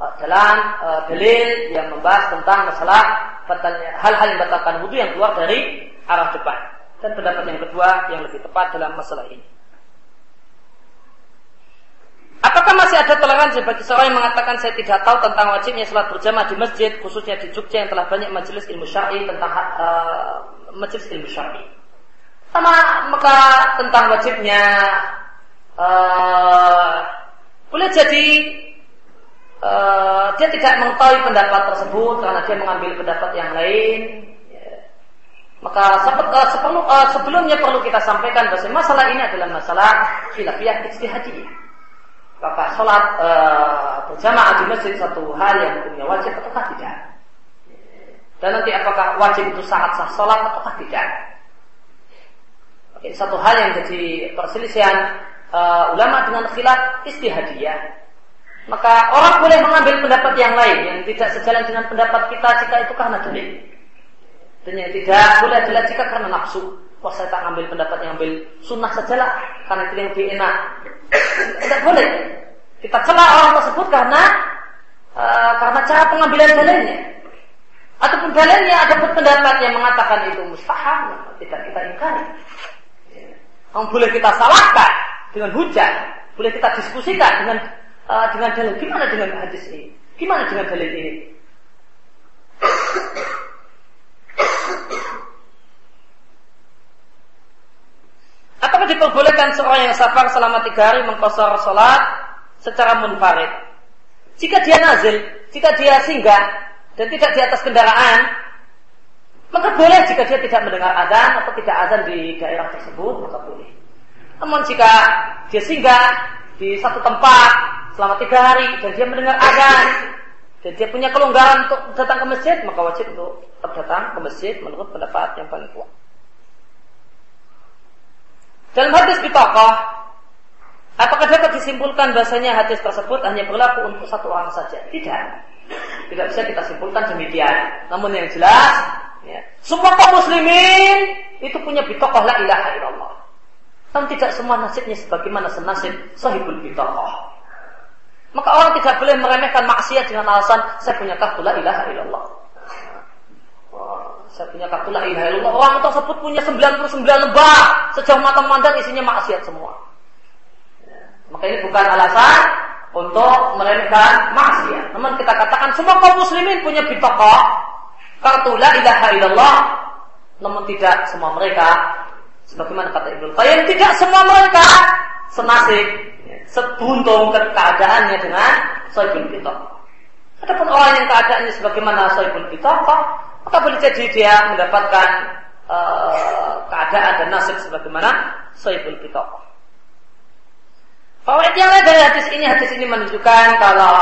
uh, jalan uh, dalil yang membahas tentang masalah hal-hal yang membatalkan wudhu yang keluar dari arah depan. Dan pendapat yang kedua yang lebih tepat dalam masalah ini. Apakah masih ada toleransi bagi seorang yang mengatakan saya tidak tahu tentang wajibnya sholat berjamaah di masjid, khususnya di Jogja yang telah banyak majelis ilmu syar'i tentang uh, majelis ilmu syar'i. Sama maka tentang wajibnya uh, boleh jadi uh, dia tidak mengetahui pendapat tersebut karena dia mengambil pendapat yang lain. Maka sebelum, sebelumnya perlu kita sampaikan bahwa masalah ini adalah masalah khilafiyah ijtihadiyah maka sholat e, berjamaah di masjid satu hal yang hukumnya wajib ataukah tidak? Dan nanti apakah wajib itu saat sah sholat ataukah tidak? Oke, satu hal yang jadi perselisihan uh, ulama dengan khilaf istihadiyah. Maka orang boleh mengambil pendapat yang lain yang tidak sejalan dengan pendapat kita jika itu karena dalil. Dan yang tidak boleh adalah jika karena nafsu. Wah saya tak ambil pendapat yang ambil sunnah sajalah karena itu yang lebih enak. Tidak boleh. Kita celah orang tersebut karena uh, karena cara pengambilan dalilnya. Ataupun dalilnya ada pendapat yang mengatakan itu mustahil, tidak kita ingkari. Yang boleh kita salahkan dengan hujan, boleh kita diskusikan dengan uh, dengan dalil. Gimana dengan hadis ini? Gimana dengan dalil ini? Apakah diperbolehkan seorang yang safar selama tiga hari mengkosor sholat secara munfarid? Jika dia nazil, jika dia singgah dan tidak di atas kendaraan, maka boleh jika dia tidak mendengar azan atau tidak azan di daerah tersebut, maka boleh. Namun jika dia singgah di satu tempat selama tiga hari dan dia mendengar azan dan dia punya kelonggaran untuk datang ke masjid, maka wajib untuk tetap datang ke masjid menurut pendapat yang paling kuat. Dalam hadis tokoh, apakah dapat disimpulkan bahasanya hadis tersebut hanya berlaku untuk satu orang saja? Tidak. Tidak bisa kita simpulkan demikian. Namun yang jelas, ya, semua kaum muslimin itu punya bitokoh la ilaha illallah. Namun tidak semua nasibnya sebagaimana senasib sahibul bitokoh. Maka orang tidak boleh meremehkan maksiat dengan alasan saya punya kartu la ilaha illallah saya punya kartu la ilaha illallah. Orang tersebut punya 99 lembar. Sejauh mata memandang isinya maksiat semua. Maka ini bukan alasan untuk meremehkan maksiat. Namun kita katakan semua kaum muslimin punya bitokoh kartu la ilaha illallah. Namun tidak semua mereka sebagaimana kata Ibnu Qayyim tidak semua mereka senasib sebuntung keadaannya dengan soibul bitokoh. Adapun orang yang keadaannya sebagaimana soibul bitokoh maka boleh jadi dia mendapatkan uh, keadaan dan nasib sebagaimana Saiful Bitokoh. Fawaid yang lain dari hadis ini, hadis ini menunjukkan kalau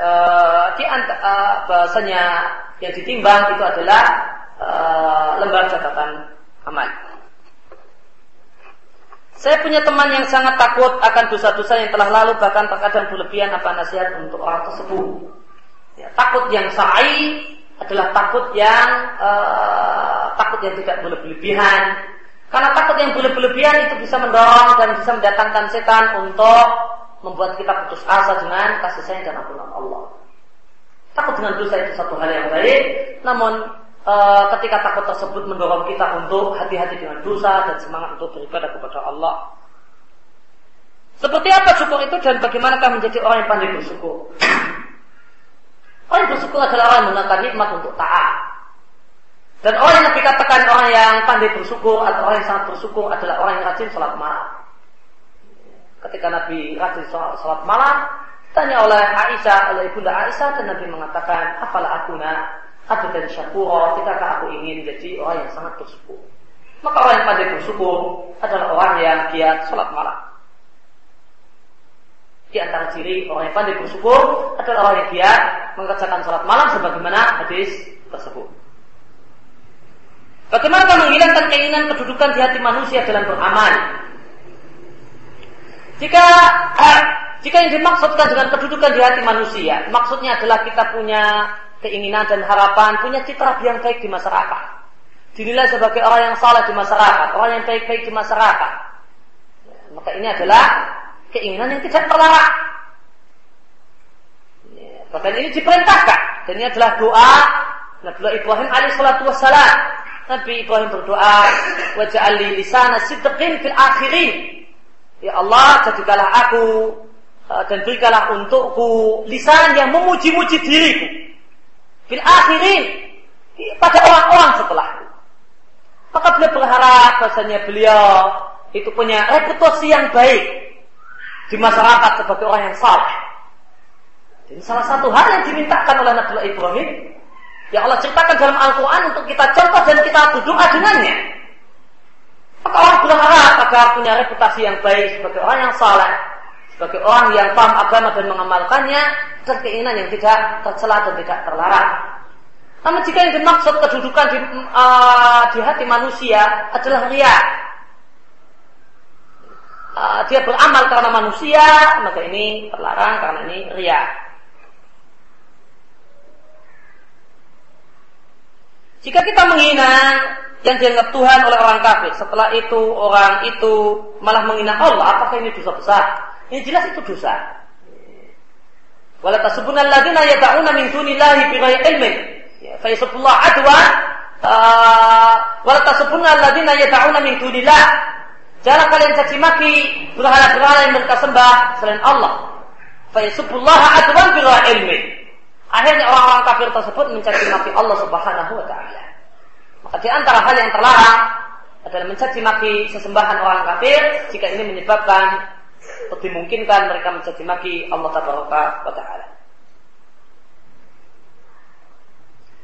uh, di uh, bahasanya yang ditimbang itu adalah uh, lembar catatan amal. Saya punya teman yang sangat takut akan dosa-dosa yang telah lalu bahkan terkadang berlebihan apa nasihat untuk orang tersebut. Ya, takut yang sa'i adalah takut yang uh, takut yang tidak berlebihan. Karena takut yang berlebihan itu bisa mendorong dan bisa mendatangkan setan untuk membuat kita putus asa dengan kasih sayang dan ampunan Allah. Takut dengan dosa itu satu hal yang baik, namun e, ketika takut tersebut mendorong kita untuk hati-hati dengan dosa dan semangat untuk beribadah kepada Allah. Seperti apa syukur itu dan bagaimanakah menjadi orang yang pandai bersyukur? Orang yang bersyukur adalah orang yang menggunakan nikmat untuk taat. Dan orang yang dikatakan orang yang pandai bersyukur atau orang yang sangat bersyukur adalah orang yang rajin sholat malam. Ketika Nabi rajin sholat malam, tanya oleh Aisyah, oleh ibunda Aisyah, dan Nabi mengatakan, apalah aku nak dan syakuro, tidakkah aku ingin jadi orang yang sangat bersyukur. Maka orang yang pandai bersyukur adalah orang yang giat sholat malam. Di antara ciri orang yang pandai bersyukur adalah orang yang giat mengerjakan sholat malam sebagaimana hadis tersebut. Bagaimana menghilangkan keinginan kedudukan di hati manusia dalam beramal? Jika eh, jika yang dimaksudkan dengan kedudukan di hati manusia, maksudnya adalah kita punya keinginan dan harapan, punya citra yang baik di masyarakat. Dinilai sebagai orang yang salah di masyarakat, orang yang baik-baik di masyarakat. Maka ini adalah keinginan yang tidak terlarang. Ya, bahkan ini diperintahkan dan ini adalah doa Nabi Ibrahim alaihissalatu wassalam. Nabi Ibrahim berdoa, wajah li lisana sidqin fil akhirin. Ya Allah, jadikanlah aku uh, dan berikanlah untukku lisan yang memuji-muji diriku. Fil akhirin pada orang-orang setelah Maka beliau berharap bahasanya beliau itu punya reputasi yang baik di masyarakat sebagai orang yang saleh. Jadi salah satu hal yang dimintakan oleh Nabi Ibrahim, yang Allah ceritakan dalam Al-Quran untuk kita contoh dan kita berdoa dengannya. Maka orang berharap agar punya reputasi yang baik sebagai orang yang saleh, sebagai orang yang paham agama dan mengamalkannya dan keinginan yang tidak tercela dan tidak terlarang. Namun jika yang dimaksud kedudukan di, uh, di hati manusia adalah ria, uh, dia beramal karena manusia, maka ini terlarang karena ini ria. Jika kita menghina yang dianggap Tuhan oleh orang kafir, setelah itu orang itu malah menghina Allah, apakah ini dosa besar? Ini jelas itu dosa. Wala tasubunal ladina yad'una min dunillahi bighairi ilmin fa yasubullah adwan wala tasubunna alladziina yad'una min dunillah jangan kalian caci maki berhala-berhala yang mereka sembah selain Allah. Fa yasubullah adwan bila ilmi akhirnya orang-orang kafir tersebut mencaci maki Allah Subhanahu wa taala. Maka di antara hal yang terlarang adalah mencaci maki sesembahan orang kafir jika ini menyebabkan atau dimungkinkan mereka mencaci maki Allah Taala wa taala.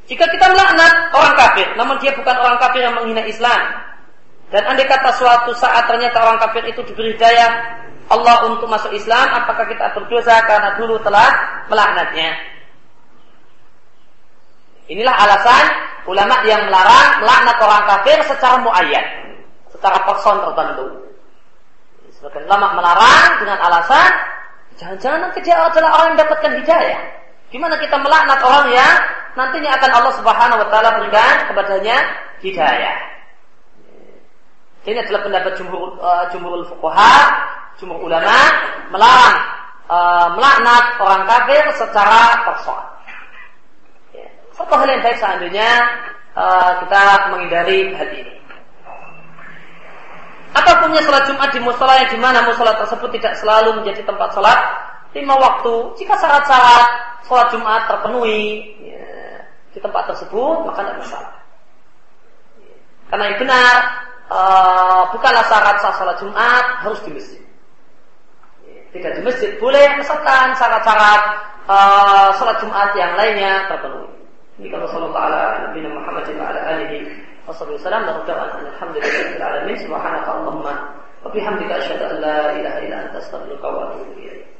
Jika kita melaknat orang kafir, namun dia bukan orang kafir yang menghina Islam, dan andai kata suatu saat ternyata orang kafir itu diberi daya Allah untuk masuk Islam, apakah kita berdosa karena dulu telah melaknatnya? Inilah alasan ulama yang melarang melaknat orang kafir secara muayyan, secara person tertentu. Sebagian ulama melarang dengan alasan jangan-jangan nanti dia adalah orang yang mendapatkan hidayah. Gimana kita melaknat orang yang nantinya akan Allah Subhanahu wa taala berikan kepadanya hidayah. Ini adalah pendapat jumhur uh, jumhurul fuqaha, jumhur ulama melarang uh, melaknat orang kafir secara personal. Ya. Satu hal yang baik seandainya uh, kita menghindari hal ini. Atau punya sholat Jumat di musola yang di mana musola tersebut tidak selalu menjadi tempat sholat lima waktu. Jika syarat-syarat sholat Jumat terpenuhi ya, di tempat tersebut, maka tidak masalah. Karena yang benar, uh, bukanlah syarat sah sholat Jumat harus di masjid. Tidak di masjid boleh, asalkan syarat-syarat uh, sholat Jumat yang lainnya terpenuhi. Ini kalau sallallahu ala Nabi Muhammad wa ala alihi wa sallam dan ucapan alhamdulillah alamin subhanaka Allahumma wa bihamdika asyhadu an la ilaha illa anta astaghfiruka wa atubu ilaik.